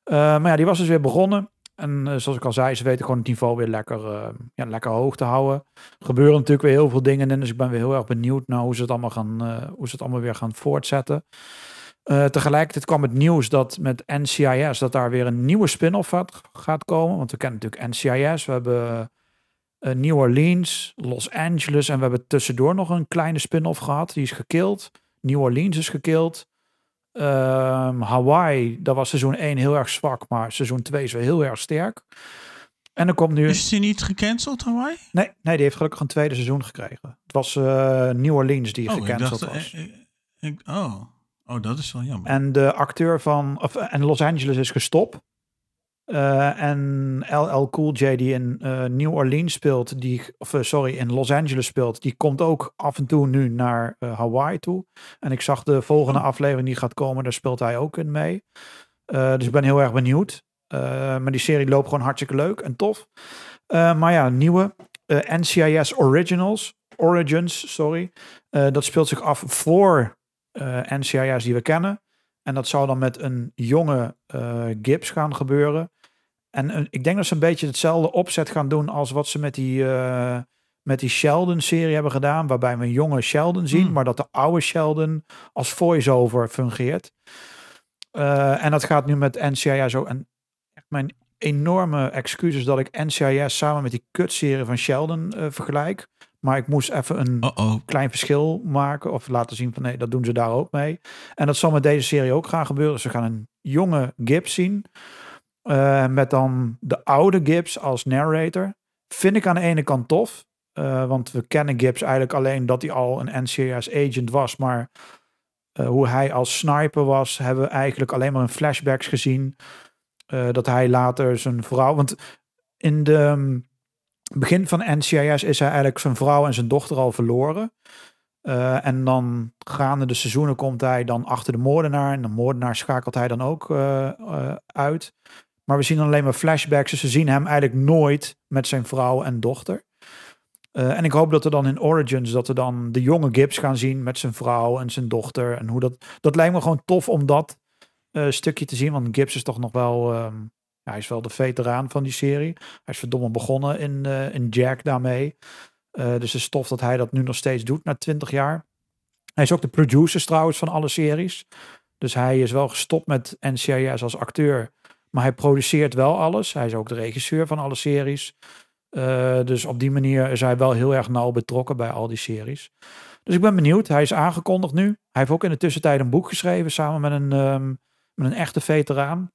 Eh, maar ja, die was dus weer begonnen. En eh, zoals ik al zei, ze weten gewoon het niveau weer lekker, eh, ja, lekker hoog te houden. Er gebeuren natuurlijk weer heel veel dingen in, dus ik ben weer heel erg benieuwd naar hoe ze het allemaal, gaan, eh, hoe ze het allemaal weer gaan voortzetten. Eh, tegelijkertijd kwam het nieuws dat met NCIS dat daar weer een nieuwe spin-off gaat, gaat komen. Want we kennen natuurlijk NCIS. We hebben eh, New Orleans, Los Angeles en we hebben tussendoor nog een kleine spin-off gehad. Die is gekild. New Orleans is gekild. Ehm, Hawaii, dat was seizoen 1 heel erg zwak, maar seizoen 2 is weer heel erg sterk. En er komt nu... Is die niet gecanceld, Hawaii? Nee, nee, die heeft gelukkig een tweede seizoen gekregen. Het was eh, New Orleans die Oh, gecanceld dacht... was. eh, eh, ik- oh. oh, dat is wel jammer. En de acteur van, of, eh, en Los Angeles is gestopt. Eh, en LL Cool J die in eh, New Orleans speelt, die, of eh, sorry, in Los Angeles speelt, die komt ook af en toe nu naar Hawaii toe. En ik zag de volgende aflevering die gaat komen, daar speelt hij ook in mee. Dus ik ben heel erg benieuwd. Maar die serie loopt gewoon hartstikke leuk en tof. Maar ja, nieuwe NCIS Originals, Origins, sorry. Dat speelt zich af voor NCIS die we kennen. En dat zou dan met een jonge eh, Gibbs gaan gebeuren. En eh, ik denk dat ze een beetje hetzelfde opzet gaan doen als wat ze met die, eh, met die Sheldon-serie hebben gedaan. Waarbij we een jonge Sheldon zien, Hmm. maar dat de oude Sheldon als voice-over fungeert. Eh, en dat gaat nu met NCIS ook. En echt mijn enorme excuses dat ik NCIS samen met die kutserie van Sheldon vergelijk. Maar ik moest even een klein verschil maken of laten zien van nee, dat doen ze daar ook mee. En dat zal met deze serie ook gaan gebeuren. Dus we gaan een jonge Gibbs zien. Eh, met dan de oude Gibbs als narrator. Vind ik aan de ene kant tof. eh, want we kennen Gibbs eigenlijk alleen dat hij al een NCIS agent was. Maar eh, hoe hij als sniper was, hebben we eigenlijk alleen maar in flashbacks gezien. Dat hij later zijn vrouw. Want in de um, begin van NCIS is hij eigenlijk zijn vrouw en zijn dochter al verloren. En dan gaande de seizoenen komt hij dan achter de moordenaar. En de moordenaar schakelt hij dan ook uit. Maar we zien alleen maar flashbacks. Dus we zien hem eigenlijk nooit met zijn vrouw en dochter. Uh, en ik hoop dat we dan in Origins, dat we dan de jonge Gibbs gaan zien met zijn vrouw en zijn dochter. En hoe dat, dat lijkt me gewoon tof om dat uh, stukje te zien. Want Gibbs is toch nog wel, um, ja, hij is wel de veteraan van die serie. Hij is verdomme begonnen in, uh, in Jack daarmee. Dus het is tof dat hij dat nu nog steeds doet na 20 jaar. Hij is ook de producer trouwens van alle series. Dus hij is wel gestopt met NCIS als acteur. Maar hij produceert wel alles. Hij is ook de regisseur van alle series. Uh, dus op die manier is hij wel heel erg nauw betrokken bij al die series. Dus ik ben benieuwd. Hij is aangekondigd nu. Hij heeft ook in de tussentijd een boek geschreven samen met een, um, met een echte veteraan.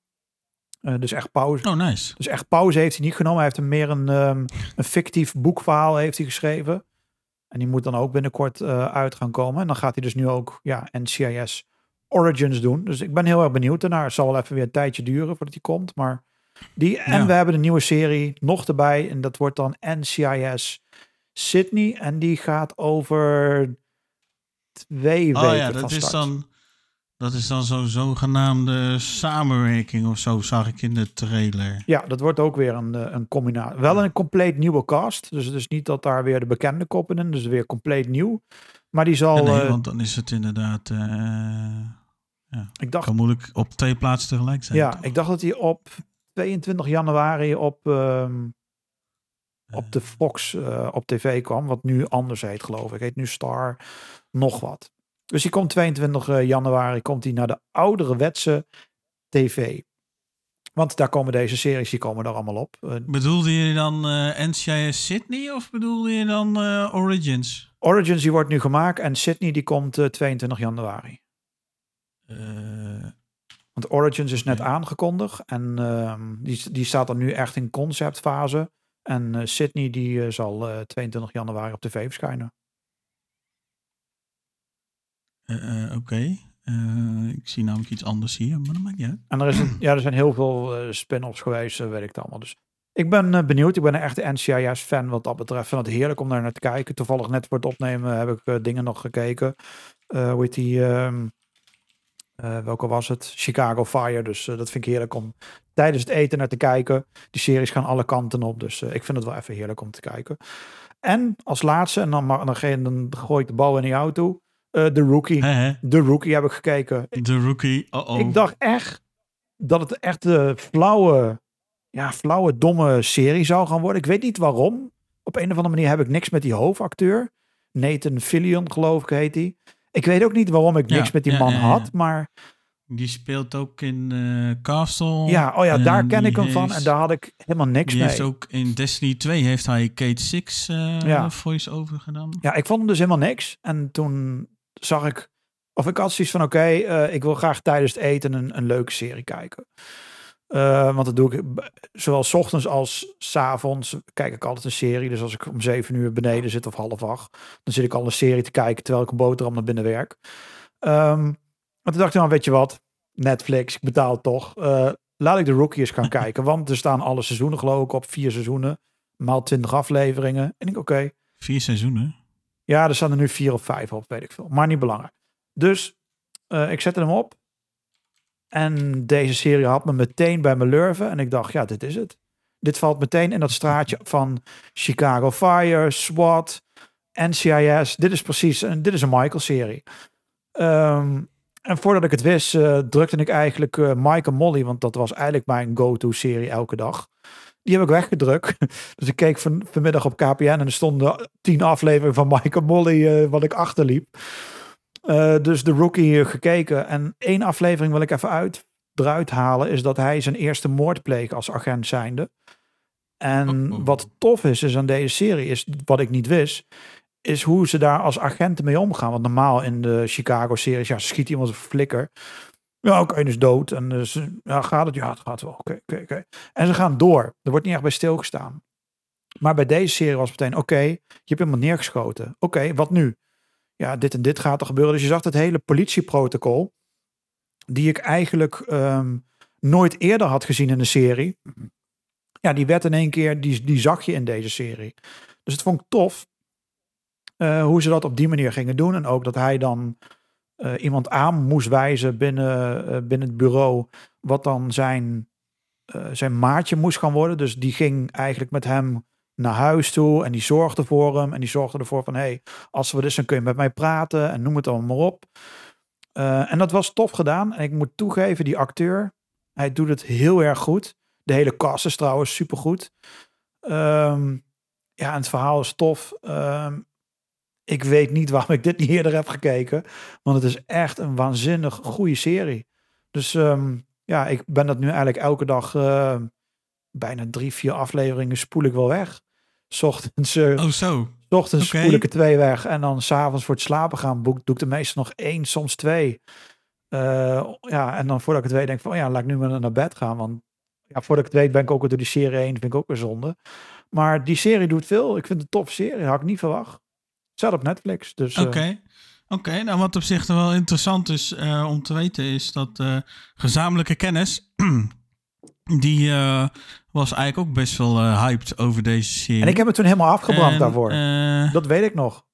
Uh, dus echt pauze. Oh, nice. Dus echt pauze heeft hij niet genomen. Hij heeft een meer een, um, een fictief boekverhaal heeft hij geschreven. En die moet dan ook binnenkort uh, uit gaan komen. En dan gaat hij dus nu ook ja, NCIS Origins doen. Dus ik ben heel erg benieuwd daarnaar. Het zal wel even weer een tijdje duren voordat hij komt. Maar die, en we hebben een nieuwe serie nog erbij. En dat wordt dan NCIS Sydney. En die gaat over twee oh, weken ja, dat is dan... Dat is dan zo'n zogenaamde samenwerking of zo, zag ik in de trailer. Ja, dat wordt ook weer een, eh, een combinatie. Wel een compleet nieuwe cast. Dus het is niet dat daar weer de bekende koppen in. Dus weer compleet nieuw. Maar die zal... Ja, nee, eh, want dan is het inderdaad... eh ik dacht kan moeilijk op twee plaatsen tegelijk zijn. Ja, toch? ik dacht dat hij op 22 januari op, ehm, op de Fox eh, op tv kwam. Wat nu anders heet, geloof ik. Heet nu Star nog wat. Dus die komt 22 januari komt hij naar de oudere wetse tv. Want daar komen deze series, die komen er allemaal op. Eh, Bedoelde je dan eh NCIS Sydney of bedoelde je dan eh, Origins? Origins die wordt nu gemaakt en Sydney die komt eh, 22 januari. Eh, Want Origins is net aangekondigd en ehm, die, die staat dan nu echt in conceptfase. En eh, Sydney die eh, zal eh, 22 januari op tv verschijnen. Oké. Ik zie namelijk iets anders hier, maar dat maakt niet uit. En er, is een, ja, er zijn heel veel spin-offs geweest, weet ik het allemaal. Dus ik ben benieuwd. Ik ben een echte NCIS-fan wat dat betreft. Ik vind het heerlijk om daar naar te kijken. Toevallig net voor het opnemen heb ik dingen nog gekeken. Hoe heet die? ehm, eh, welke was het? Chicago Fire. Dus eh, dat vind ik heerlijk om tijdens het eten naar te kijken. Die series gaan alle kanten op. Dus eh, ik vind het wel even heerlijk om te kijken. En als laatste, en dan, dan, dan gooi ik de bal in die auto. eh The Rookie. Hè? The Rookie heb ik gekeken. De rookie. Oh oh. Ik dacht echt dat het echt een flauwe, ja, flauwe, domme serie zou gaan worden. Ik weet niet waarom. Op een of andere manier heb ik niks met die hoofdacteur. Nathan Fillion, geloof ik, heet hij. Ik weet ook niet waarom ik Ja, niks met die man ja, ja. had. Maar Die speelt ook in eh, Castle. ja, oh ja, daar En ken ik hem van. En daar had ik helemaal niks Die mee. heeft ook in Destiny 2 heeft hij Kate Six Ja. voice-over gedaan. Ja, ik vond hem dus helemaal niks. En toen zag ik, of ik had zoiets van, oké, eh, ik wil graag tijdens het eten een, een leuke serie kijken. Eh, want dat doe ik zowel 's ochtends als 's avonds kijk ik altijd een serie. Dus als ik om zeven uur beneden zit of half acht, dan zit ik al een serie te kijken terwijl ik een boterham naar binnen werk. Ehm, maar toen dacht ik, nou weet je wat, Netflix, ik betaal toch. Eh, laat ik de Rookie eens gaan kijken. Want er staan alle seizoenen geloof ik op, vier seizoenen, maal twintig afleveringen. En ik oké, Vier seizoenen. ja, er staan er nu vier of vijf op, weet ik veel. Maar niet belangrijk. Dus eh, ik zette hem op. En deze serie had me meteen bij mijn lurven. En ik dacht, ja, dit is het. Dit valt meteen in dat straatje van Chicago Fire, SWAT, NCIS. Dit is precies, en dit is een Michael-serie. Ehm, en voordat ik het wist, eh, drukte ik eigenlijk eh Mike en Molly, want dat was eigenlijk mijn go-to-serie elke dag. Die heb ik weggedrukt. Dus ik keek van, vanmiddag op KPN en er stonden tien afleveringen van Mike en Molly eh, wat ik achterliep. Eh, dus de rookie gekeken. En één aflevering wil ik even uit, eruit halen, is dat hij zijn eerste moord pleegt als agent zijnde. En Oh, oh. wat tof is, is aan deze serie, is wat ik niet wist, is hoe ze daar als agenten mee omgaan. Want normaal in de Chicago-series, ja, schiet iemand een flikker. Ja, oké, dus dood. En dus, ja, gaat het? Ja, het gaat wel. Oké, oké, oké. En ze gaan door. Er wordt niet echt bij stilgestaan. Maar bij deze serie was het meteen, oké, je hebt iemand neergeschoten. Oké, wat nu? Ja, dit en dit gaat er gebeuren. Dus je zag het hele politieprotocol, die ik eigenlijk ehm, nooit eerder had gezien in een serie. Ja, die werd in één keer, die, die zag je in deze serie. Dus het vond ik tof eh, hoe ze dat op die manier gingen doen. En ook dat hij dan eh, iemand aan moest wijzen binnen, eh, binnen het bureau, wat dan zijn, zijn maatje moest gaan worden. Dus die ging eigenlijk met hem naar huis toe en die zorgde voor hem. En die zorgde ervoor van, hey, als wat is, dan kun je met mij praten en noem het allemaal maar op. Eh, en dat was tof gedaan. En ik moet toegeven, die acteur, hij doet het heel erg goed. De hele cast is trouwens supergoed. Ehm ja, en het verhaal is tof. Ehm, ik weet niet waarom ik dit niet eerder heb gekeken. Want het is echt een waanzinnig goede serie. Dus ehm, ja, ik ben dat nu eigenlijk elke dag eh, bijna drie, vier afleveringen spoel ik wel weg. Ochtends, eh, Oh, zo. ochtends spoel ik er twee weg. En dan s'avonds voor het slapen gaan boek, doe ik er meestal nog één, soms twee. Eh, ja, en dan voordat ik het weet denk ik van, oh ja, laat ik nu maar naar bed gaan. Want ja, voordat ik het weet ben ik ook weer door die serie heen. Vind ik ook weer zonde. Maar die serie doet veel. Ik vind het een tof serie. Had ik niet verwacht. Zat op Netflix. Dus eh, Oké. Oké, nou wat op zich wel interessant is om te weten is dat gezamenlijke kennis, die was eigenlijk ook best wel eh, hyped over deze serie. En ik heb het toen helemaal afgebrand En, daarvoor. eh, dat weet ik nog.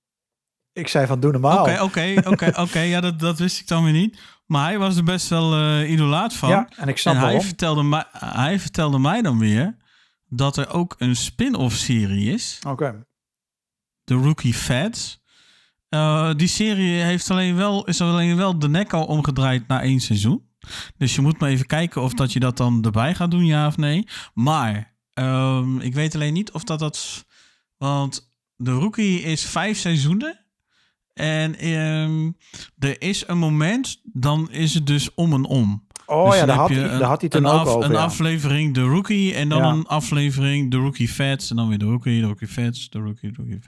Ik zei van doe normaal. Oké, oké, oké, oké. Ja, dat, dat wist ik dan weer niet. Maar hij was er best wel eh idolaat van. Ja, en ik snap en hij vertelde, mij, hij vertelde mij dan weer dat er ook een spin-off serie is. Oké. de Rookie Feds. Eh, die serie heeft alleen wel, is alleen wel de nek al omgedraaid na één seizoen. Dus je moet maar even kijken of dat je dat dan erbij gaat doen, ja of nee. Maar ehm, ik weet alleen niet of dat dat... Want de Rookie is vijf seizoenen. En ehm, er is een moment, dan is het dus om en om. Oh Dus ja, daar had, hij, een- daar had hij toen ook af- over. Een ja. aflevering de Rookie en dan Ja. een aflevering de Rookie Feds en dan weer de Rookie, de Rookie Feds, de Rookie, de Rookie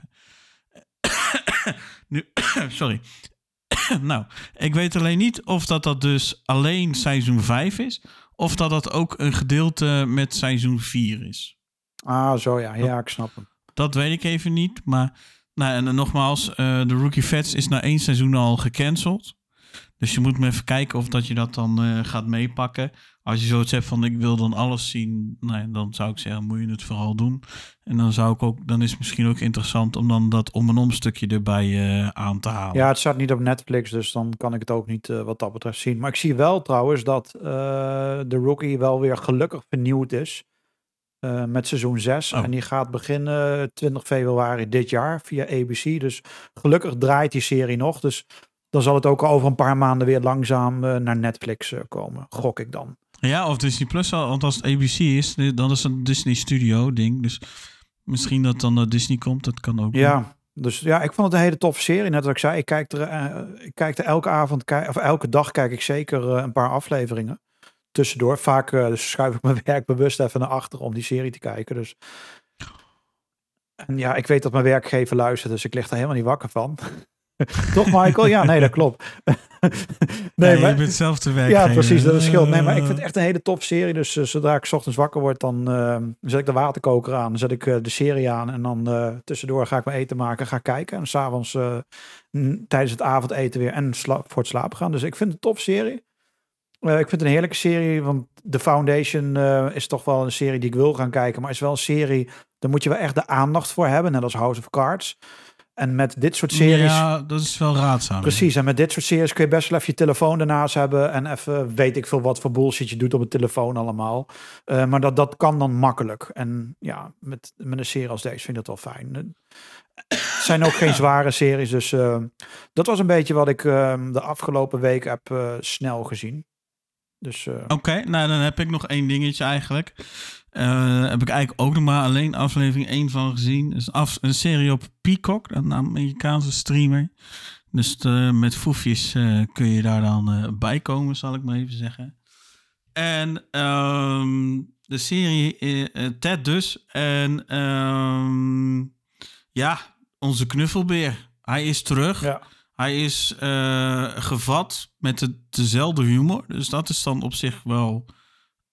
nu, sorry. nou, ik weet alleen niet of dat dat dus alleen seizoen 5 is of dat dat ook een gedeelte met seizoen 4 is. Ah, zo ja. Ja, ik snap hem. Dat weet ik even niet, maar nou, en nogmaals, eh, de Rookie Feds is na één seizoen al gecanceld. Dus je moet me even kijken of dat je dat dan eh, gaat meepakken. Als je zoiets hebt van ik wil dan alles zien, ja, dan zou ik zeggen, moet je het vooral doen. En dan zou ik ook, dan is het misschien ook interessant om dan dat om en om stukje erbij eh, aan te halen. Ja, het staat niet op Netflix, dus dan kan ik het ook niet eh, wat dat betreft zien. Maar ik zie wel trouwens dat eh, de Rookie wel weer gelukkig vernieuwd is. met seizoen 6. Oh. En die gaat beginnen 20 februari dit jaar via ABC. Dus gelukkig draait die serie nog. Dus dan zal het ook over een paar maanden weer langzaam naar Netflix komen. Gok ik dan. Ja, of Disney Plus al, want als het ABC is, dan is het een Disney Studio ding. Dus misschien dat dan naar Disney komt, dat kan ook. Ja, dus ja, ik vond het een hele toffe serie. Net als ik zei, ik kijk er, eh, ik kijk er elke avond, of elke dag kijk ik zeker eh, een paar afleveringen. Tussendoor. Vaak eh, dus schuif ik mijn werk bewust even naar achter om die serie te kijken. Dus. En ja, ik weet dat mijn werkgever luistert, dus ik lig er helemaal niet wakker van. Toch, Michael? Ja, nee, dat klopt. Nee, nee, maar, je bent zelf te werken. ja, precies, dat is scheelt. Nee, maar ik vind het echt een hele toffe serie. Dus eh, zodra ik 's ochtends wakker word, dan eh, zet ik de waterkoker aan. Dan zet ik eh, de serie aan. En dan eh, tussendoor ga ik mijn eten maken, ga kijken. En s'avonds eh tijdens het avondeten weer en voor het slapen gaan. Dus ik vind het een tof serie. Eh, ik vind het een heerlijke serie, want The Foundation eh, is toch wel een serie die ik wil gaan kijken. Maar is wel een serie, daar moet je wel echt de aandacht voor hebben. Net als House of Cards. En met dit soort series... Ja, dat is wel raadzaam. Precies, en met dit soort series kun je best wel even je telefoon ernaast hebben en even weet ik veel wat voor bullshit je doet op het telefoon allemaal. Eh, maar dat, dat kan dan makkelijk. En ja, met, met een serie als deze vind ik dat wel fijn. Eh, Het zijn ook geen zware series, dus eh, dat was een beetje wat ik eh, de afgelopen week heb snel gezien. Dus Oké, nou dan heb ik nog één dingetje eigenlijk. Eh, heb ik eigenlijk ook nog maar alleen aflevering 1 van gezien. Dus af, een serie op Peacock, een Amerikaanse streamer. Dus eh, met foefjes eh, kun je daar dan eh, bij komen, zal ik maar even zeggen. En ehm, de serie Ted dus. En ehm, ja, onze knuffelbeer. Hij is terug. ja. Hij is gevat met de, dezelfde humor. Dus dat is dan op zich wel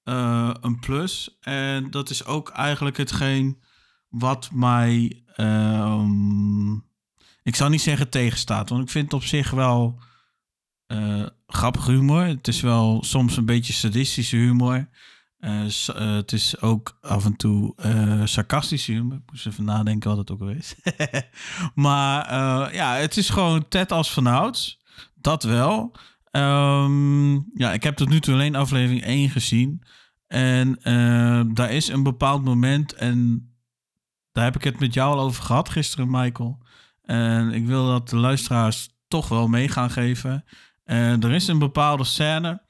eh, een plus. En dat is ook eigenlijk hetgeen wat mij. ehm, ik zou niet zeggen tegenstaat. Want ik vind het op zich wel eh grappig humor. Het is wel soms een beetje sadistische humor. Eh, het is ook af en toe eh, sarcastische humor. Ik moest even nadenken wat het ook weer is. maar ja, het is gewoon Ted als vanouds. Dat wel. Ehm, ja, ik heb tot nu toe alleen aflevering 1 gezien. En eh, daar is een bepaald moment. En daar heb ik het met jou al over gehad gisteren, Michael. En ik wil dat de luisteraars toch wel mee gaan geven. Er is een bepaalde scène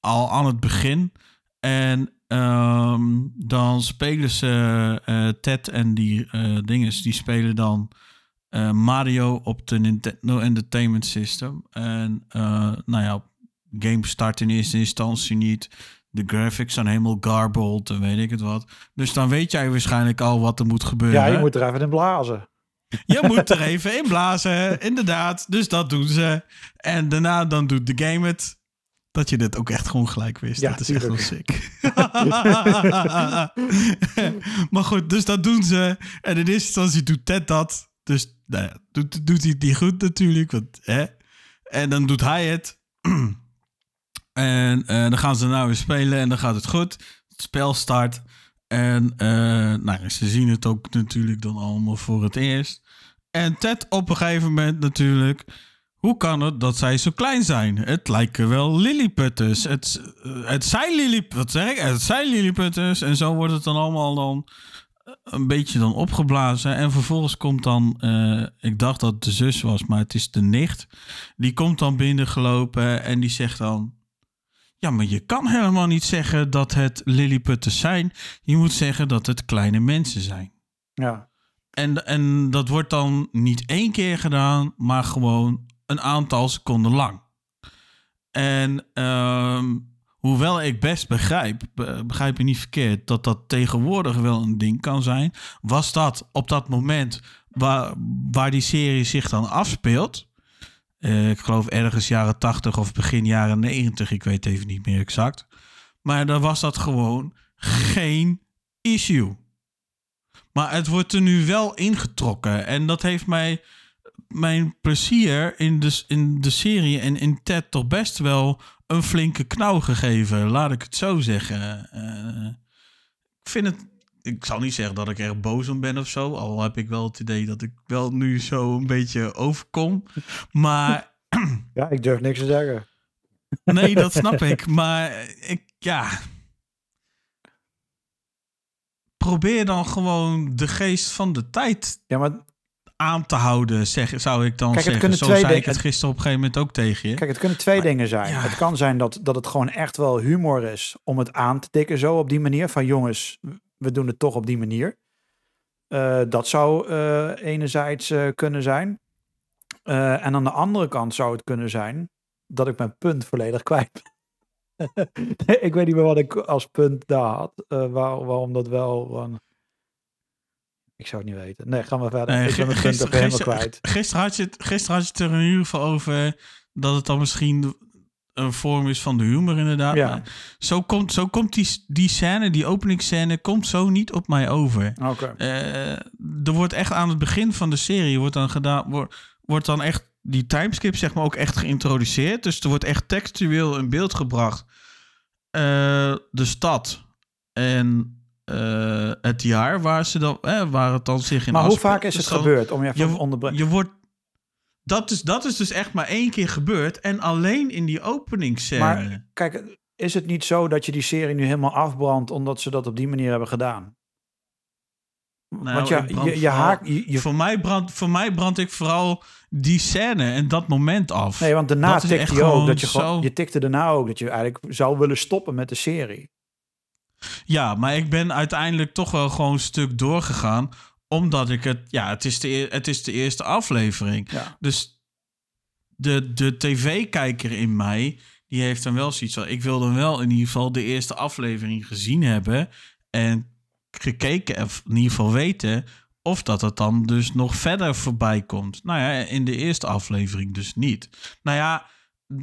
al aan het begin. En ehm, dan spelen ze eh, Ted en die eh dinges, die spelen dan eh, Mario op de Nintendo Entertainment System. En uh, nou ja, game start in eerste instantie niet. De graphics zijn helemaal garbled en weet ik het wat. Dus dan weet jij waarschijnlijk al wat er moet gebeuren. ja, je moet er even in blazen. Je moet er even in blazen, inderdaad. Dus dat doen ze. En daarna dan doet de game het. Dat je dit ook echt gewoon gelijk wist. Ja, dat is echt wel sick. maar goed, dus dat doen ze. En in eerste instantie doet Ted dat. Dus nou ja, doet, doet hij niet goed natuurlijk. Want, hè? En dan doet hij het. en eh, dan gaan ze nou weer spelen en dan gaat het goed. Het spel start. En eh, nou, ze zien het ook natuurlijk dan allemaal voor het eerst. En Ted op een gegeven moment natuurlijk Hoe kan het dat zij zo klein zijn? Het lijken wel lilliputters. Het, eh, het zijn lillip, wat zeg? Het zijn lilliputters. En zo wordt het dan allemaal dan een beetje dan opgeblazen. En vervolgens komt dan, eh, ik dacht dat het de zus was, maar het is de nicht. Die komt dan binnengelopen en die zegt dan... Ja, maar je kan helemaal niet zeggen dat het lilliputters zijn. Je moet zeggen dat het kleine mensen zijn. Ja. En, en dat wordt dan niet één keer gedaan, maar gewoon een aantal seconden lang. En ehm, hoewel ik best begrijp, be- begrijp je niet verkeerd, dat dat tegenwoordig wel een ding kan zijn, was dat op dat moment waar, waar die serie zich dan afspeelt. eh, ik geloof ergens jaren 80 of begin jaren 90, ik weet even niet meer exact. Maar dan was dat gewoon geen issue. Maar het wordt er nu wel ingetrokken. En dat heeft mij mijn plezier in de, in de serie en in Ted toch best wel een flinke knauw gegeven. Laat ik het zo zeggen. Eh, ik vind het. Ik zal niet zeggen dat ik er boos om ben of zo. Al heb ik wel het idee dat ik wel nu zo een beetje overkom. Maar ja, ik durf niks te zeggen. nee, dat snap ik. Maar ik, ja. Probeer dan gewoon de geest van de tijd Ja, maar aan te houden, zeg, zou ik dan Kijk, het zeggen. kunnen Zo twee zei ik dingen- het gisteren op een gegeven moment ook tegen je. Kijk, het kunnen twee dingen zijn. ja. Het kan zijn dat, dat het gewoon echt wel humor is om het aan te tikken zo op die manier. Van jongens, we doen het toch op die manier. Eh, dat zou eh, enerzijds eh, kunnen zijn. En aan de andere kant zou het kunnen zijn dat ik mijn punt volledig kwijt ben. ik weet niet meer wat ik als punt daar had. waar, waarom dat wel... Ik zou het niet weten. Nee, gaan we verder. Nee, ik ben mijn gi- punt ook helemaal kwijt. Gisteren had, je het, gisteren had je het er in ieder geval over dat het dan misschien een vorm is van de humor inderdaad. Ja. Zo komt, zo komt die, die scène, die openingsscène, komt zo niet op mij over. Oké. Eh, er wordt echt aan het begin van de serie wordt dan gedaan, wordt, wordt dan echt die timeskip zeg maar ook echt geïntroduceerd. Dus er wordt echt textueel in beeld gebracht eh, de stad en eh, het jaar waar ze dan, eh, waar het dan zich in Maar hoe vaak is het Dus gebeurd? Om je even je, onderbreken. je wordt dat is, dat is dus echt maar één keer gebeurd en alleen in die openingsscène. Maar kijk, is het niet zo dat je die serie nu helemaal afbrandt omdat ze dat op die manier hebben gedaan? Nou, Want ja, je, je voor, mij brand, voor mij brand ik vooral die scène en dat moment af. nee, want daarna tikte je ook dat je gewoon. zo- Je tikte daarna ook dat je eigenlijk zou willen stoppen met de serie. Ja, maar ik ben uiteindelijk toch wel gewoon een stuk doorgegaan. Omdat ik het... Ja, het is de, het is de eerste aflevering. Ja. Dus de, de tv-kijker in mij... Die heeft dan wel zoiets van... Ik wil dan wel in ieder geval de eerste aflevering gezien hebben. En gekeken, of in ieder geval weten... Of dat het dan dus nog verder voorbij komt. Nou ja, in de eerste aflevering dus niet. Nou ja,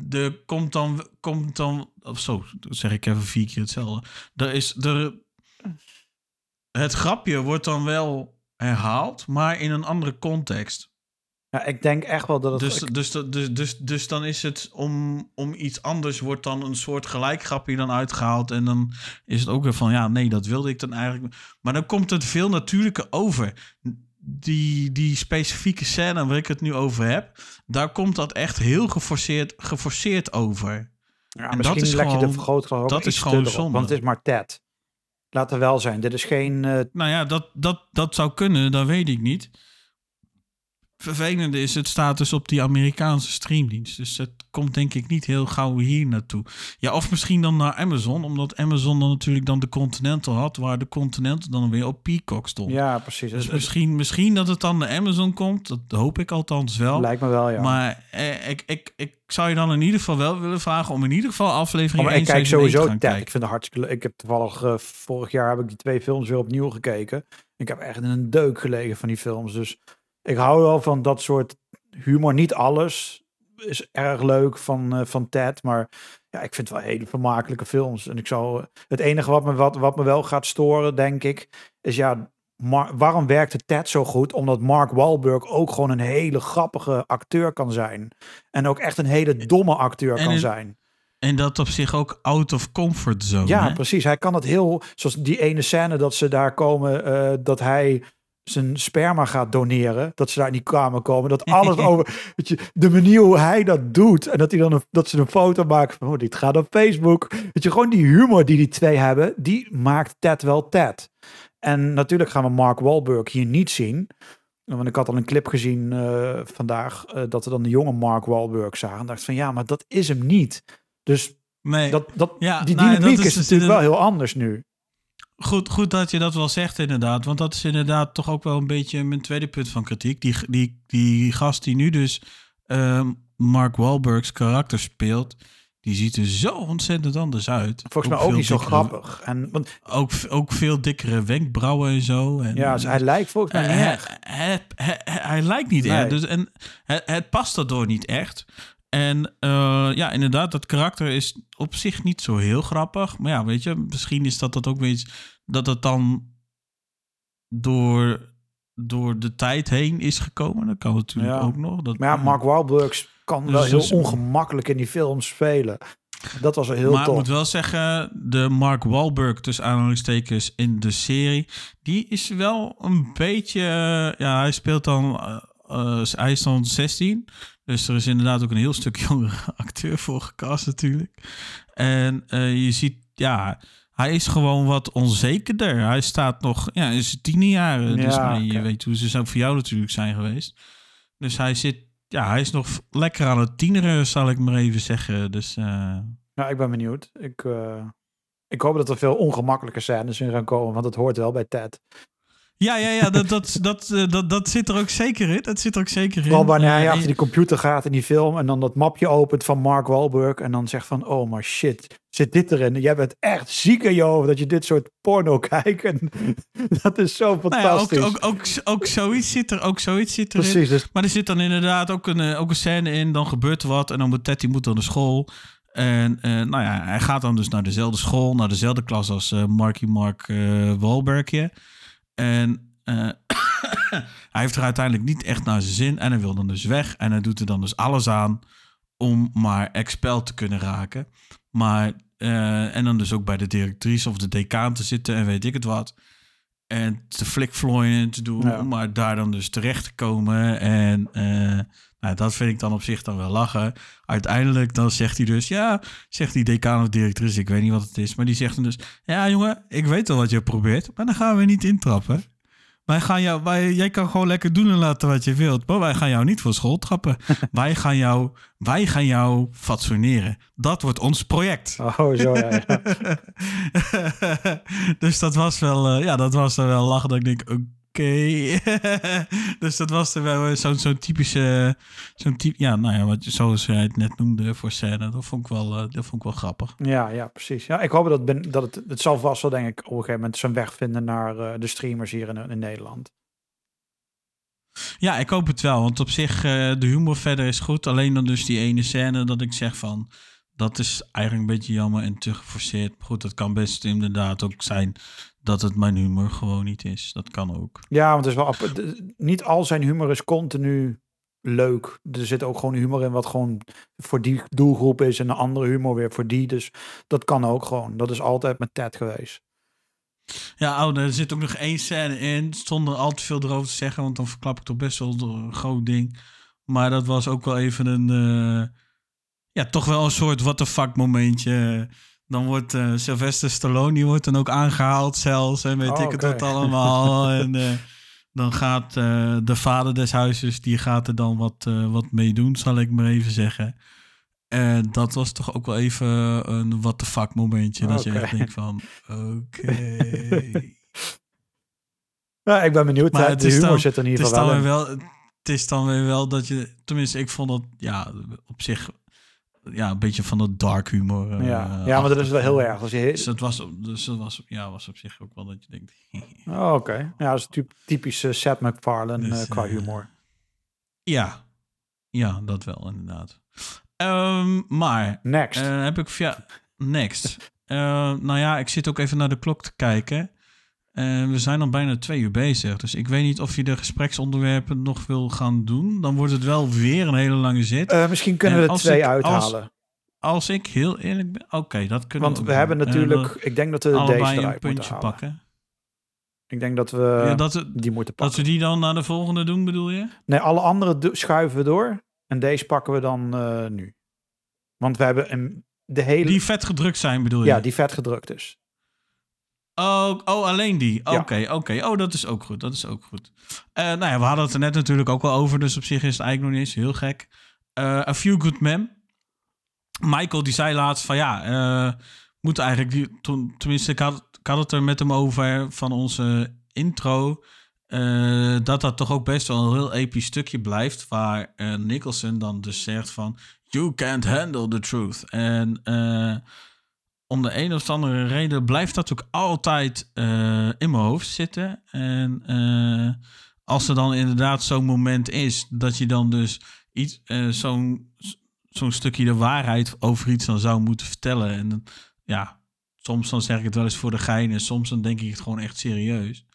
er komt dan... Komt dan of zo, zeg ik even vier keer hetzelfde. Er is... Er, het grapje wordt dan wel herhaald, maar in een andere context. Ja, ik denk echt wel dat het. Dus, ik- dus, dus, dus, dus dan is het om, om iets anders, wordt dan een soort gelijkgrapje dan uitgehaald. En dan is het ook weer van, ja, nee, dat wilde ik dan eigenlijk. Maar dan komt het veel natuurlijker over. Die, die specifieke scène waar ik het nu over heb, daar komt dat echt heel geforceerd, geforceerd over. ja, en misschien dat is leg je de gewoon- vergrootglas ook dat is gewoon zonde. Want het is maar Ted. Laat er wel zijn. Dit is geen. eh, Nou ja, dat, dat, dat zou kunnen, dat weet ik niet. Vervelende is, het staat dus op die Amerikaanse streamdienst. Dus het komt denk ik niet heel gauw hier naartoe. Ja, of misschien dan naar Amazon, omdat Amazon dan natuurlijk dan de Continental had, waar de Continental dan weer op Peacock stond. ja, precies. Dus misschien, misschien dat het dan naar Amazon komt, dat hoop ik althans wel. lijkt me wel, ja. Maar eh, ik, ik, ik zou je dan in ieder geval wel willen vragen om in ieder geval aflevering Oh, maar 1 ik kijk te sowieso gaan Ted. kijken. Ik vind het hartstikke leuk. Ik heb toevallig eh, vorig jaar heb ik die twee films weer opnieuw gekeken. Ik heb echt in een deuk gelegen van die films. Dus ik hou wel van dat soort humor. Niet alles is erg leuk van, eh, van Ted. Maar ja, ik vind het wel hele vermakelijke films. En ik zou. Het enige wat me, wat, wat me wel gaat storen, denk ik, is ja. Mar- waarom werkte Ted zo goed? Omdat Mark Wahlberg ook gewoon een hele grappige acteur kan zijn. En ook echt een hele domme acteur En kan in- zijn. En dat op zich ook out of comfort zone. Ja, hè? precies. Hij kan het heel, zoals die ene scène dat ze daar komen, eh, dat hij zijn sperma gaat doneren, dat ze daar in die kamer komen, dat alles over, weet je, de manier hoe hij dat doet en dat hij dan een, dat ze een foto maken van, oh, dit gaat op Facebook, weet je, gewoon die humor die die twee hebben, die maakt Ted wel Ted. En natuurlijk gaan we Mark Wahlberg hier niet zien. Want ik had al een clip gezien eh, vandaag eh, dat we dan de jonge Mark Wahlberg zagen. En dacht van ja, maar dat is hem niet. Dus Nee. dat, dat, Ja, die nou, dynamiek dat is, is dus natuurlijk wel heel anders nu. Goed, goed dat je dat wel zegt, inderdaad. Want dat is inderdaad toch ook wel een beetje mijn tweede punt van kritiek. Die, die, die gast die nu dus ehm, Mark Wahlberg's karakter speelt, die ziet er zo ontzettend anders uit. Volgens mij ook niet zo grappig. En, want, Ook, ook veel dikkere wenkbrauwen en zo. En, ja, dus hij lijkt volgens mij niet hij, echt. hij, hij- hij- hij lijkt niet Nee. echt. Dus, en het, het past daardoor niet echt. En eh, ja, inderdaad, dat karakter is op zich niet zo heel grappig. Maar ja, weet je, misschien is dat, dat ook weer iets dat het dan door, door de tijd heen is gekomen. Dat kan natuurlijk Ja. ook nog. Dat, Maar ja, Mark Wahlberg kan Dus wel heel ongemakkelijk in die film spelen. Dat was heel maar ik tof. moet wel zeggen, de Mark Wahlberg tussen aanhalingstekens in de serie, die is wel een beetje, eh, ja, hij speelt dan, eh, eh, hij is dan 16, dus er is inderdaad ook een heel stuk jongere acteur voor gecast natuurlijk. En eh, je ziet, ja, hij is gewoon wat onzekerder. Hij staat nog, ja, in zijn tienerjaren, dus Ja, nou, je weet hoe ze zo voor jou natuurlijk zijn geweest. Dus hij zit, ja, hij is nog lekker aan het tieneren, zal ik maar even zeggen. Dus Nou, ik ben benieuwd. Ik, ik hoop dat er veel ongemakkelijke scènes in gaan komen, want dat hoort wel bij Ted. Ja, ja, ja, dat, dat, dat, eh, dat, dat zit er ook zeker in. Dat zit er ook zeker in. Vooral wanneer hij Eh, achter die computer gaat in die film en dan dat mapje opent van Mark Wahlberg en dan zegt van, oh maar shit, zit dit erin? Jij bent echt ziek in je hoofd dat je dit soort porno kijkt. En dat is zo nou ja, ook, fantastisch. ook, ook, ook zoiets zit er, ook zoiets zit erin. Precies, dus Maar er zit dan inderdaad ook een, eh, ook een scène in, dan gebeurt er wat en dan moet Ted die moet dan naar school. En nou ja, hij gaat dan dus naar dezelfde school, naar dezelfde klas als eh Marky Mark eh Wahlbergje. En eh, hij heeft er uiteindelijk niet echt naar zijn zin en hij wil dan dus weg. En hij doet er dan dus alles aan om maar expel te kunnen raken. Maar, eh, en dan dus ook bij de directrice of de decaan te zitten en weet ik het wat. En te flikvlooien en te doen, Ja. om maar daar dan dus terecht te komen. En eh, nou, dat vind ik dan op zich dan wel lachen. Uiteindelijk dan zegt hij dus, ja, zegt die decaan of directrice, ik weet niet wat het is. Maar die zegt dan dus, ja jongen, ik weet wel wat je probeert, maar dan gaan we niet intrappen. Wij gaan jou, wij, jij kan gewoon lekker doen en laten wat je wilt. Maar wij gaan jou niet voor school trappen. wij, gaan jou, wij gaan jou fatsoeneren. Dat wordt ons project. oh zo ja. ja. dus dat was wel, eh, ja, dat was wel lachen dat ik denk, oké. dus dat was er wel zo'n zo'n typische, zo'n type, ja, nou ja, wat, zoals jij het net noemde voor scène. Dat vond ik wel, eh, dat vond ik wel grappig. Ja, ja, precies. Ja, ik hoop dat, ben, dat het, het zal vast wel, denk ik, op een gegeven moment zijn weg vinden naar eh, de streamers hier in, in Nederland. Ja, ik hoop het wel. Want op zich, eh, de humor verder is goed. Alleen dan dus die ene scène dat ik zeg van... Dat is eigenlijk een beetje jammer en te geforceerd. Goed, dat kan best inderdaad ook zijn dat het mijn humor gewoon niet is. Dat kan ook. Ja, want het is wel app- niet al zijn humor is continu leuk. Er zit ook gewoon humor in wat gewoon voor die doelgroep is en een andere humor weer voor die. Dus dat kan ook gewoon. Dat is altijd met Ted geweest. Ja, oh, er zit ook nog één scène in. Zonder al te veel erover te zeggen. Want dan verklap ik toch best wel een groot ding. Maar dat was ook wel even een... eh, ja, toch wel een soort what the fuck momentje. Dan wordt eh, Sylvester Stallone, die wordt dan ook aangehaald zelfs. En weet Oh, ik het wat allemaal. en eh, dan gaat eh, de vader des huizes, die gaat er dan wat, wat mee doen, zal ik maar even zeggen. En dat was toch ook wel even een what the fuck momentje. Dat je echt denkt van, oké. Ja, ik ben benieuwd. Maar hè. het de humor dan- zit er in ieder geval wel wel, het is dan weer wel dat je, tenminste, ik vond dat ja, op zich ja, een beetje van dat dark humor. eh, Ja. ja, maar dat is wel heel erg. Als je Dus dat was, op- dus dat was, ja, was op zich ook wel dat je denkt. Oh, Oké. Ja, dat is typ- typisch eh, Seth MacFarlane Dus, eh, qua humor. ja, ja, dat wel inderdaad. Ehm, maar Next. heb ik via next. Nou ja, ik zit ook even naar de klok te kijken. Eh, we zijn al bijna twee uur bezig. Dus ik weet niet of je de gespreksonderwerpen nog wil gaan doen. Dan wordt het wel weer een hele lange zit. Eh, misschien kunnen en we er twee ik- als- uithalen. Als ik heel eerlijk ben. Oké, dat kunnen Want we we ook hebben. Eh, natuurlijk... ik denk dat we allebei deze een puntje halen. pakken. Ik denk dat we Ja, dat, die moeten dat pakken. ze die dan naar de volgende doen, bedoel je? Nee, alle andere schuiven we door. En deze pakken we dan nu. Want we hebben een, de hele... Die vet gedrukt zijn, bedoel je? ja, die vet gedrukt is. Oh, oh, alleen die. Ja. Oké, oké. Oh, dat is ook goed. Dat is ook goed. Eh, nou ja, we hadden het er net natuurlijk ook wel over. Dus op zich is het eigenlijk nog niet eens heel gek. Eh, A Few Good Men. Michael die zei laatst van ja, eh moet eigenlijk die, toen, tenminste ik had, ik had het er met hem over van onze intro, dat dat toch ook best wel een heel episch stukje blijft, waar Nicholson dan dus zegt van you can't handle the truth. En om de een of andere reden blijft dat ook altijd eh, in mijn hoofd zitten. En eh, als er dan inderdaad zo'n moment is dat je dan dus iets, eh, zo'n zo'n stukje de waarheid over iets dan zou moeten vertellen. En dan, ja, soms dan zeg ik het wel eens voor de gein en soms dan denk ik het gewoon echt serieus.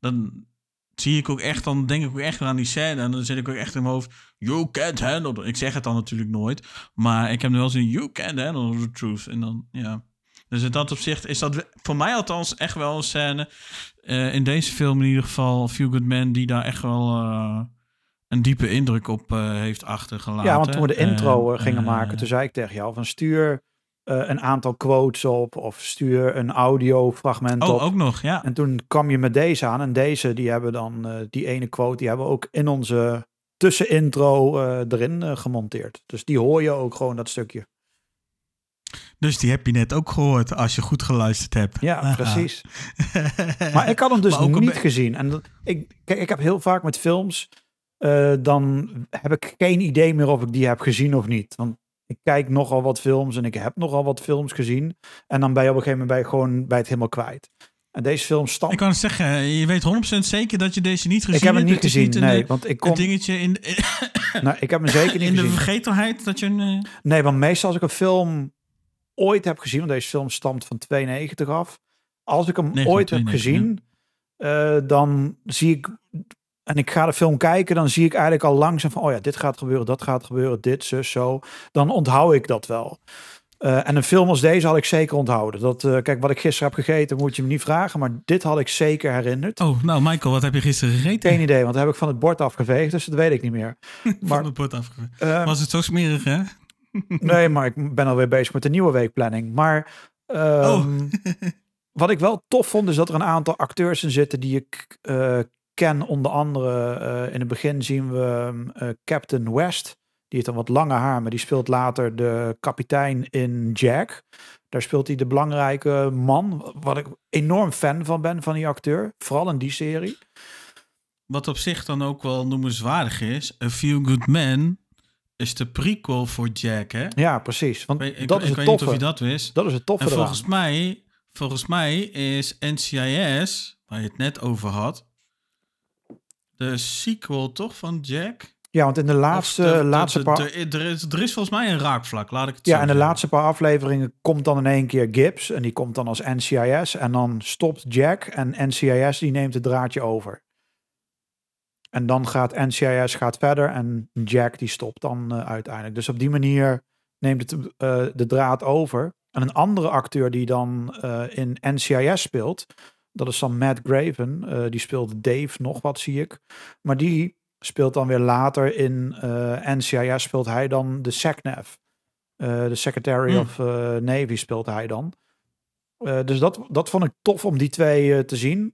Dan zie ik ook echt, dan denk ik ook echt aan die scène en dan zit ik ook echt in mijn hoofd, you can't handle the-" Ik zeg het dan natuurlijk nooit, maar ik heb nu wel zin, you can't handle the truth. En dan, ja. Dus in dat opzicht is dat voor mij althans echt wel een scène, eh, in deze film in ieder geval, Few Good Men, die daar echt wel eh, een diepe indruk op eh, heeft achtergelaten. Ja, want toen we de intro En, gingen maken, toen zei ik tegen jou van stuur een aantal quotes op of stuur een audiofragment op. Oh, ook nog, ja. En toen kwam je met deze aan en deze die hebben dan die ene quote, die hebben we ook in onze tussenintro erin gemonteerd. Dus die hoor je ook gewoon dat stukje. Dus die heb je net ook gehoord als je goed geluisterd hebt. Ja, precies. Maar ik had hem dus niet gezien. En ik, kijk, ik heb heel vaak met films, eh, dan heb ik geen idee meer of ik die heb gezien of niet. Want ik kijk nogal wat films en ik heb nogal wat films gezien. En dan ben je op een gegeven moment bij, gewoon bij het helemaal kwijt. En deze film stamt. Ik kan het zeggen, je weet 100% zeker dat je deze niet gezien Ik heb hem hebt. niet gezien, nee. eh, Want ik Een kom, dingetje in, nou, ik heb hem zeker niet in de gezien. vergetelheid dat je een... eh, Nee, want meestal als ik een film ooit heb gezien, want deze film stamt van 92 af. Als ik hem 92, ooit heb gezien, eh, dan zie ik, en ik ga de film kijken, dan zie ik eigenlijk al langzaam van, oh ja, dit gaat gebeuren, dat gaat gebeuren, dit, zus, zo. Dan onthoud ik dat wel. Eh, en een film als deze had ik zeker onthouden. Dat, eh, kijk, wat ik gisteren heb gegeten, moet je me niet vragen, maar dit had ik zeker herinnerd. Oh, nou Michael, wat heb je gisteren gegeten? Geen idee, want dat heb ik van het bord afgeveegd, dus dat weet ik niet meer. Van Maar, het bord afgewezen. eh, Was het zo smerig, hè? Nee, maar ik ben alweer bezig met de nieuwe weekplanning. Maar ehm, Oh. wat ik wel tof vond, is dat er een aantal acteurs in zitten die ik eh, ken. Onder andere eh, in het begin zien we eh, Captain West. Die heeft een wat lange haar, maar die speelt later de kapitein in Jack. Daar speelt hij de belangrijke man, wat ik enorm fan van ben van die acteur. Vooral in die serie. Wat op zich dan ook wel noemenswaardig is, A Few Good Men is de prequel voor Jack, hè? Ja, precies. Want Ik, ik, dat is ik het weet niet of toffe. je dat wist. Dat is het toffe En eraan. volgens mij, volgens mij is NCIS, waar je het net over had, de sequel toch van Jack? Ja, want in de laatste, de- laatste de- paar... de- er, is, er is volgens mij een raakvlak, laat ik het Ja, en de zeggen. laatste paar afleveringen komt dan in één keer Gibbs. En die komt dan als NCIS. En dan stopt Jack. En NCIS die neemt het draadje over. En dan gaat NCIS gaat verder. En Jack die stopt dan eh, uiteindelijk. Dus op die manier neemt het eh, de draad over. En een andere acteur die dan eh, in NCIS speelt. Dat is dan Matt Graven. Die speelt Dave nog wat, zie ik. Maar die speelt dan weer later in NCIS speelt hij dan de SecNav. De Secretary Hmm. of Navy speelt hij dan. Dus dat, dat vond ik tof om die twee te zien.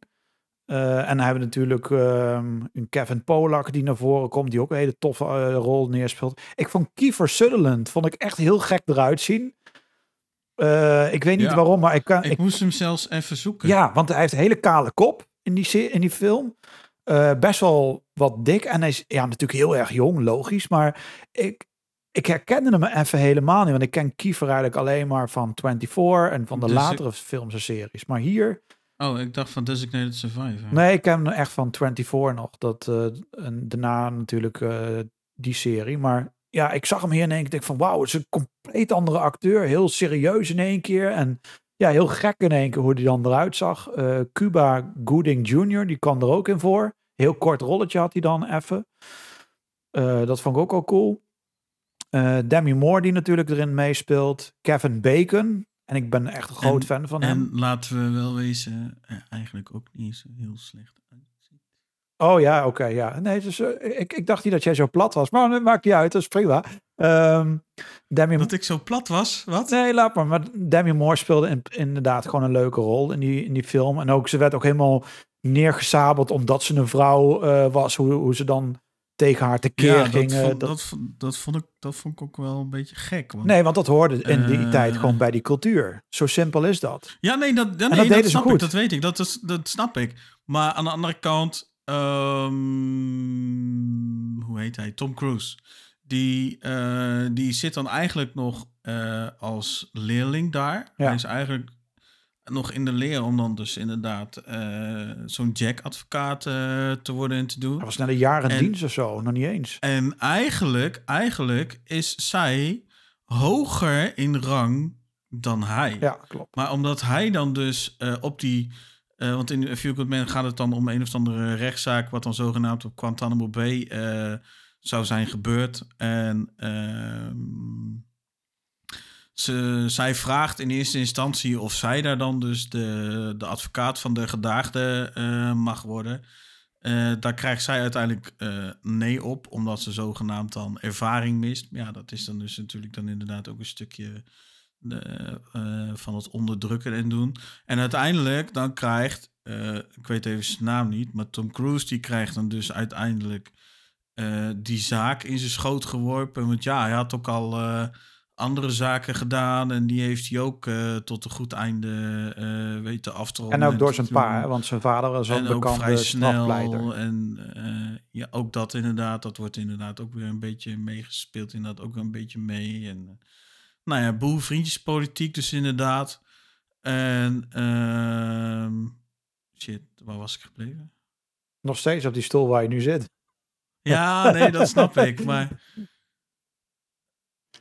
Eh, en dan hebben we natuurlijk ehm, een Kevin Polak die naar voren komt, die ook een hele toffe eh, rol neerspeelt. Ik vond Kiefer Sutherland vond ik echt heel gek eruit zien. Eh, ik weet niet Ja. waarom, maar ik kan. Ik, Ik, moest hem zelfs even zoeken. ja, want hij heeft een hele kale kop in die, in die film. Best wel wat dik. En hij is ja, natuurlijk heel erg jong, logisch. Maar ik, ik herkende hem even helemaal niet. Want ik ken Kiefer eigenlijk alleen maar van 24 en van de Dus ik- latere films en series. Maar hier, Oh, ik dacht van Designated Survivor. nee, ik ken echt van 24 nog. Dat, eh, en daarna natuurlijk eh, die serie. Maar ja, ik zag hem hier in één keer. Van wauw, het is een compleet andere acteur. Heel serieus in één keer. En ja, heel gek in één keer hoe die dan eruit zag. Eh, Cuba Gooding Jr., die kwam er ook in voor. Heel kort rolletje had hij dan even. Dat vond ik ook al cool. Demi Moore die natuurlijk erin meespeelt. Kevin Bacon. En ik ben echt een groot En- fan van hem. En laten we wel wezen, eh, eigenlijk ook niet zo heel slecht uitziet. Oh ja, oké, ja. Nee, dus, eh, ik, ik dacht niet dat jij zo plat was. Maar dat maakt niet uit, dat is prima. Ehm Demi, Dat ik zo plat was, wat? Nee, laat maar. Maar Demi Moore speelde in- inderdaad gewoon een leuke rol in die, in die film. En ook, ze werd ook helemaal neergesabeld omdat ze een vrouw eh, was. Hoe, hoe ze dan tegen haar tekeer Ja, dat vond, dat- dat, vond- dat, vond ik, dat vond ik ook wel een beetje gek. Want, Nee, want dat hoorde in die Eh, tijd gewoon bij die cultuur. Zo simpel is dat. Ja, nee, dat, ja, nee, dat snap goed. ik, dat weet ik, dat, is, dat snap ik. Maar aan de andere kant, ehm, hoe heet hij? Tom Cruise. Die, eh, die zit dan eigenlijk nog eh, als leerling daar. Ja. Hij is eigenlijk nog in de leer om dan dus inderdaad eh, zo'n Jack-advocaat eh, te worden en te doen. Dat was net een jaar in En- dienst of zo. Nog niet eens. En eigenlijk, eigenlijk is zij hoger in rang dan hij. Ja, klopt. Maar omdat hij dan dus eh, op die... want in A Few Good Men gaat het dan om een of andere rechtszaak... wat dan zogenaamd op Guantanamo Bay zou zijn gebeurd. En ehm, ze, zij vraagt in eerste instantie of zij daar dan dus de, de advocaat van de gedaagde eh, mag worden. Eh, daar krijgt zij uiteindelijk eh, nee op, omdat ze zogenaamd dan ervaring mist. Ja, dat is dan dus natuurlijk dan inderdaad ook een stukje van het onderdrukken en doen. En uiteindelijk dan krijgt, ik weet even zijn naam niet, maar Tom Cruise die krijgt dan dus uiteindelijk die zaak in zijn schoot geworpen. Want ja, hij had ook al andere zaken gedaan en die heeft hij ook eh, tot een goed einde eh, weten af te ronden. En ook door zijn pa, hè, want zijn vader was ook En ook vrij snel. En eh, ja, ook dat inderdaad, dat wordt inderdaad ook weer een beetje meegespeeld. Inderdaad ook een beetje mee. En, nou ja, boel vriendjespolitiek dus inderdaad. En ehm, shit, waar was ik gebleven? Nog steeds op die stoel waar je nu zit. Ja, nee, dat snap ik. Maar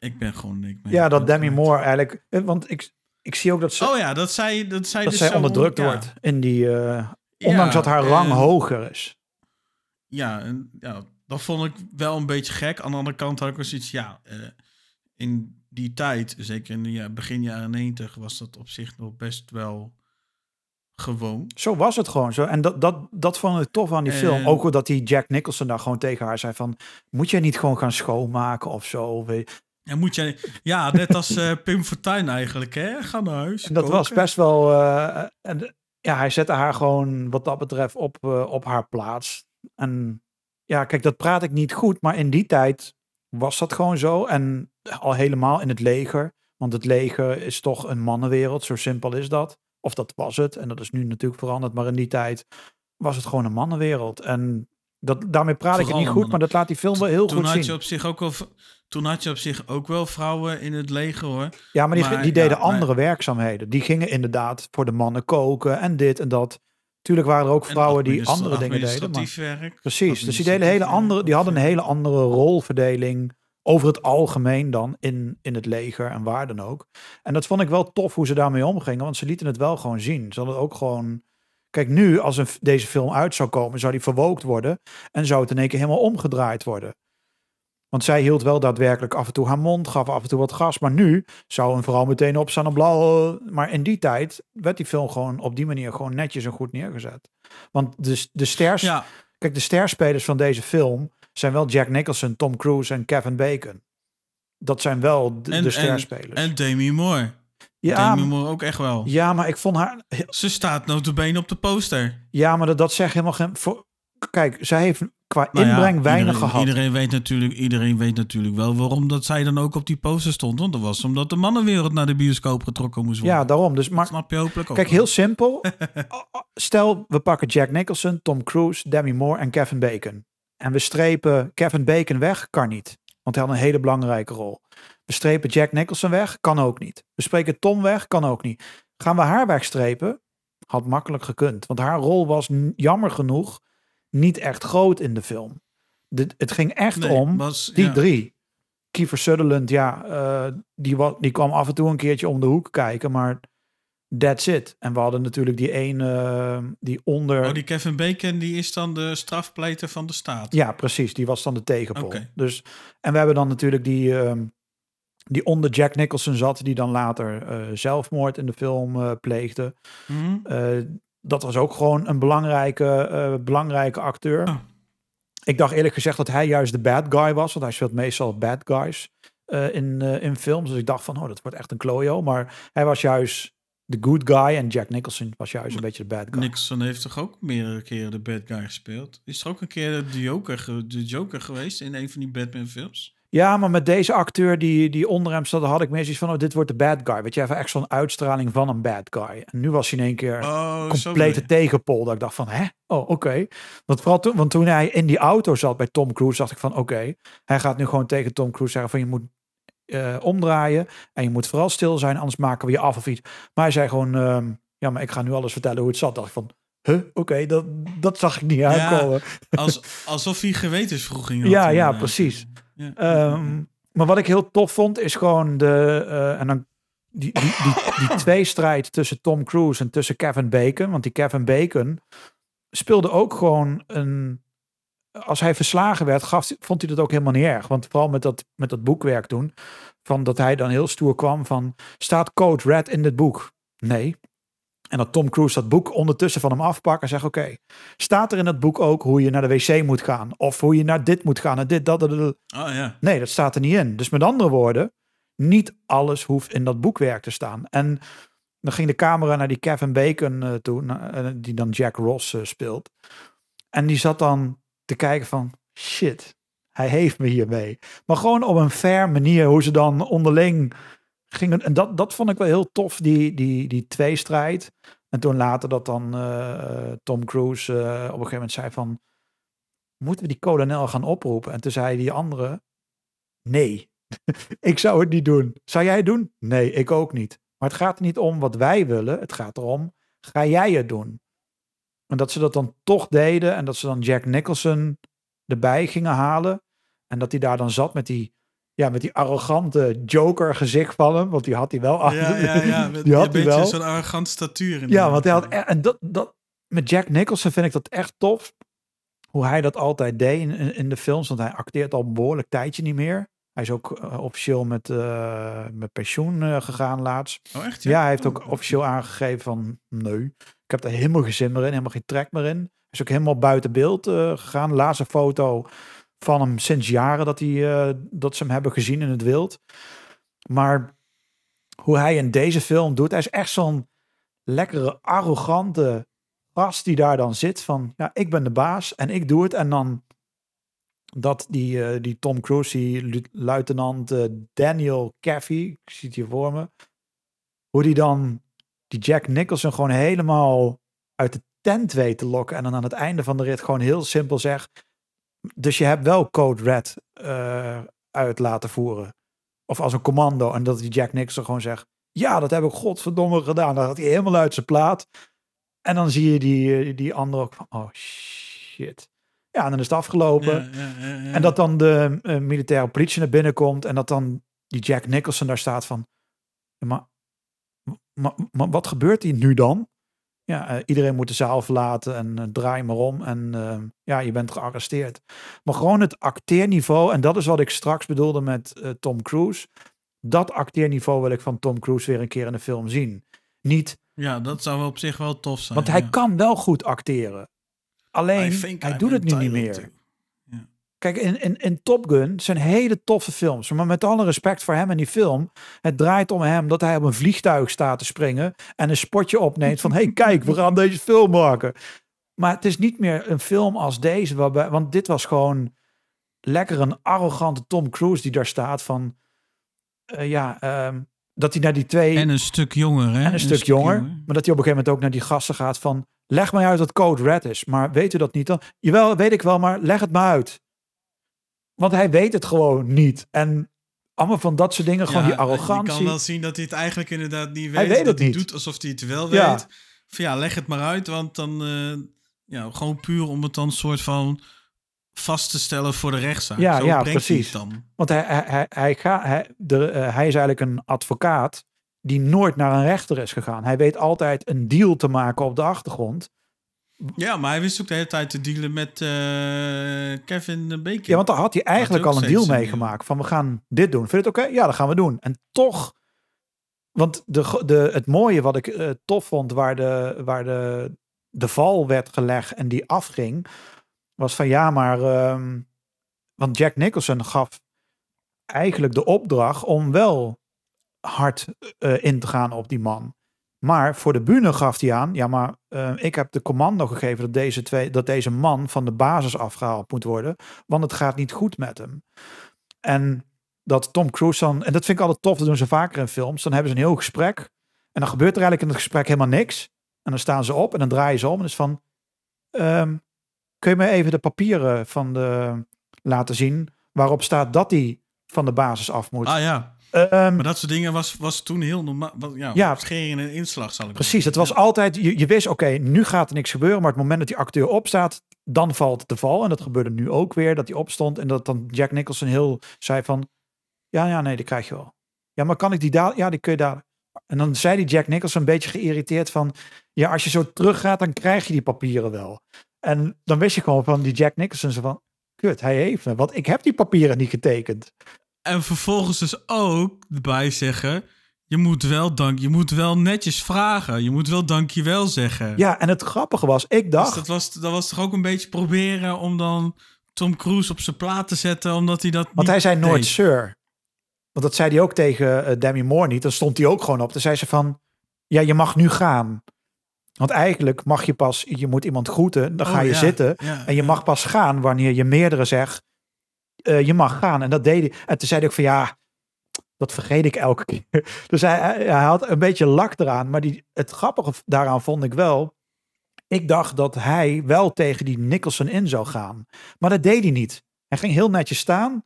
ik ben gewoon... Ik ben Ja, dat Demi. Moore eigenlijk... eh, Want ik, ik zie ook dat ze, Oh ja, dat zij, dat zij, dat dus zij onderdrukt ja. wordt. In die, eh, Ja, ondanks dat haar rang en- hoger is. Ja, en, ja, dat vond ik wel een beetje gek. Aan de andere kant had ik wel zoiets, ja, eh, in die tijd, zeker in de ja, begin jaren 90, was dat op zich nog best wel gewoon. Zo was het gewoon. Zo. En dat, dat, dat vond ik tof aan die En- film. Ook dat die Jack Nicholson daar gewoon tegen haar zei van... Moet jij niet gewoon gaan schoonmaken of zo? Ja, moet jij, ja net als eh, Pim Fortuyn eigenlijk, hè? Ga naar huis. En dat was best wel... eh, en, ja, hij zette haar gewoon wat dat betreft op, eh, op haar plaats. En ja, kijk, dat praat ik niet goed. Maar in die tijd was dat gewoon zo. En al helemaal in het leger. Want het leger is toch een mannenwereld. Zo simpel is dat. Of dat was het. En dat is nu natuurlijk veranderd. Maar in die tijd was het gewoon een mannenwereld. En dat, daarmee praat ik het niet goed. Maar dat laat die film wel heel toen goed had zien. je op zich ook toen had je op zich ook wel vrouwen in het leger, hoor. Ja, maar die, Maar, die deden ja, maar- andere werkzaamheden. Die gingen inderdaad voor de mannen koken en dit en dat. Tuurlijk waren er ook En vrouwen die andere dingen deden. Maar, werk. precies, dus die, deden hele andere, die hadden een hele andere rolverdeling over het algemeen dan in, in het leger en waar dan ook. En dat vond ik wel tof hoe ze daarmee omgingen, want ze lieten het wel gewoon zien. Ze hadden ook gewoon... Kijk, nu als een, deze film uit zou komen, zou die verwookt worden en zou het in één keer helemaal omgedraaid worden. Want zij hield wel daadwerkelijk af en toe haar mond, gaf af en toe wat gas. Maar nu zou een vrouw meteen opstaan en blauw. Maar in die tijd werd die film gewoon op die manier gewoon netjes en goed neergezet. Want de, de sters, Ja, kijk, de sterspelers van deze film zijn wel Jack Nicholson, Tom Cruise en Kevin Bacon. Dat zijn wel de, en, de en, sterspelers. en Demi Moore. Ja, Demi ook echt wel. ja, maar ik vond haar. Ze staat notabene op de poster. Ja, maar dat, dat zegt helemaal geen. Voor, kijk, zij heeft qua Nou ja, inbreng weinig iedereen, gehad. Iedereen weet, natuurlijk, iedereen weet natuurlijk wel waarom dat zij dan ook op die poster stond. Want dat was omdat de mannenwereld naar de bioscoop getrokken moest worden. Ja, daarom. Dus, maar snap je hopelijk ook Kijk, heel simpel. Stel, we pakken Jack Nicholson, Tom Cruise, Demi Moore en Kevin Bacon. En we strepen Kevin Bacon weg, kan niet. Want hij had een hele belangrijke rol. We strepen Jack Nicholson weg, kan ook niet. We spreken Tom weg, kan ook niet. Gaan we haar wegstrepen? Had makkelijk gekund. Want haar rol was jammer genoeg niet echt groot in de film. De, het ging echt Nee, om was- die ja. drie. Kiefer Sutherland, ja, eh, die, die kwam af en toe een keertje om de hoek kijken, maar that's it. En we hadden natuurlijk die ene, die onder... Oh, die Kevin Bacon, die is dan de strafpleiter van de staat. Ja, precies, die was dan de tegenpol. Dus, en we hebben dan natuurlijk die, ehm, die onder Jack Nicholson zat, die dan later eh, zelfmoord in de film eh, pleegde. Mhm. Eh, dat was ook gewoon een belangrijke, belangrijke acteur. Oh. Ik dacht eerlijk gezegd dat hij juist de bad guy was, want hij speelt meestal bad guys in, in films. Dus ik dacht van, oh, dat wordt echt een klojo. Maar hij was juist de good guy en Jack Nicholson was juist een beetje de bad guy. Nixon heeft toch ook meerdere keren de bad guy gespeeld? Is er ook een keer de Joker, de Joker geweest in een van die Batman films? Ja, maar met deze acteur die, die onder hem zat, had ik meer zoiets van, oh, dit wordt de bad guy. Weet je, even echt zo'n uitstraling van een bad guy. En nu was hij in één keer Oh, zo complete tegenpol. Dat ik dacht van, hè? Oh, oké. Want vooral toen, want toen hij in die auto zat bij Tom Cruise, dacht ik van, oké. hij gaat nu gewoon tegen Tom Cruise zeggen van, je moet eh, omdraaien en je moet vooral stil zijn, anders maken we je af of iets. Maar hij zei gewoon, ehm, ja, maar ik ga nu alles vertellen hoe het zat. Dacht ik van, huh? Oké, dat, dat zag ik niet aankomen. Als, alsof hij gewetensvroeging had. Ja, ja, inderdaad. precies. Ja. Ehm, maar wat ik heel tof vond, is gewoon de. eh, en dan die, die, die, die tweestrijd tussen Tom Cruise en tussen Kevin Bacon. Want die Kevin Bacon speelde ook gewoon een. Als hij verslagen werd, gaf, vond hij dat ook helemaal niet erg. Want vooral met dat, met dat boekwerk toen. Van dat hij dan heel stoer kwam van. Staat Code Red in dit boek? Nee. En dat Tom Cruise dat boek ondertussen van hem afpakt en zegt: Oké, staat er in dat boek ook hoe je naar de wc moet gaan? Of hoe je naar dit moet gaan en dit, dat, dat, dat. Oh ja. Nee, dat staat er niet in. Dus met andere woorden, niet alles hoeft in dat boekwerk te staan. En dan ging de camera naar die Kevin Bacon eh, toe, eh, die dan Jack Ross eh, speelt. En die zat dan te kijken van, shit, hij heeft me hiermee. Maar gewoon op een fair manier, hoe ze dan onderling gingen. En dat, dat vond ik wel heel tof, die, die, die tweestrijd. En toen later dat dan eh, Tom Cruise eh, op een gegeven moment zei van, moeten we die kolonel gaan oproepen? En toen zei die andere, nee, ik zou het niet doen. Zou jij het doen? Nee, ik ook niet. Maar het gaat niet om wat wij willen. Het gaat erom, ga jij het doen? En dat ze dat dan toch deden en dat ze dan Jack Nicholson erbij gingen halen. En dat hij daar dan zat met die, ja, met die arrogante joker gezicht van hem. Want die had hij wel. Ja, ja, ja. Met, die had een beetje wel. zo'n arrogant statuur. Ja, inderdaad. want hij had. e- En dat, dat, met Jack Nicholson vind ik dat echt tof. Hoe hij dat altijd deed in, in, in de films. Want hij acteert al een behoorlijk tijdje niet meer. Hij is ook eh, officieel met, eh, met pensioen eh, gegaan laatst. Oh, echt? Ja, hij heeft Oh, ook officieel aangegeven van nee, ik heb daar helemaal geen zin meer in, helemaal geen trek meer in. Hij is ook helemaal buiten beeld gegaan. Laatste foto van hem sinds jaren dat, hij, eh, dat ze hem hebben gezien in het wild. Maar hoe hij in deze film doet, hij is echt zo'n lekkere, arrogante gast die daar dan zit van, ja, ik ben de baas en ik doe het. En dan dat die, eh, die Tom Cruise, die lu- luitenant eh, Daniel Caffey, ik zie het hier voor me, hoe die dan die Jack Nicholson gewoon helemaal uit de tent weet te lokken. En dan aan het einde van de rit gewoon heel simpel zegt, dus je hebt wel Code Red eh, uit laten voeren. Of als een commando. En dat die Jack Nicholson gewoon zegt, ja, dat heb ik godverdomme gedaan. Dan gaat hij helemaal uit zijn plaat. En dan zie je die, eh, die andere ook van, oh shit. Ja, en dan is het afgelopen. Ja, ja, ja, ja. En dat dan de eh, militaire politie naar binnen komt en dat dan die Jack Nicholson daar staat van, "Ja, maar, maar, maar wat gebeurt hier nu dan? Ja, eh, iedereen moet de zaal verlaten en eh, draai maar om en eh, ja, je bent gearresteerd. Maar gewoon het acteerniveau, en dat is wat ik straks bedoelde met Tom Cruise. Dat acteerniveau wil ik van Tom Cruise weer een keer in de film zien. Niet, Ja, dat zou wel op zich wel tof zijn. want hij ja. kan wel goed acteren. Alleen, hij doet het nu niet meer. Kijk, in, in, in Top Gun zijn hele toffe films. Maar met alle respect voor hem en die film. Het draait om hem dat hij op een vliegtuig staat te springen. En een spotje opneemt van... hey, kijk, we gaan deze film maken. Maar het is niet meer een film als deze. Waarbij, want dit was gewoon lekker een arrogante Tom Cruise die daar staat van... eh, ja, ehm, dat hij naar die twee... En een stuk jonger, hè? En een, stuk, jonger, Maar dat hij op een gegeven moment ook naar die gasten gaat van... Leg mij uit wat Code Red is. Maar weet u dat niet dan? Jawel, weet ik wel, maar leg het maar uit. Want hij weet het gewoon niet. En allemaal van dat soort dingen. gewoon die Je kan arrogantie. wel zien dat hij het eigenlijk inderdaad niet weet. Hij weet dat het hij niet. doet alsof hij het wel Ja. weet. Van ja, leg het maar uit, want dan... eh, ja, gewoon puur om het dan soort van vast te stellen voor de rechtszaak. Ja, Zo ja, precies. dan. Want hij, hij, hij, hij, ga- hij, de, eh, hij is eigenlijk een advocaat die nooit naar een rechter is gegaan. Hij weet altijd een deal te maken op de achtergrond. Ja, maar hij wist ook de hele tijd te dealen met eh, Kevin Bacon. Ja, want daar had hij eigenlijk Had al een deal steeds mee een- gemaakt. Van we gaan dit doen. Vind je het oké? Ja, dat gaan we doen. En toch, want de, de, het mooie wat ik eh, tof vond, waar, de, waar de, de val werd gelegd en die afging, was van ja, maar. ehm, want Jack Nicholson gaf eigenlijk de opdracht om wel hard eh, in te gaan op die man. Maar voor de bühne gaf hij aan, ja, maar eh, ik heb de commando gegeven dat deze, twee, dat deze man van de basis afgehaald moet worden, want het gaat niet goed met hem. En dat Tom Cruise dan, en dat vind ik altijd tof, dat doen ze vaker in films, dan hebben ze een heel gesprek en dan gebeurt er eigenlijk in het gesprek helemaal niks. En dan staan ze op en dan draaien ze om en is van, ehm, kun je me even de papieren van de laten zien waarop staat dat hij van de basis af moet. Ah ja, Ehm, maar dat soort dingen was, was toen heel normaal. Ja, Ja. schering en inslag zal ik Precies, het was altijd, je, je wist, oké, nu gaat er niks gebeuren, maar het moment dat die acteur opstaat, dan valt de val. En dat gebeurde nu ook weer, dat hij opstond en dat dan Jack Nicholson heel zei van, ja, ja, nee, die krijg je wel. Ja, maar kan ik die daar? Ja, die kun je daar. En dan zei die Jack Nicholson een beetje geïrriteerd van, ja, als je zo teruggaat, dan krijg je die papieren wel. En dan wist je gewoon van die Jack Nicholson van, kut, hij heeft me, want ik heb die papieren niet getekend. En vervolgens dus ook erbij zeggen... Je moet, wel dank, je moet wel netjes vragen. Je moet wel dankjewel zeggen. Ja, en het grappige was, ik Dus dacht, dat was, dat was toch ook een beetje proberen om dan Tom Cruise op zijn plaat te zetten, omdat hij dat Want hij zei nooit sir. Want dat zei hij ook tegen eh, Demi Moore niet. Dan stond hij ook gewoon op. Dan zei ze van, ja, je mag nu gaan. Want eigenlijk mag je pas, je moet iemand groeten, dan Oh, ga je ja, zitten. ja, en je ja. mag pas gaan wanneer je meerdere zegt, eh, je mag gaan. En dat deed hij. En toen zei hij ook van, ja, dat vergeet ik elke keer. Dus hij, hij, had een beetje lak eraan. Maar die, het grappige daaraan vond ik wel, ik dacht dat hij wel tegen die Nicholson in zou gaan. Maar dat deed hij niet. Hij ging heel netjes staan.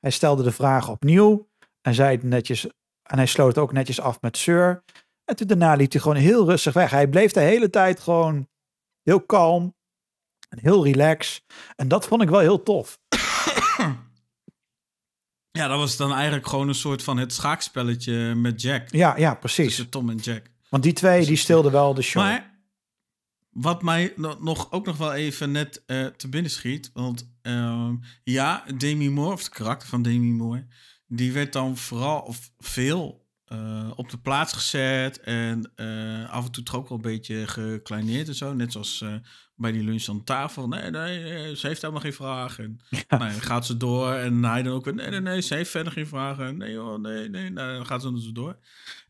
Hij stelde de vraag opnieuw. En zei het netjes. En hij sloot ook netjes af met Sir. En toen daarna liep hij gewoon heel rustig weg. Hij bleef de hele tijd gewoon heel kalm. En heel relaxed. En dat vond ik wel heel tof. Ja, dat was dan eigenlijk gewoon een soort van het schaakspelletje met Jack. Ja, ja, precies. Tussen Tom en Jack. Want die twee, die stilden wel de show. Maar wat mij no- nog, ook nog wel even net eh, te binnen schiet. Want ehm, ja, Demi Moore, of het karakter van Demi Moore, die werd dan vooral of veel eh, op de plaats gezet. En eh, af en toe toch ook wel een beetje gekleineerd en zo. Net zoals bij die lunch aan tafel. Nee, nee, eh, ze heeft helemaal geen vragen. En, nou, dan gaat ze door en hij dan ook weer, nee, nee, nee, ze heeft verder geen vragen. Nee, joh, nee, nee, nou, dan gaat ze dus door.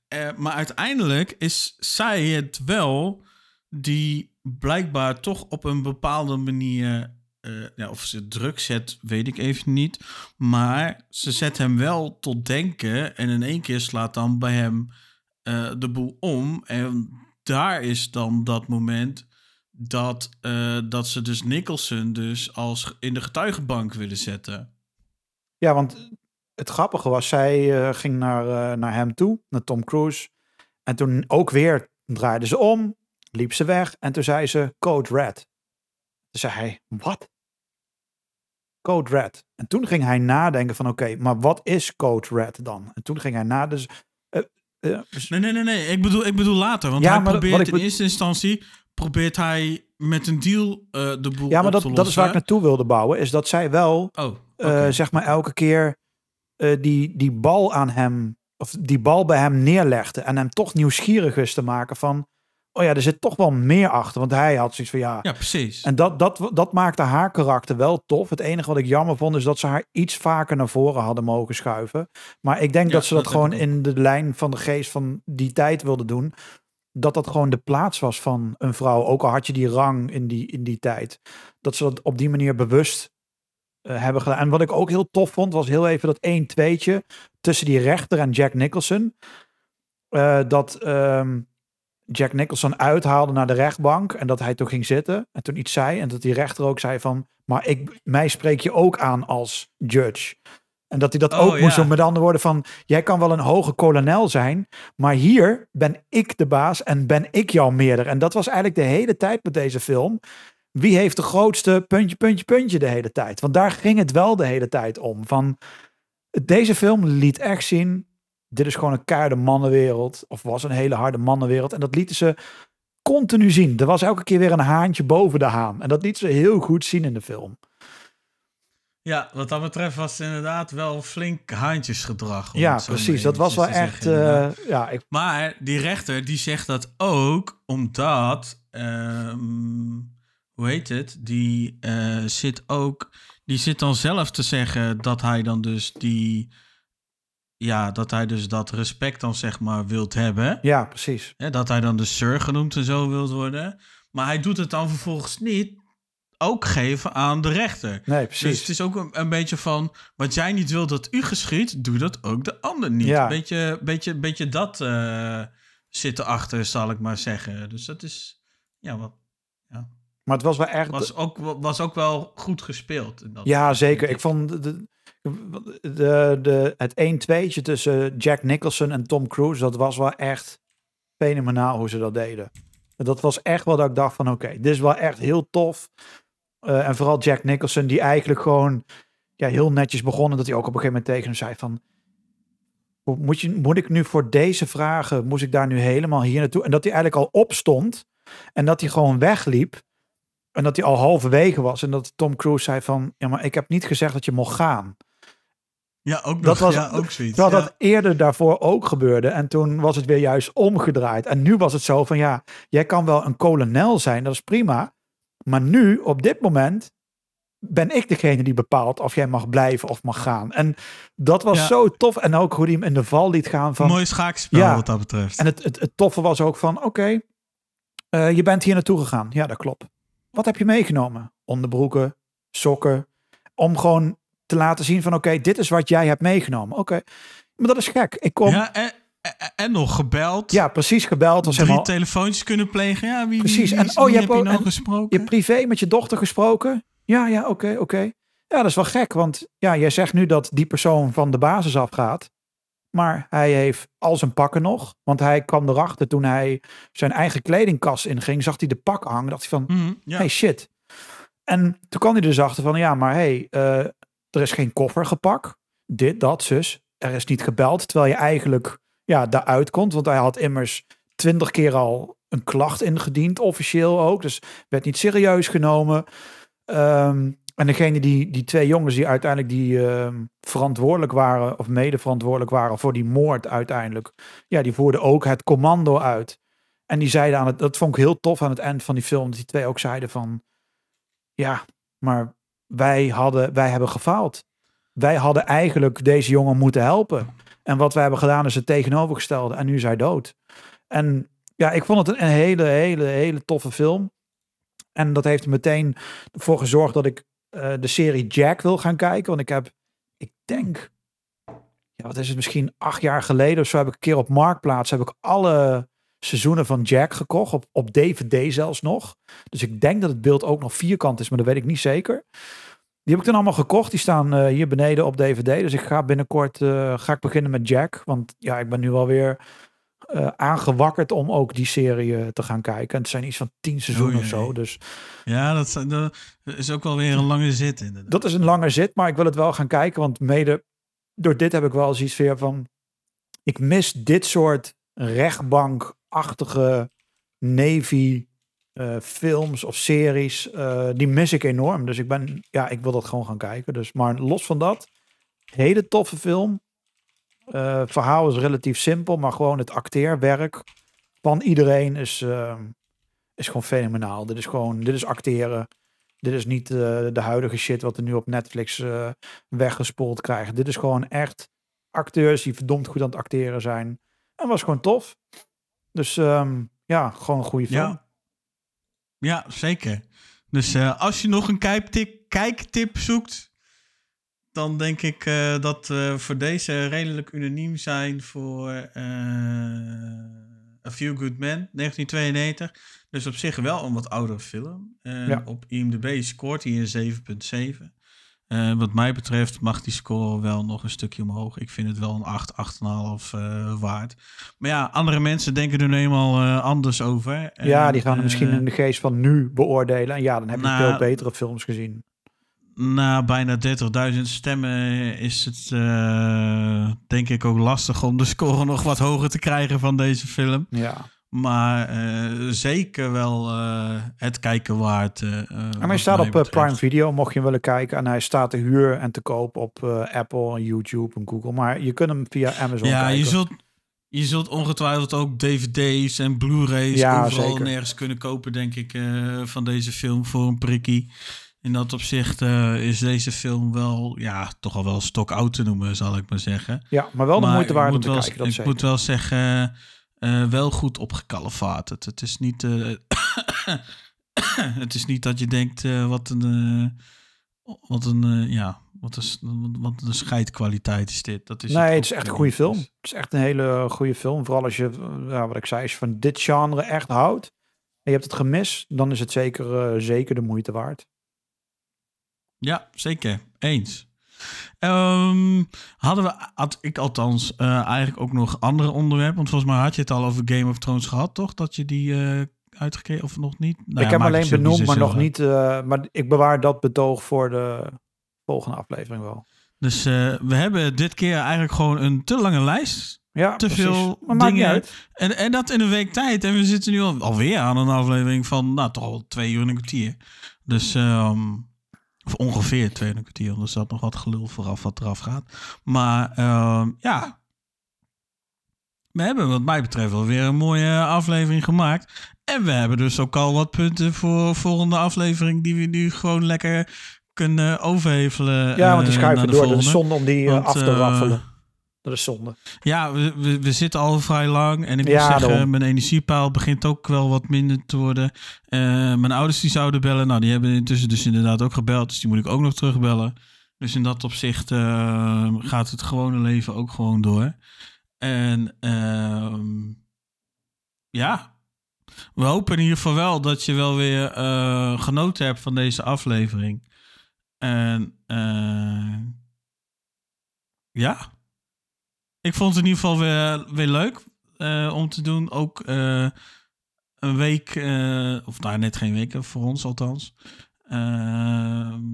Eh, maar uiteindelijk is zij het wel die blijkbaar toch op een bepaalde manier. eh, ja, of ze druk zet, weet ik even niet. Maar ze zet hem wel tot denken. En in één keer slaat dan bij hem de boel om. En daar is dan dat moment dat, eh, dat ze dus Nicholson dus als in de getuigenbank willen zetten. Ja, want het grappige was, zij eh, ging naar, eh, naar hem toe, naar Tom Cruise. En toen ook weer draaide ze om, liep ze weg en toen zei ze Code Red. Toen zei hij, wat? Code Red. En toen ging hij nadenken van, oké, maar wat is Code Red dan? En toen ging hij na, dus... dus- Nee, nee, nee, nee. Ik bedoel, ik bedoel later. Want Ja, hij probeert in eerste instantie probeert hij met een deal eh, de boel ja, maar dat, dat is waar ik naartoe wilde bouwen, is dat zij wel Oh, eh, zeg maar elke keer eh, die, die bal aan hem, of die bal bij hem neerlegde en hem toch nieuwsgierig is te maken van, oh ja, er zit toch wel meer achter, want hij had zoiets van ja. Ja, precies. En dat, dat, dat maakte haar karakter wel tof. Het enige wat ik jammer vond is dat ze haar iets vaker naar voren hadden mogen schuiven. Maar ik denk Ja, dat ze dat, dat gewoon in de lijn van de geest van die tijd wilden doen. Dat dat gewoon de plaats was van een vrouw. Ook al had je die rang in die, in die tijd. Dat ze dat op die manier bewust eh, hebben gedaan. En wat ik ook heel tof vond, was heel even dat 1 tweetje tussen die rechter en Jack Nicholson. Eh, dat ehm, Jack Nicholson uithaalde naar de rechtbank en dat hij toen ging zitten en toen iets zei en dat die rechter ook zei van, maar ik, mij spreek je ook aan als judge. En dat hij dat Oh, ook moest ja. doen met andere woorden van, jij kan wel een hoge kolonel zijn, maar hier ben ik de baas en ben ik jouw meerder. En dat was eigenlijk de hele tijd met deze film. Wie heeft de grootste puntje, puntje, puntje de hele tijd? Want daar ging het wel de hele tijd om. Van, deze film liet echt zien, dit is gewoon een keiharde mannenwereld. Of was een hele harde mannenwereld. En dat lieten ze continu zien. Er was elke keer weer een haantje boven de haan. En dat liet ze heel goed zien in de film. Ja, wat dat betreft was het inderdaad wel flink haantjesgedrag. om Ja, precies. Dat was wel echt... zeggen, eh, ja, ik, Maar die rechter die zegt dat ook omdat, ehm, hoe heet het, die eh, zit ook, die zit dan zelf te zeggen dat hij dan dus die, ja, dat hij dus dat respect dan zeg maar wilt hebben. ja, precies. Dat hij dan de sir genoemd en zo wilt worden. Maar hij doet het dan vervolgens niet ook geven aan de rechter. Nee, Dus precies. het is ook een, een beetje van, wat jij niet wil dat u geschiet, doe dat ook de ander niet. Ja. Beetje, beetje, beetje dat eh zit erachter, zal ik maar zeggen. Dus dat is, ja, wat, Maar het was wel echt... was, ook, was ook wel goed gespeeld. in dat- Ja, zeker. Ik vond de, de, de, het 1-2'tje tussen Jack Nicholson en Tom Cruise, dat was wel echt fenomenaal hoe ze dat deden. Dat was echt wel dat ik dacht van oké, dit is wel echt heel tof. Eh, en vooral Jack Nicholson, die eigenlijk gewoon ja, heel netjes begonnen. Dat hij ook op een gegeven moment tegen hem zei van... "Hoe- Moet, je, moet ik nu voor deze vragen, moest ik daar nu helemaal hier naartoe? En dat hij eigenlijk al opstond en dat hij gewoon wegliep. En dat hij al halverwege was. En dat Tom Cruise zei van... Ja, maar ik heb niet gezegd dat je mocht gaan. Ja, ook, Dat was- ja, ook zoiets. Terwijl ja. dat eerder daarvoor ook gebeurde. En toen was het weer juist omgedraaid. En nu was het zo van... Ja, jij kan wel een kolonel zijn. Dat is prima. Maar nu, op dit moment... Ben ik degene die bepaalt of jij mag blijven of mag gaan. En dat was Ja. zo tof. En ook hoe hij hem in de val liet gaan van... Mooi schaakspel Ja. wat dat betreft. En het, het, het toffe was ook van, oké, eh, je bent hier naartoe gegaan. Ja, dat klopt. Wat heb je meegenomen? Onderbroeken, sokken. Om gewoon te laten zien van, oké, dit is wat jij hebt meegenomen. Oké, maar dat is gek. Ik kom, ja, Ja, en, en, nog gebeld. precies gebeld. Was drie helemaal, telefoontjes kunnen plegen. Ja, wie, Precies. Wie, En, oh, je hebt ook- nou en gesproken? je privé met je dochter gesproken? Ja, ja, oké, oké. Ja, dat is wel gek, want ja, jij zegt nu dat die persoon van de basis afgaat. Maar hij heeft al zijn pakken nog. Want hij kwam erachter toen hij zijn eigen kledingkast inging. Zag hij de pakken hangen. Dacht hij van, Mhm, ja. hey shit. En toen kwam hij dus achter van, ja, maar hey, eh, er is geen koffer gepakt. Dit, dat, zus. Er is niet gebeld, terwijl je eigenlijk ja, daaruit komt. Want hij had immers twintig keer al een klacht ingediend, officieel ook. Dus werd niet serieus genomen. Ehm, en degene die, die twee jongens die uiteindelijk die ehm, verantwoordelijk waren, of mede verantwoordelijk waren voor die moord uiteindelijk. Ja, die voerden ook het commando uit. En die zeiden aan het, dat vond ik heel tof aan het eind van die film, dat die twee ook zeiden van, ja, maar wij hadden, wij hebben gefaald. Wij hadden eigenlijk deze jongen moeten helpen. En wat wij hebben gedaan is het tegenovergestelde. En nu hij dood. En ja, ik vond het een hele, hele, hele toffe film. En dat heeft meteen voor gezorgd dat ik eh, de serie Jack wil gaan kijken. Want ik heb, ik denk, ja, wat is het, misschien acht jaar geleden of zo heb ik een keer op Marktplaats heb ik alle seizoenen van Jack gekocht. Op, op DVD zelfs nog. Dus ik denk dat het beeld ook nog vierkant is, maar dat weet ik niet zeker. Die heb ik dan allemaal gekocht. Die staan eh, hier beneden op DVD. Dus ik ga binnenkort eh, ga ik beginnen met Jack. Want ja, ik ben nu alweer eh aangewakkerd om ook die serie te gaan kijken. En het zijn iets van tien seizoenen of zo. Dus Ja, dat, dat is ook wel weer een lange zit inderdaad. dat is een lange zit, maar ik wil het wel gaan kijken. Want mede door dit heb ik wel zoiets weer van... Ik mis dit soort rechtbankachtige Navy eh, films of series. eh, die mis ik enorm. Dus ik ben, ja, ik wil dat gewoon gaan kijken. Dus, maar los van dat, hele toffe film. Eh, het verhaal is relatief simpel, maar gewoon het acteerwerk van iedereen is, eh, is gewoon fenomenaal. Dit is gewoon, dit is acteren. Dit is niet eh, de huidige shit wat we nu op Netflix eh, weggespoeld krijgen. Dit is gewoon echt acteurs die verdomd goed aan het acteren zijn. En was gewoon tof. Dus ehm, ja, gewoon een goede film. Ja. Ja, zeker. Dus eh, als je nog een kijktip, kijktip zoekt, dan denk ik eh, dat we voor deze redelijk unaniem zijn voor eh, A Few Good Men, 1992. Dus op zich wel een wat oudere film. Ja. Op IMDb scoort hij een 7,7. Eh, wat mij betreft mag die score wel nog een stukje omhoog. Ik vind het wel een 8, 8,5 eh waard. Maar ja, andere mensen denken er nu eenmaal eh, anders over. Ja, die gaan er misschien in de geest van nu beoordelen. En ja, dan heb je nou, veel betere films gezien. Na bijna 30.000 stemmen is het denk ik ook lastig om de score nog wat hoger te krijgen van deze film. Ja, Maar eh, zeker wel eh, het kijken waard. eh, En hij staat op betreft. Prime Video, mocht je hem willen kijken. En hij staat te huur en te koop op Apple, YouTube en Google. Maar je kunt hem via Amazon Ja, kijken. je zult, je zult ongetwijfeld ook dvd's en Blu-rays Ja, overal zeker. nergens kunnen kopen, denk ik, van deze film voor een prikkie. In dat opzicht is deze film wel, ja, toch al wel stock-out te noemen, zal ik maar zeggen. Ja, maar wel de Maar moeite waard om te wel, kijken. Dat ik zeker. moet wel zeggen, eh, wel goed opgekalefaterd. Het is niet, eh, het is niet dat je denkt, eh, wat een, wat een, ja, wat een, wat een scheidkwaliteit is dit. Dat is nee, het is echt een goede film. Het is echt een hele goede film. Vooral als je, ja, wat ik zei, als je van dit genre echt houdt. En je hebt het gemist, dan is het zeker, zeker de moeite waard. Ja, zeker. Eens. Ehm, hadden we, had ik althans, eh, eigenlijk ook nog andere onderwerpen? Want volgens mij had je het al over Game of Thrones gehad, toch? Dat je die uitgekeken of nog niet? Nou ik ja, heb alleen benoemd, maar nog uit. niet. eh, maar ik bewaar dat betoog voor de volgende aflevering wel. Dus we hebben dit keer eigenlijk gewoon een te lange lijst. Ja, Te precies. veel maar dingen. uit. En, en dat in een week tijd. En we zitten nu al, alweer aan een aflevering van, nou, toch al twee uur en een kwartier. Dus, ehm, of ongeveer twee uur en een kwartier. Want er zat nog wat gelul vooraf wat eraf gaat. Maar, ehm, ja. We hebben wat mij betreft wel weer een mooie aflevering gemaakt. En we hebben dus ook al wat punten voor volgende aflevering. Die we nu gewoon lekker kunnen overhevelen. Ja, want die eh, schuiven de door. Dat is volgende. zonde om die eh, Want, af te eh, raffelen. Dat is zonde. Ja, we, we, we zitten al vrij lang. En ik moet Ja, zeggen, daarom. mijn energiepaal begint ook wel wat minder te worden. Eh, mijn ouders die zouden bellen. Nou, die hebben intussen dus inderdaad ook gebeld. Dus die moet ik ook nog terugbellen. Dus in dat opzicht eh, gaat het gewone leven ook gewoon door. En ehm, ja, we hopen in ieder geval wel dat je wel weer eh, genoten hebt van deze aflevering. En ja, ik vond het in ieder geval weer, weer leuk eh, om te doen. Ook eh, een week, eh, of nou net geen weken, voor ons althans.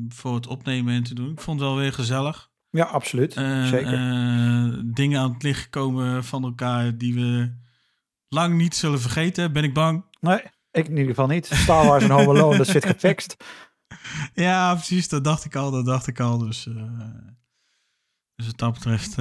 voor het opnemen en te doen. Ik vond het wel weer gezellig. Ja, absoluut. Zeker. dingen aan het licht komen van elkaar die we lang niet zullen vergeten, ben ik bang. nee, ik in ieder geval niet. Star Wars en Home Alone, dat zit gefixt. Ja, precies. Dat dacht ik al. Dat dacht ik al. Dus, dus wat dat betreft,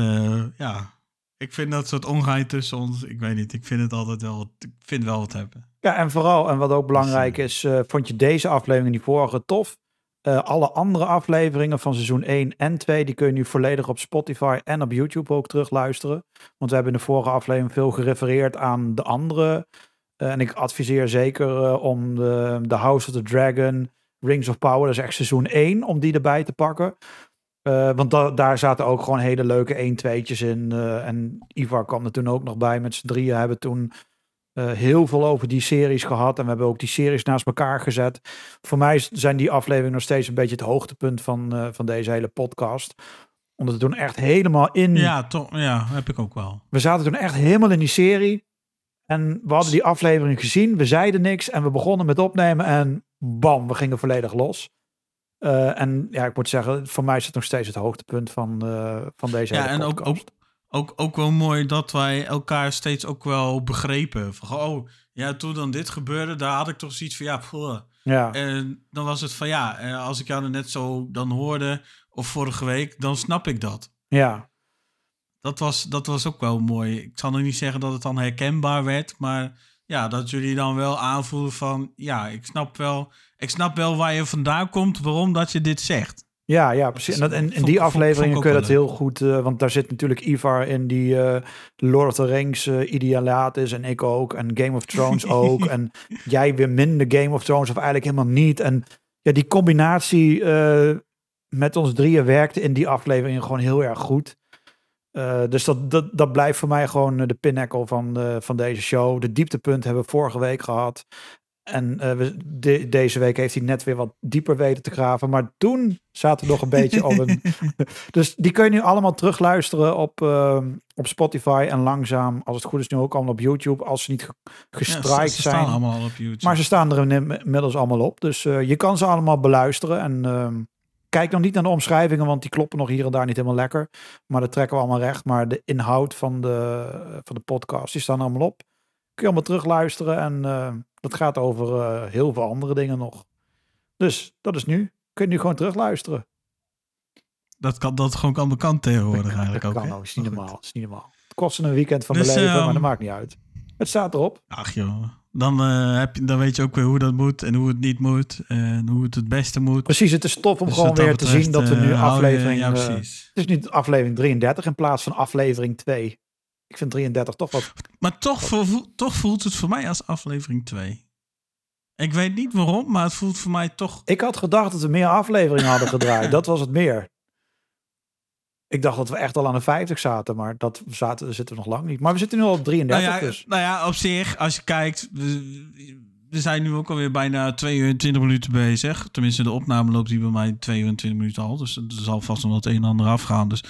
ja. Ik vind dat soort ongein tussen ons. Ik weet niet. Ik vind het altijd wel. Ik vind wel wat hebben. Ja, en vooral, en wat ook belangrijk is, eh, vond je deze aflevering en die vorige tof? Eh, alle andere afleveringen van seizoen 1 en 2, die kun je nu volledig op Spotify en op YouTube ook terugluisteren. Want we hebben in de vorige aflevering veel gerefereerd aan de andere. Eh, en ik adviseer zeker eh, om de, de House of the Dragon, Rings of Power, dat is echt seizoen 1, om die erbij te pakken. Eh, want da- daar zaten ook gewoon hele leuke 1-2'tjes in. eh, en Ivar kwam er toen ook nog bij. Met z'n drieën hebben toen eh, heel veel over die series gehad. En we hebben ook die series naast elkaar gezet. Voor mij zijn die afleveringen nog steeds een beetje het hoogtepunt van, van deze hele podcast. Omdat we toen echt helemaal in... Ja, toch. Ja, heb ik ook wel. We zaten toen echt helemaal in die serie. En we hadden die aflevering gezien. We zeiden niks. En we begonnen met opnemen. En bam, we gingen volledig los. Eh, en ja, ik moet zeggen, voor mij is het nog steeds het hoogtepunt van, eh, van deze Ja, hele en ook, ook, ook, ook wel mooi dat wij elkaar steeds ook wel begrepen. Van, oh, ja, toen dan dit gebeurde, daar had ik toch zoiets van, ja, pff. Ja, En dan was het van, ja, eh, als ik jou er net zo dan hoorde, of vorige week, dan snap ik dat. ja, Dat was, dat was ook wel mooi. Ik zal nog niet zeggen dat het dan herkenbaar werd, maar ja, dat jullie dan wel aanvoelen van, ja, ik snap wel, ik snap wel waar je vandaan komt, waarom dat je dit zegt. ja, ja, precies. En, dat, en in die afleveringen kun je dat heel goed... eh, want daar zit natuurlijk Ivar in die eh, Lord of the Rings eh idealaat is. En ik ook. En Game of Thrones ook. en jij weer minder Game of Thrones of eigenlijk helemaal niet. En ja, die combinatie eh, met ons drieën werkte in die afleveringen gewoon heel erg goed. Eh, dus dat, dat, dat blijft voor mij gewoon eh, de pinnacle van, eh, van deze show. De dieptepunt hebben we vorige week gehad. En we, de- deze week heeft hij net weer wat dieper weten te graven. Maar toen zaten we nog een beetje op een... Dus die kun je nu allemaal terugluisteren op, eh, op Spotify. En langzaam, als het goed is, nu ook allemaal op YouTube. Als ze niet Ja, gestrikt ze, ze zijn. staan allemaal al op YouTube. Maar ze staan er in- inmiddels allemaal op. Dus je kan ze allemaal beluisteren. En ehm, kijk nog niet naar de omschrijvingen, want die kloppen nog hier en daar niet helemaal lekker. Maar dat trekken we allemaal recht. Maar de inhoud van de, van de podcast, die staan allemaal op. je allemaal terugluisteren. En eh, dat gaat over eh, heel veel andere dingen nog. Dus dat is nu. Kun je nu gewoon terugluisteren. Dat kan dat gewoon kan bekend tegenwoordig eigenlijk dat ook. kan ook. is niet Maar normaal. is niet normaal. Het kost een weekend van Dus, mijn leven, maar ehm, dat maakt niet uit. Het staat erop. Ach joh, dan, eh, heb je, dan weet je ook weer hoe dat moet en hoe het niet moet. En hoe het het beste moet. Precies, het is tof om Dus gewoon weer te zien dat we nu eh, aflevering... Ja, eh, precies. het is nu aflevering 33 in plaats van aflevering 2. Ik vind 33 toch wat... Maar toch, toch voelt het voor mij als aflevering 2. Ik weet niet waarom, maar het voelt voor mij toch... Ik had gedacht dat we meer afleveringen hadden gedraaid. Dat was het meer. Ik dacht dat we echt al aan de 50 zaten, maar dat zaten, zitten we nog lang niet. Maar we zitten nu al op 33 Nou ja, dus. nou ja, op zich, als je kijkt... We, we zijn nu ook alweer bijna 22 minuten bezig. Tenminste, de opname loopt hier bij mij 22 minuten al. Dus er zal vast nog wat een en ander afgaan. Dus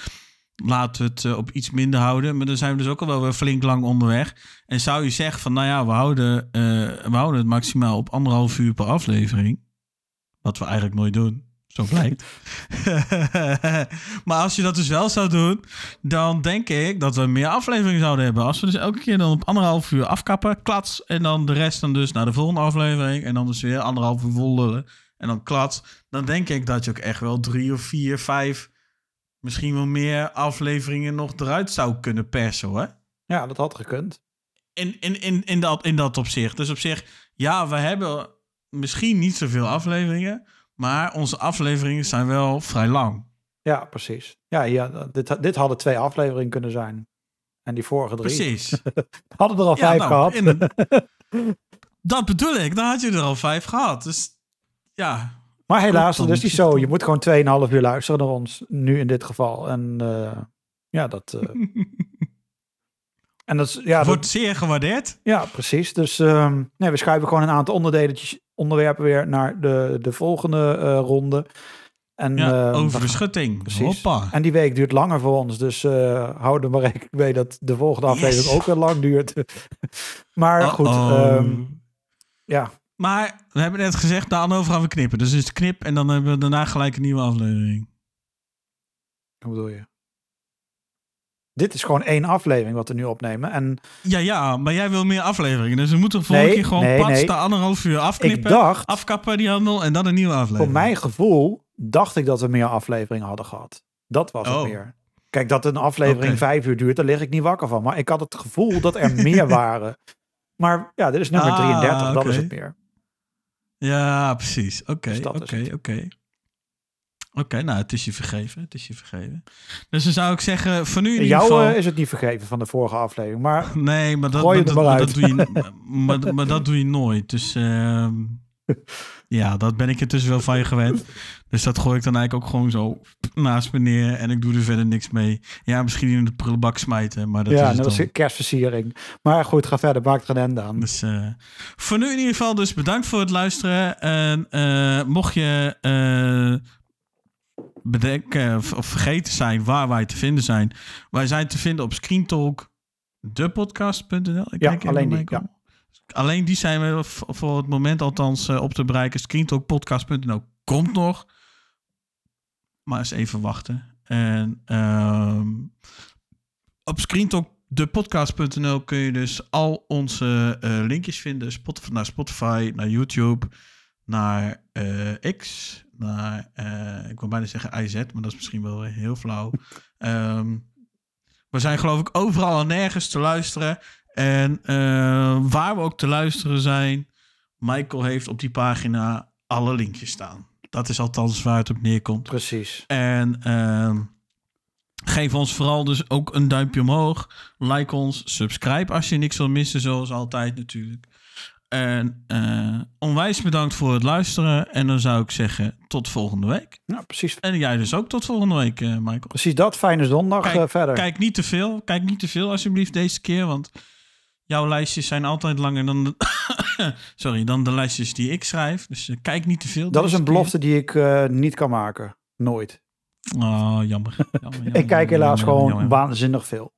laten we het eh, op iets minder houden. Maar dan zijn we dus ook al wel weer flink lang onderweg. En zou je zeggen van, nou ja, we houden, eh, we houden het maximaal op anderhalf uur per aflevering. Wat we eigenlijk nooit doen. Zo blijkt. maar als je dat dus wel zou doen, dan denk ik dat we meer afleveringen zouden hebben. Als we dus elke keer dan op anderhalf uur afkappen, klats. En dan de rest dan dus naar de volgende aflevering. En dan dus weer anderhalf uur vol lullen. En dan klats. Dan denk ik dat je ook echt wel drie of vier, vijf, misschien wel meer afleveringen nog eruit zou kunnen persen hoor. Ja, dat had gekund. In, in, in, in, dat, in dat opzicht. Dus op zich, ja, we hebben misschien niet zoveel afleveringen. Maar onze afleveringen zijn wel vrij lang. Ja, precies. Ja, ja dit, dit hadden twee afleveringen kunnen zijn. En die vorige drie. Precies. Hadden er al Ja, vijf nou, gehad. in- dat bedoel ik. Dan had je er al vijf gehad. Dus ja. Maar helaas, dat is niet zo. Je moet gewoon 2,5 uur luisteren naar ons. Nu in dit geval. En eh, ja, dat... eh, en dat. Ja, dat, Wordt zeer gewaardeerd. Ja, precies. Dus ehm, nee, we schuiven gewoon een aantal onderdeeltjes, onderwerpen weer naar de, de volgende eh, ronde. En, Ja, ehm, over de schutting. Precies. Hoppa. En die week duurt langer voor ons. Dus eh hou er maar rekening mee dat de volgende aflevering Yes. ook weer lang duurt. maar goed, ehm, ja. Maar we hebben net gezegd, daarover gaan we knippen. Dus het is knip en dan hebben we daarna gelijk een nieuwe aflevering. Hoe bedoel je? Dit is gewoon één aflevering wat we nu opnemen. En Ja, ja, maar jij wil meer afleveringen. Dus we moeten de volgende Nee, keer gewoon nee, pats nee. de anderhalf uur afknippen. dacht, Afkappen die handel en dan een nieuwe aflevering. voor mijn gevoel, dacht ik dat we meer afleveringen hadden gehad. Dat was Oh. het meer. Kijk, dat een aflevering Oké. vijf uur duurt, daar lig ik niet wakker van. Maar ik had het gevoel dat er meer waren. Maar ja, dit is nummer Ah, 33, dat is oké. het meer. Ja, precies. Oké, Dus oké, het. Oké. Nou, het is je vergeven. Het is je vergeven. Dus dan zou ik zeggen, voor nu in ieder Jou geval... eh, is het niet vergeven van de vorige aflevering. Maar Nee, maar dat, maar dat, maar dat doe je, maar, maar dat doe je nooit. Dus ehm, ja, dat ben ik intussen wel van je gewend. Dus dat gooi ik dan eigenlijk ook gewoon zo naast me neer. En ik doe er verder niks mee. Ja, misschien in de prullenbak smijten, maar dat ja, is het als dan. kerstversiering. Maar goed, ga verder. Maak er geen einde aan. Dus eh, voor nu in ieder geval dus bedankt voor het luisteren. En eh, mocht je bedenken of, of vergeten zijn waar wij te vinden zijn. Wij zijn te vinden op screentalk, depodcast.nl. Ik Ja, alleen die, Michael. Alleen die zijn we voor het moment althans eh, op te bereiken. Screentalkpodcast.nl komt nog. Maar eens even wachten. En ehm, op screentalkdepodcast.nl kun je dus al onze eh, linkjes vinden. Spotify, naar Spotify, naar YouTube, naar eh, X, naar, eh, ik wil bijna zeggen IZ, maar dat is misschien wel heel flauw. Ehm, we zijn geloof ik overal en nergens te luisteren. En eh, waar we ook te luisteren zijn, Michael heeft op die pagina alle linkjes staan. Dat is althans waar het op neerkomt. Precies. En ehm, geef ons vooral dus ook een duimpje omhoog. Like ons, subscribe als je niks wil missen, zoals altijd natuurlijk. En eh, onwijs bedankt voor het luisteren. En dan zou ik zeggen, tot volgende week. Ja, precies. En jij dus ook tot volgende week, eh, Michael. Precies dat. Fijne zondag Kijk, eh, verder. Kijk niet te veel. Kijk niet te veel alsjeblieft deze keer. Want jouw lijstjes zijn altijd langer dan de, sorry, dan de lijstjes die ik schrijf. Dus kijk niet te veel. dat is een keer. belofte die ik niet kan maken. Nooit. Oh, jammer. jammer, jammer ik kijk helaas jammer, gewoon waanzinnig veel.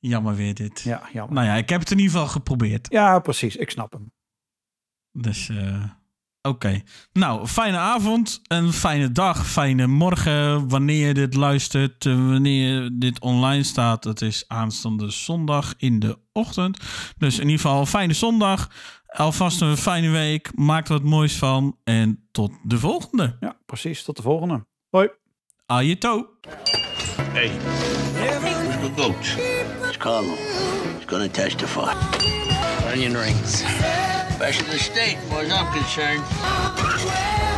Jammer weer dit. Ja, jammer. Nou ja, ik heb het in ieder geval geprobeerd. Ja, precies. Ik snap hem. Dus, eh, Oké. Nou, fijne avond, een fijne dag, fijne morgen. Wanneer je dit luistert, eh, wanneer dit online staat. Het is aanstaande zondag in de ochtend. Dus in ieder geval, fijne zondag. Alvast een fijne week. Maak er wat moois van. En tot de volgende. Ja, precies. Tot de volgende. Hoi. Ajeto. Hey, the goats. It's Carlo. He's gonna testify. Onion rings. Best in the state, as far as I'm concerned.